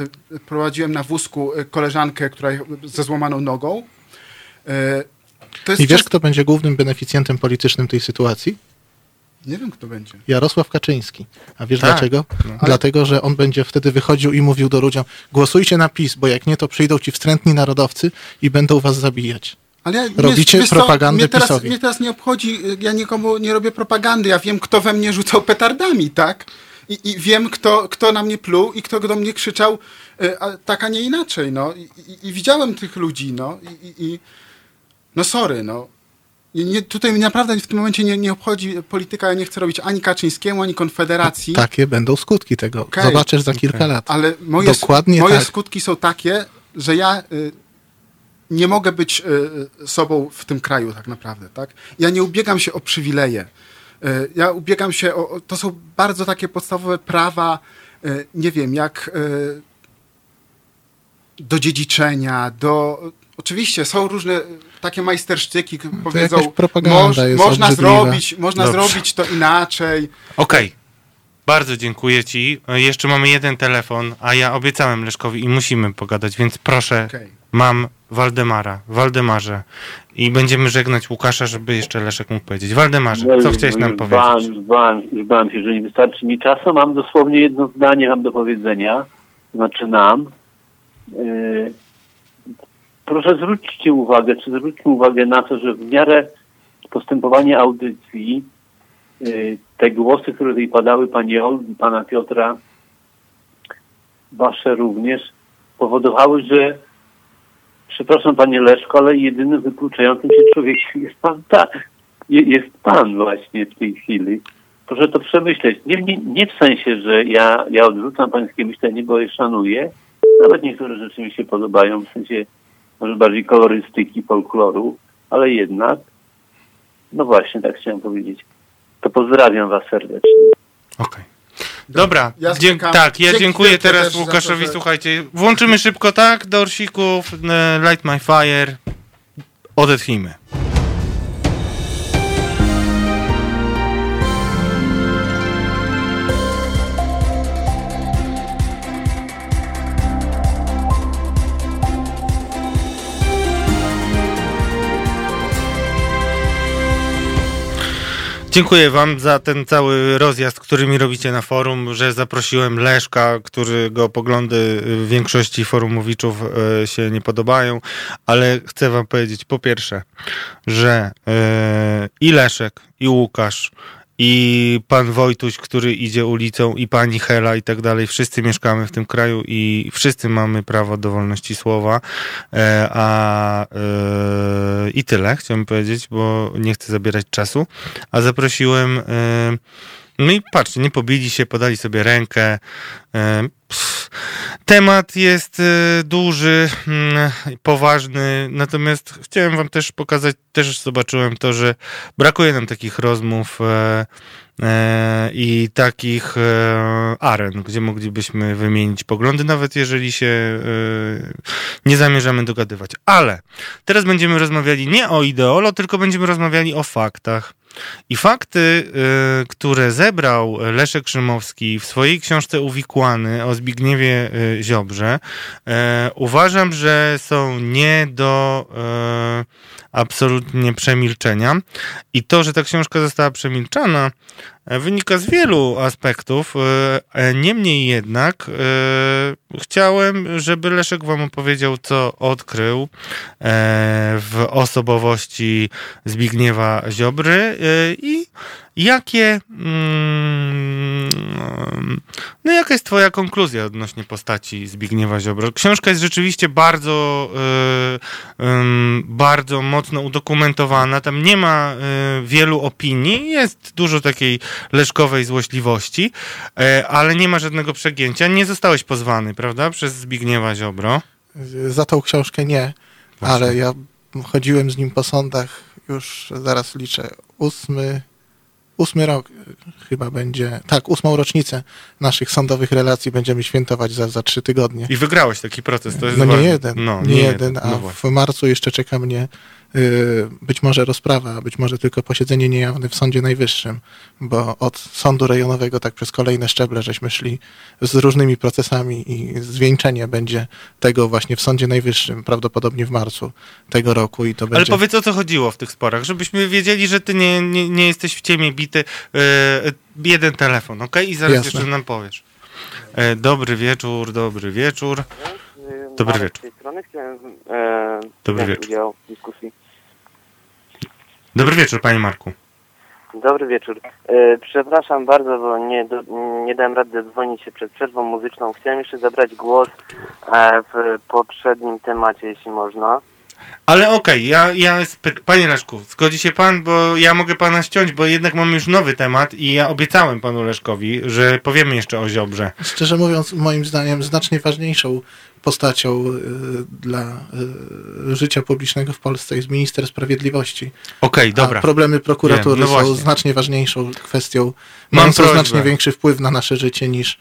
prowadziłem na wózku koleżankę, która ze złamaną nogą. To jest I wiesz, kto będzie głównym beneficjentem politycznym tej sytuacji? Nie wiem, kto będzie. Jarosław Kaczyński. A wiesz Tak. dlaczego? Dlatego, że on będzie wtedy wychodził i mówił do ludziom, głosujcie na PiS, bo jak nie, to przyjdą ci wstrętni narodowcy i będą was zabijać. Ale ja, Robicie wiesz propagandę mnie teraz, PiS-owi. mnie teraz nie obchodzi, ja nikomu nie robię propagandy, ja wiem, kto we mnie rzucał petardami, tak? I, i wiem, kto, kto na mnie pluł i kto do mnie krzyczał y, a, tak, a nie inaczej, no. I, i, i widziałem tych ludzi, no. I, i, i no sorry, no. Nie, tutaj naprawdę w tym momencie nie, nie obchodzi polityka, ja nie chcę robić ani Kaczyńskiemu, ani Konfederacji. Takie będą skutki tego. Okej. Zobaczysz za kilka lat. Ale moje, Dokładnie moje tak. skutki są takie, że ja y, nie mogę być y, sobą w tym kraju tak naprawdę, tak? Ja nie ubiegam się o przywileje. Y, ja ubiegam się o, o... To są bardzo takie podstawowe prawa, y, nie wiem, jak y, do dziedziczenia, do... Oczywiście są różne y, takie majstersztyki, powiedzą, jest można obrzydliwa. zrobić, można Dobrze. zrobić to inaczej. Okej. Bardzo dziękuję ci. Jeszcze mamy jeden telefon, a ja obiecałem Leszkowi i musimy pogadać, więc proszę, Okej. mam Waldemara. Waldemarze. I będziemy żegnać Łukasza, żeby jeszcze Leszek mógł powiedzieć. Waldemarze, co chciałeś nam powiedzieć? Bałem się, że nie wystarczy mi czasu. Mam dosłownie jedno zdanie mam do powiedzenia. Znaczy nam. Yy, proszę zwróćcie uwagę, czy zwróćmy uwagę na to, że w miarę postępowania audycji yy, te głosy, które tutaj padały, pani Olgi, pana Piotra, wasze również, powodowały, że przepraszam panie Leszko, ale jedynym wykluczającym się człowiekiem jest pan tak. Je- Jest pan właśnie w tej chwili. Proszę to przemyśleć. Nie, nie, nie w sensie, że ja, ja odrzucam pańskie myślenie, bo je szanuję. Nawet niektóre rzeczy mi się podobają, w sensie może bardziej kolorystyki, folkloru, ale jednak, no właśnie, tak chciałem powiedzieć. To pozdrawiam was serdecznie. Okej. Dobra, Ja dzie- tak, ja Dzięki dziękuję teraz za to, Łukaszowi, że- słuchajcie, włączymy szybko, tak, do orsików, e, Light My Fire, odetchnijmy. Dziękuję Wam za ten cały rozjazd, który mi robicie na forum, że zaprosiłem Leszka, którego poglądy większości forumowiczów e, się nie podobają, ale chcę Wam powiedzieć po pierwsze, że e, i Leszek, i Łukasz, i pan Wojtuś, który idzie ulicą, i pani Hela i tak dalej, wszyscy mieszkamy w tym kraju i wszyscy mamy prawo do wolności słowa, e, a e, i tyle chciałem powiedzieć, bo nie chcę zabierać czasu, a zaprosiłem e, No i patrzcie, nie pobili się, podali sobie rękę. E, pff, Temat jest e, duży, mm, poważny, natomiast chciałem wam też pokazać, też zobaczyłem to, że brakuje nam takich rozmów e, e, i takich e, aren, gdzie moglibyśmy wymienić poglądy, nawet jeżeli się nie zamierzamy dogadywać. Ale teraz będziemy rozmawiali nie o ideolo, tylko będziemy rozmawiali o faktach. I fakty, y, które zebrał Leszek Szymowski w swojej książce Uwikłany o Zbigniewie y, Ziobrze, y, uważam, że są nie do absolutnie przemilczenia. I to, że ta książka została przemilczana, wynika z wielu aspektów. e, e, Niemniej jednak e, chciałem, żeby Leszek wam opowiedział, co odkrył e, w osobowości Zbigniewa Ziobry e, i jakie mm, no jaka jest twoja konkluzja odnośnie postaci Zbigniewa Ziobro? Książka jest rzeczywiście bardzo em, bardzo mocno udokumentowana, tam nie ma e, wielu opinii, jest dużo takiej leszkowej złośliwości, e, ale nie ma żadnego przegięcia. Nie zostałeś pozwany, prawda, przez Zbigniewa Ziobro? Za tą książkę nie, Właśnie. ale ja chodziłem z nim po sądach już zaraz liczę. Ósmy, ósmy rok y, chyba będzie. Tak, ósmą rocznicę naszych sądowych relacji będziemy świętować za, za trzy tygodnie. I wygrałeś taki proces, to jest No nie ważne. jeden, No, nie, jeden, a No w marcu jeszcze czeka mnie być może rozprawa, a być może tylko posiedzenie niejawne w Sądzie Najwyższym, bo od sądu rejonowego tak przez kolejne szczeble żeśmy szli z różnymi procesami i zwieńczenie będzie tego właśnie w Sądzie Najwyższym, prawdopodobnie w marcu tego roku i to Ale będzie... powiedz o co chodziło w tych sporach, żebyśmy wiedzieli, że ty nie, nie, nie jesteś w ciemię bity. E, jeden telefon, ok? I zaraz Jasne. jeszcze nam powiesz. E, dobry wieczór, dobry wieczór. Dobry Marek wieczór. Z tej strony chciałem e, Dobry wziąć wieczór. udział w dyskusji. Dobry wieczór, panie Marku. Dobry wieczór. E, przepraszam bardzo, bo nie, do, nie dałem rady zadzwonić się przed przerwą muzyczną. Chciałem jeszcze zabrać głos e, w poprzednim temacie, jeśli można. Ale okej, ja, ja spy- panie Leszku, zgodzi się pan, bo ja mogę pana ściąć, bo jednak mamy już nowy temat i ja obiecałem panu Leszkowi, że powiemy jeszcze o Ziobrze. Szczerze mówiąc, moim zdaniem znacznie ważniejszą postacią y, dla y, życia publicznego w Polsce jest minister sprawiedliwości. Okej, dobra. A problemy prokuratury Wiem, no są znacznie ważniejszą kwestią, Mam prośbę. znacznie większy wpływ na nasze życie niż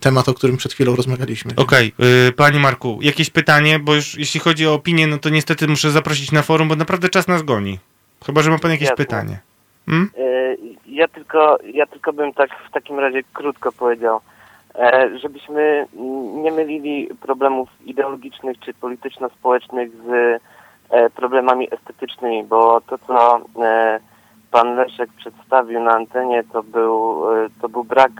temat, o którym przed chwilą rozmawialiśmy. Okej, y, panie Marku, jakieś pytanie, bo już jeśli chodzi o opinię, no to niestety muszę zaprosić na forum, bo naprawdę czas nas goni. Chyba, że ma pan jakieś Jasne. pytanie. Hmm? E, ja, tylko, ja tylko bym tak w takim razie krótko powiedział, e, żebyśmy nie mylili problemów ideologicznych czy polityczno-społecznych z e, problemami estetycznymi, bo to, co e, pan Leszek przedstawił na antenie, to był, to był brak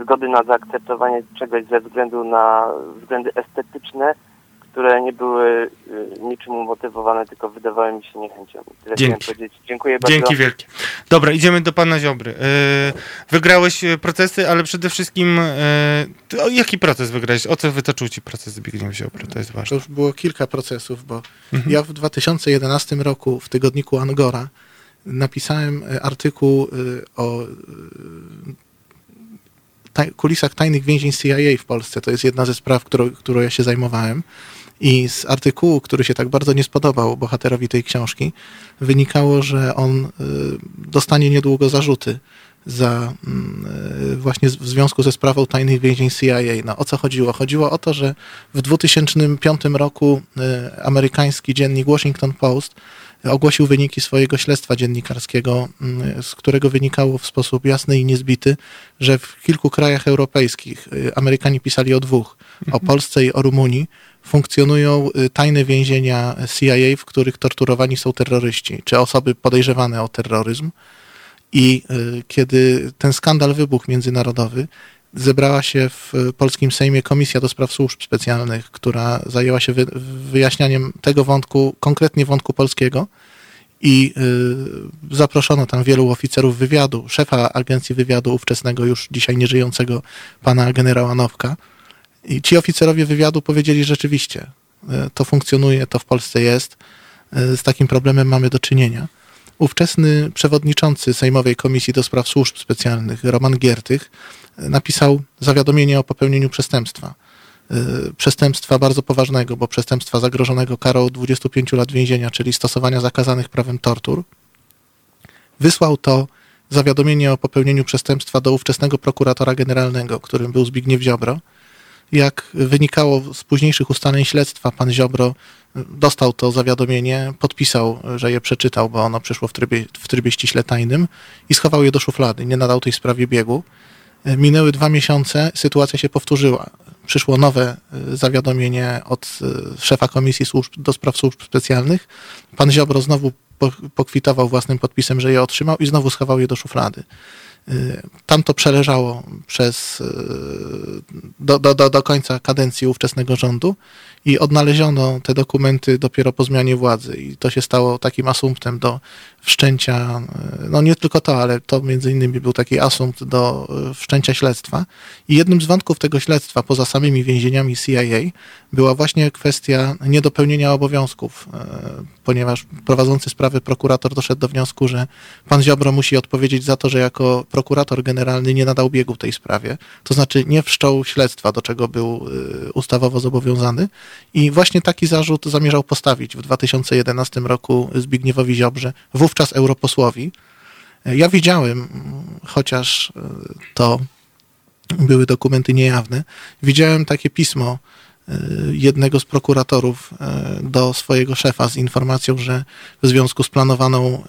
zgody na zaakceptowanie czegoś ze względu na względy estetyczne, które nie były e, niczym umotywowane, tylko wydawały mi się niechęcią. Tyle Dzięki. chciałem powiedzieć. Dziękuję bardzo. Dzięki wielkie. Dobra, idziemy do pana Ziobry. Y, wygrałeś y, procesy, ale przede wszystkim y, jaki proces wygrałeś? O co wytoczył ci proces Zbigniew Ziobry? To jest To ważne. już było kilka procesów, bo Mhm. ja w 2011 roku w tygodniku Angora napisałem artykuł o taj, kulisach tajnych więzień CIA w Polsce. To jest jedna ze spraw, którą, którą ja się zajmowałem. I z artykułu, który się tak bardzo nie spodobał bohaterowi tej książki, wynikało, że on y, dostanie niedługo zarzuty za mm, y, właśnie w związku ze sprawą tajnych więzień CIA. No o co chodziło? Chodziło o to, że w 2005 roku y, amerykański dziennik Washington Post ogłosił wyniki swojego śledztwa dziennikarskiego, mm, z którego wynikało w sposób jasny i niezbity, że w kilku krajach europejskich y, Amerykanie pisali o dwóch, o Polsce i o Rumunii, funkcjonują y, tajne więzienia CIA, w których torturowani są terroryści, czy osoby podejrzewane o terroryzm. I y, kiedy ten skandal wybuchł międzynarodowy, zebrała się w polskim Sejmie Komisja do Spraw Służb Specjalnych, która zajęła się wy, wyjaśnianiem tego wątku, konkretnie wątku polskiego. I y, zaproszono tam wielu oficerów wywiadu, szefa agencji wywiadu ówczesnego, już dzisiaj nieżyjącego pana generała Nowka. I ci oficerowie wywiadu powiedzieli rzeczywiście, y, to funkcjonuje, to w Polsce jest, y, z takim problemem mamy do czynienia. ówczesny przewodniczący Sejmowej Komisji do Spraw Służb Specjalnych, Roman Giertych, napisał zawiadomienie o popełnieniu przestępstwa. Y, Przestępstwa bardzo poważnego, bo przestępstwa zagrożonego karą 25 lat więzienia, czyli stosowania zakazanych prawem tortur. Wysłał to zawiadomienie o popełnieniu przestępstwa do ówczesnego prokuratora generalnego, którym był Zbigniew Ziobro. Jak wynikało z późniejszych ustaleń śledztwa, pan Ziobro y, dostał to zawiadomienie, podpisał, że je przeczytał, bo ono przyszło w trybie, w trybie ściśle tajnym i schował je do szuflady. Nie nadał tej sprawie biegu. Minęły dwa miesiące, sytuacja się powtórzyła. Przyszło nowe y, zawiadomienie od y, szefa Komisji Służb, do Spraw Służb Specjalnych. Pan Ziobro znowu po- pokwitował własnym podpisem, że je otrzymał i znowu schował je do szuflady. Y, Tam to przeleżało przez, do, do, do końca kadencji ówczesnego rządu i odnaleziono te dokumenty dopiero po zmianie władzy i to się stało takim asumptem do wszczęcia, y, no nie tylko to, ale to między innymi był taki asumpt do y, wszczęcia śledztwa. I jednym z wątków tego śledztwa, poza samymi więzieniami CIA, była właśnie kwestia niedopełnienia obowiązków, y, ponieważ prowadzący sprawę prokurator doszedł do wniosku, że pan Ziobro musi odpowiedzieć za to, że jako prokurator generalny nie nadał biegu tej sprawie, to znaczy nie wszczął śledztwa, do czego był ustawowo zobowiązany. I właśnie taki zarzut zamierzał postawić w 2011 roku Zbigniewowi Ziobrze, wówczas europosłowi. Ja widziałem, chociaż y, to były dokumenty niejawne, widziałem takie pismo y, jednego z prokuratorów do swojego szefa z informacją, że w związku z planowaną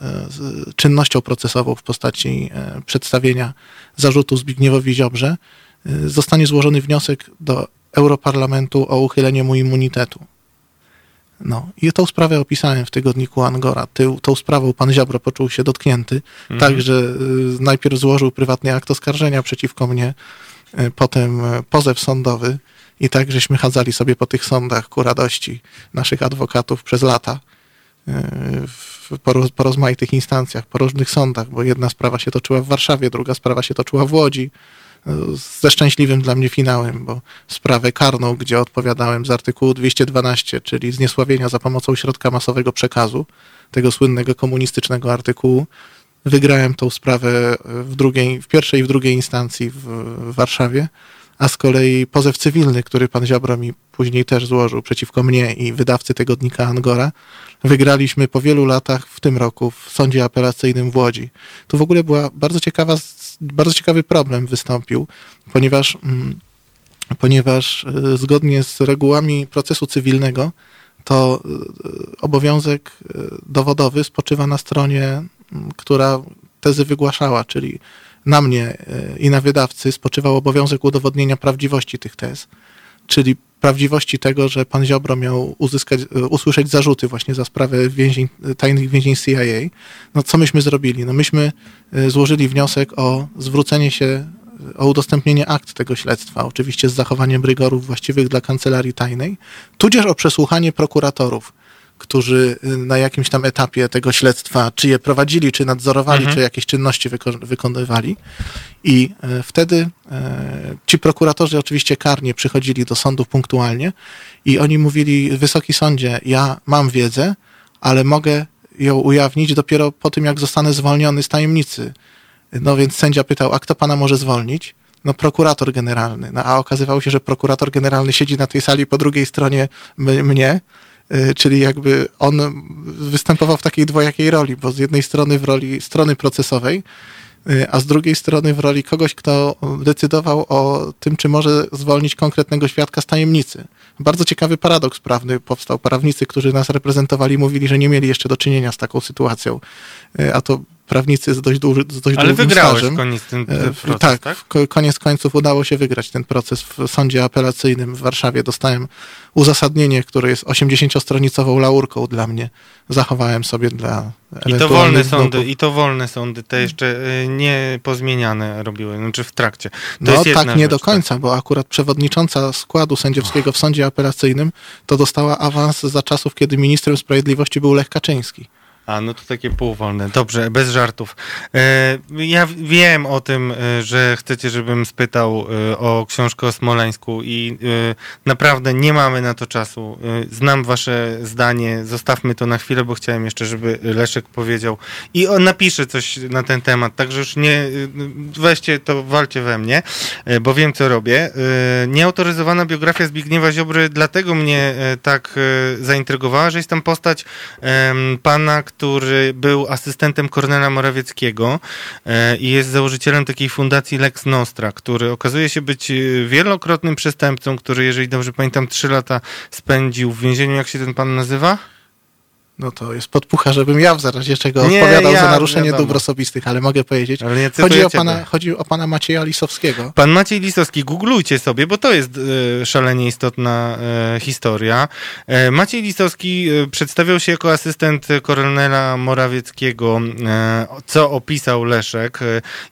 czynnością procesową w postaci przedstawienia zarzutu Zbigniewowi Ziobrze zostanie złożony wniosek do Europarlamentu o uchylenie mu immunitetu. No i tą sprawę opisałem w tygodniku Angora. Ty, tą sprawą pan Ziobro poczuł się dotknięty, tak, że y, najpierw złożył prywatny akt oskarżenia przeciwko mnie, y, potem y, pozew sądowy i tak, żeśmy chadzali sobie po tych sądach ku radości naszych adwokatów przez lata w, po, roz- po rozmaitych instancjach, po różnych sądach, bo jedna sprawa się toczyła w Warszawie, druga sprawa się toczyła w Łodzi, ze szczęśliwym dla mnie finałem, bo sprawę karną, gdzie odpowiadałem z artykułu 212, czyli zniesławienia za pomocą środka masowego przekazu, tego słynnego komunistycznego artykułu, wygrałem tą sprawę w, drugiej, w pierwszej i w drugiej instancji w, w Warszawie, a z kolei pozew cywilny, który pan Ziobro mi później też złożył przeciwko mnie i wydawcy tygodnika Angora, wygraliśmy po wielu latach w tym roku w sądzie apelacyjnym w Łodzi. Tu w ogóle była bardzo ciekawa, bardzo ciekawy problem wystąpił, ponieważ, mm, ponieważ y, zgodnie z regułami procesu cywilnego to y, obowiązek y, dowodowy spoczywa na stronie, która tezy wygłaszała, czyli na mnie y, i na wydawcy spoczywał obowiązek udowodnienia prawdziwości tych tez, czyli prawdziwości tego, że pan Ziobro miał uzyskać, y, usłyszeć zarzuty właśnie za sprawę więzień, tajnych więzień CIA. No co myśmy zrobili? No myśmy y, złożyli wniosek o zwrócenie się, o udostępnienie akt tego śledztwa, oczywiście z zachowaniem rygorów właściwych dla kancelarii tajnej, tudzież o przesłuchanie prokuratorów, którzy y, na jakimś tam etapie tego śledztwa, czy je prowadzili, czy nadzorowali, Mhm. czy jakieś czynności wyko- wykonywali. I e, wtedy e, ci prokuratorzy oczywiście karnie przychodzili do sądów punktualnie i oni mówili, wysoki sądzie, ja mam wiedzę, ale mogę ją ujawnić dopiero po tym, jak zostanę zwolniony z tajemnicy. No więc sędzia pytał, a kto pana może zwolnić? No prokurator generalny. No, a okazywało się, że prokurator generalny siedzi na tej sali po drugiej stronie m- mnie, y, czyli jakby on występował w takiej dwojakiej roli, bo z jednej strony w roli strony procesowej, y, a z drugiej strony w roli kogoś, kto decydował o tym, czy może zwolnić konkretnego świadka z tajemnicy. Bardzo ciekawy paradoks prawny powstał. Prawnicy, którzy nas reprezentowali, mówili, że nie mieli jeszcze do czynienia z taką sytuacją, y, a to prawnicy z dość, duży, z dość Ale długim wygrałeś stażem. koniec ten E, proces, tak, tak? koniec końców udało się wygrać ten proces w sądzie apelacyjnym w Warszawie. Dostałem uzasadnienie, które jest 80-stronicową laurką dla mnie. Zachowałem sobie dla I to wolne sądy, i to wolne sądy, te jeszcze y, nie pozmieniane robiły, znaczy w trakcie. To No tak, nie rzecz, do końca, bo akurat przewodnicząca składu sędziowskiego w sądzie apelacyjnym to dostała awans za czasów, kiedy ministrem sprawiedliwości był Lech Kaczyński. A, no to takie półwolne. Dobrze, bez żartów. E, ja wiem o tym, e, że chcecie, żebym spytał e, o książkę o Smoleńsku i naprawdę nie mamy na to czasu. Znam wasze zdanie, zostawmy to na chwilę, bo chciałem jeszcze, żeby Leszek powiedział i on napisze coś na ten temat, także już nie, weźcie to, walcie we mnie, bo wiem, co robię. Nieautoryzowana biografia Zbigniewa Ziobry dlatego mnie tak zaintrygowała, że jest tam postać pana, który był asystentem Kornela Morawieckiego e, i jest założycielem takiej fundacji Lex Nostra, który okazuje się być e, wielokrotnym przestępcą, który, jeżeli dobrze pamiętam, trzy lata spędził w więzieniu. Jak się ten pan nazywa? No to jest podpucha, żebym ja w zarazie czego Nie, odpowiadał ja, za naruszenie wiadomo. dóbr osobistych, ale mogę powiedzieć. Ale nie Chodzi o, ciebie. pana, chodzi o pana Macieja Lisowskiego. Pan Maciej Lisowski, googlujcie sobie, bo to jest e, szalenie istotna e, historia. E, Maciej Lisowski przedstawiał się jako asystent Kornela Morawieckiego, co opisał Leszek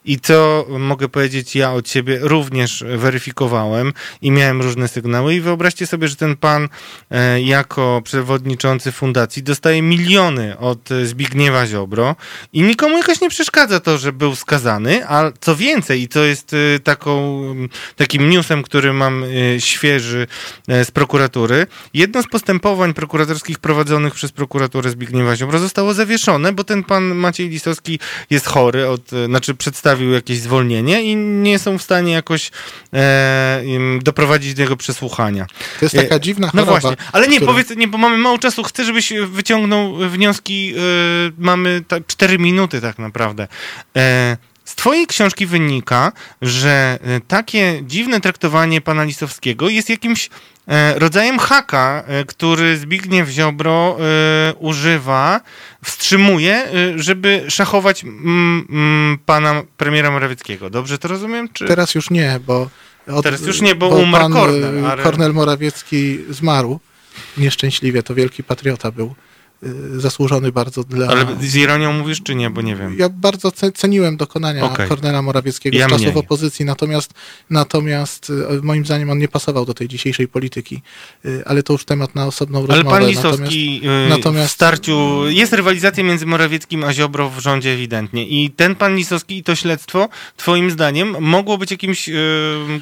i co mogę powiedzieć ja od siebie również weryfikowałem i miałem różne sygnały i wyobraźcie sobie, że ten pan jako przewodniczący fundacji dostaje miliony od e, Zbigniewa Ziobro i nikomu jakoś nie przeszkadza to, że był skazany, a co więcej, i to jest e, taką, takim newsem, który mam e, świeży z prokuratury, jedno z postępowań prokuratorskich prowadzonych przez prokuraturę Zbigniewa Ziobro zostało zawieszone, bo ten pan Maciej Lisowski jest chory, od, znaczy przedstawił jakieś zwolnienie i nie są w stanie jakoś e, doprowadzić do jego przesłuchania. To jest taka dziwna No choroba. właśnie, ale nie, powiedz, nie, bo mamy mało czasu. Chcę, żebyś wyciągnął wnioski. e, mamy ta, 4 minuty tak naprawdę. E, z twojej książki wynika, że e, takie dziwne traktowanie pana Lisowskiego jest jakimś e, rodzajem haka, e, który Zbigniew Ziobro używa, wstrzymuje, żeby szachować mm, mm, pana premiera Morawieckiego. Dobrze to rozumiem? Czy... Teraz już nie, bo... od- Teraz już nie, bo umarł pan, Kornel, y, ale- Kornel Morawiecki zmarł nieszczęśliwie, to wielki patriota był. Y, Zasłużony bardzo dla... Ale z ironią mówisz, czy nie? Bo nie wiem. Ja bardzo ce- ceniłem dokonania Okej. Kornela Morawieckiego Ja z czasów mniej. opozycji, natomiast, natomiast y, moim zdaniem on nie pasował do tej dzisiejszej polityki. Y, Ale to już temat na osobną Ale rozmowę. pan Lisowski natomiast, natomiast- w starciu, jest rywalizacja między Morawieckim a Ziobro w rządzie ewidentnie i ten pan Lisowski i to śledztwo, twoim zdaniem, mogło być jakimś... y,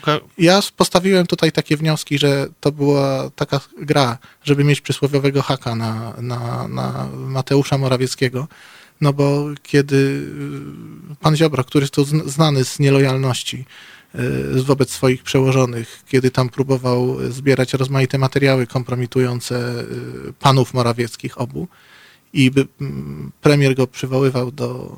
ka- Ja postawiłem tutaj takie wnioski, że to była taka gra, żeby mieć przysłowiowego haka na, na, na Mateusza Morawieckiego. No bo kiedy y, pan Ziobro, który jest zn- znany z nielojalności y, wobec swoich przełożonych, kiedy tam próbował zbierać rozmaite materiały kompromitujące y, panów Morawieckich obu i by mm, premier go przywoływał do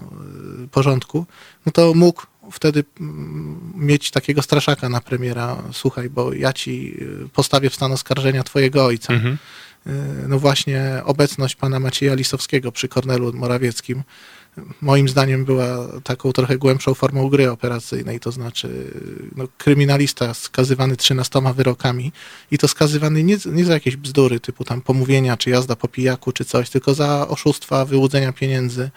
porządku, no to mógł wtedy mm, mieć takiego straszaka na premiera, słuchaj, bo ja ci postawię w stan oskarżenia twojego ojca. Mhm. Y, No właśnie obecność pana Macieja Lisowskiego przy Kornelu Morawieckim moim zdaniem była taką trochę głębszą formą gry operacyjnej, to znaczy no, kryminalista skazywany 13 wyrokami i to skazywany nie, nie za jakieś bzdury typu tam pomówienia, czy jazda po pijaku, czy coś, tylko za oszustwa, wyłudzenia pieniędzy.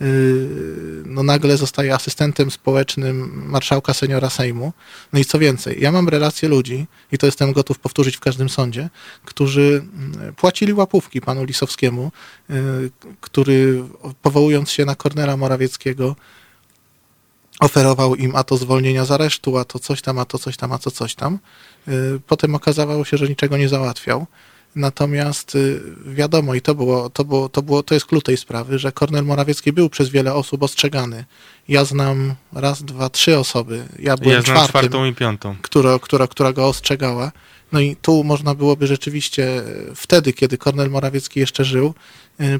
Yy, No nagle zostaje asystentem społecznym marszałka seniora Sejmu. No i co więcej, ja mam relacje ludzi, i to jestem gotów powtórzyć w każdym sądzie, którzy mm, płacili łapówki panu Lisowskiemu, yy, który powołując się na Kornela Morawieckiego, oferował im a to zwolnienia z aresztu, a to coś tam, a to coś tam, a to coś tam. Yy, Potem okazało się, że niczego nie załatwiał. Natomiast y, wiadomo, i to było, to było, to było, to jest klucz tej sprawy, że Kornel Morawiecki był przez wiele osób ostrzegany. Ja znam raz, dwa, trzy osoby. Ja byłem Ja znam czwartym, czwartą i piątą. która, która, która go ostrzegała. No i tu można byłoby rzeczywiście e, wtedy, kiedy Kornel Morawiecki jeszcze żył,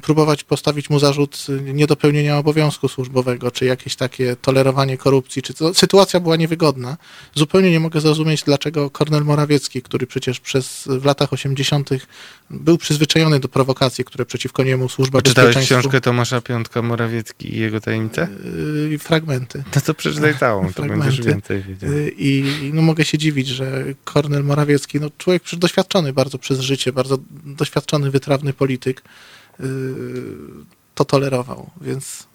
próbować postawić mu zarzut e, niedopełnienia obowiązku służbowego, czy jakieś takie tolerowanie korupcji, czy to, sytuacja była niewygodna. Zupełnie nie mogę zrozumieć, dlaczego Kornel Morawiecki, który przecież przez w latach 80. był przyzwyczajony do prowokacji, które przeciwko niemu służba Czytałeś książkę Tomasza Piątka Morawiecki i jego tajemnice? Yy, fragmenty. To co przeczytaj całą, to będziesz więcej wiedział. Y, I no, mogę się dziwić, że Kornel Morawiecki, no, człowiek doświadczony bardzo przez życie, bardzo doświadczony, wytrawny polityk, y, to tolerował, więc,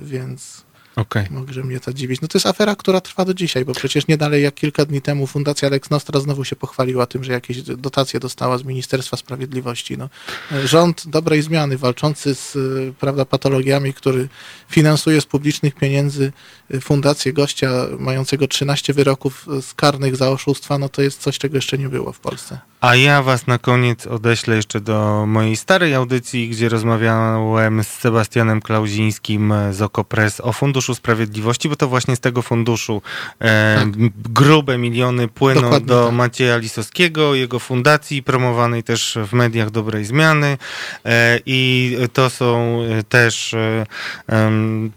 y, więc Okej. Może mnie to dziwić. No to jest afera, która trwa do dzisiaj, bo przecież nie dalej jak kilka dni temu Fundacja Lex Nostra znowu się pochwaliła tym, że jakieś dotacje dostała z Ministerstwa Sprawiedliwości. No, rząd dobrej zmiany, walczący z y, prawda, patologiami, który finansuje z publicznych pieniędzy fundację gościa mającego 13 wyroków karnych za oszustwa, no to jest coś, czego jeszcze nie było w Polsce. A ja was na koniec odeślę jeszcze do mojej starej audycji, gdzie rozmawiałem z Sebastianem Klauzińskim z Okopres o Funduszu Sprawiedliwości, bo to właśnie z tego funduszu e, Tak. grube miliony płyną Dokładnie do tak. Macieja Lisowskiego, jego fundacji promowanej też w mediach dobrej zmiany e, i to są e, też e,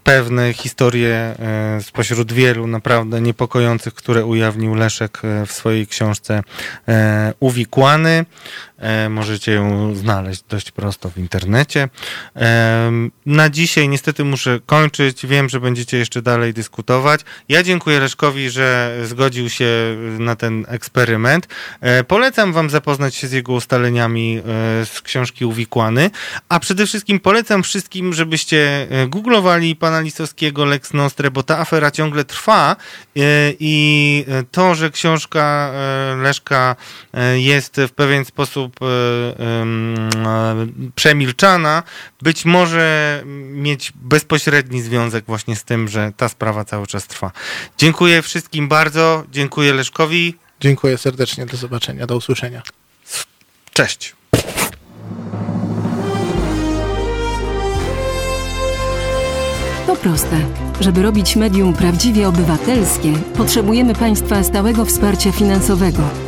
pewne historie e, spośród wielu naprawdę niepokojących, które ujawnił Leszek e, w swojej książce e. E, Możecie ją znaleźć dość prosto w internecie. Na dzisiaj niestety muszę kończyć. Wiem, że będziecie jeszcze dalej dyskutować. Ja dziękuję Leszkowi, że zgodził się na ten eksperyment. E, Polecam wam zapoznać się z jego ustaleniami e, z książki Uwikłany, a przede wszystkim polecam wszystkim, żebyście e, googlowali pana Lisowskiego Lex Nostre, bo ta afera ciągle trwa e, i e, to, że książka e, Leszka e, jest w pewien sposób em, e, przemilczana, być może mieć bezpośredni związek właśnie z tym, że ta sprawa cały czas trwa. Dziękuję wszystkim bardzo, dziękuję Leszkowi. Dziękuję serdecznie, do zobaczenia, do usłyszenia. Cześć. To proste. Żeby robić medium prawdziwie obywatelskie, potrzebujemy Państwa stałego wsparcia finansowego.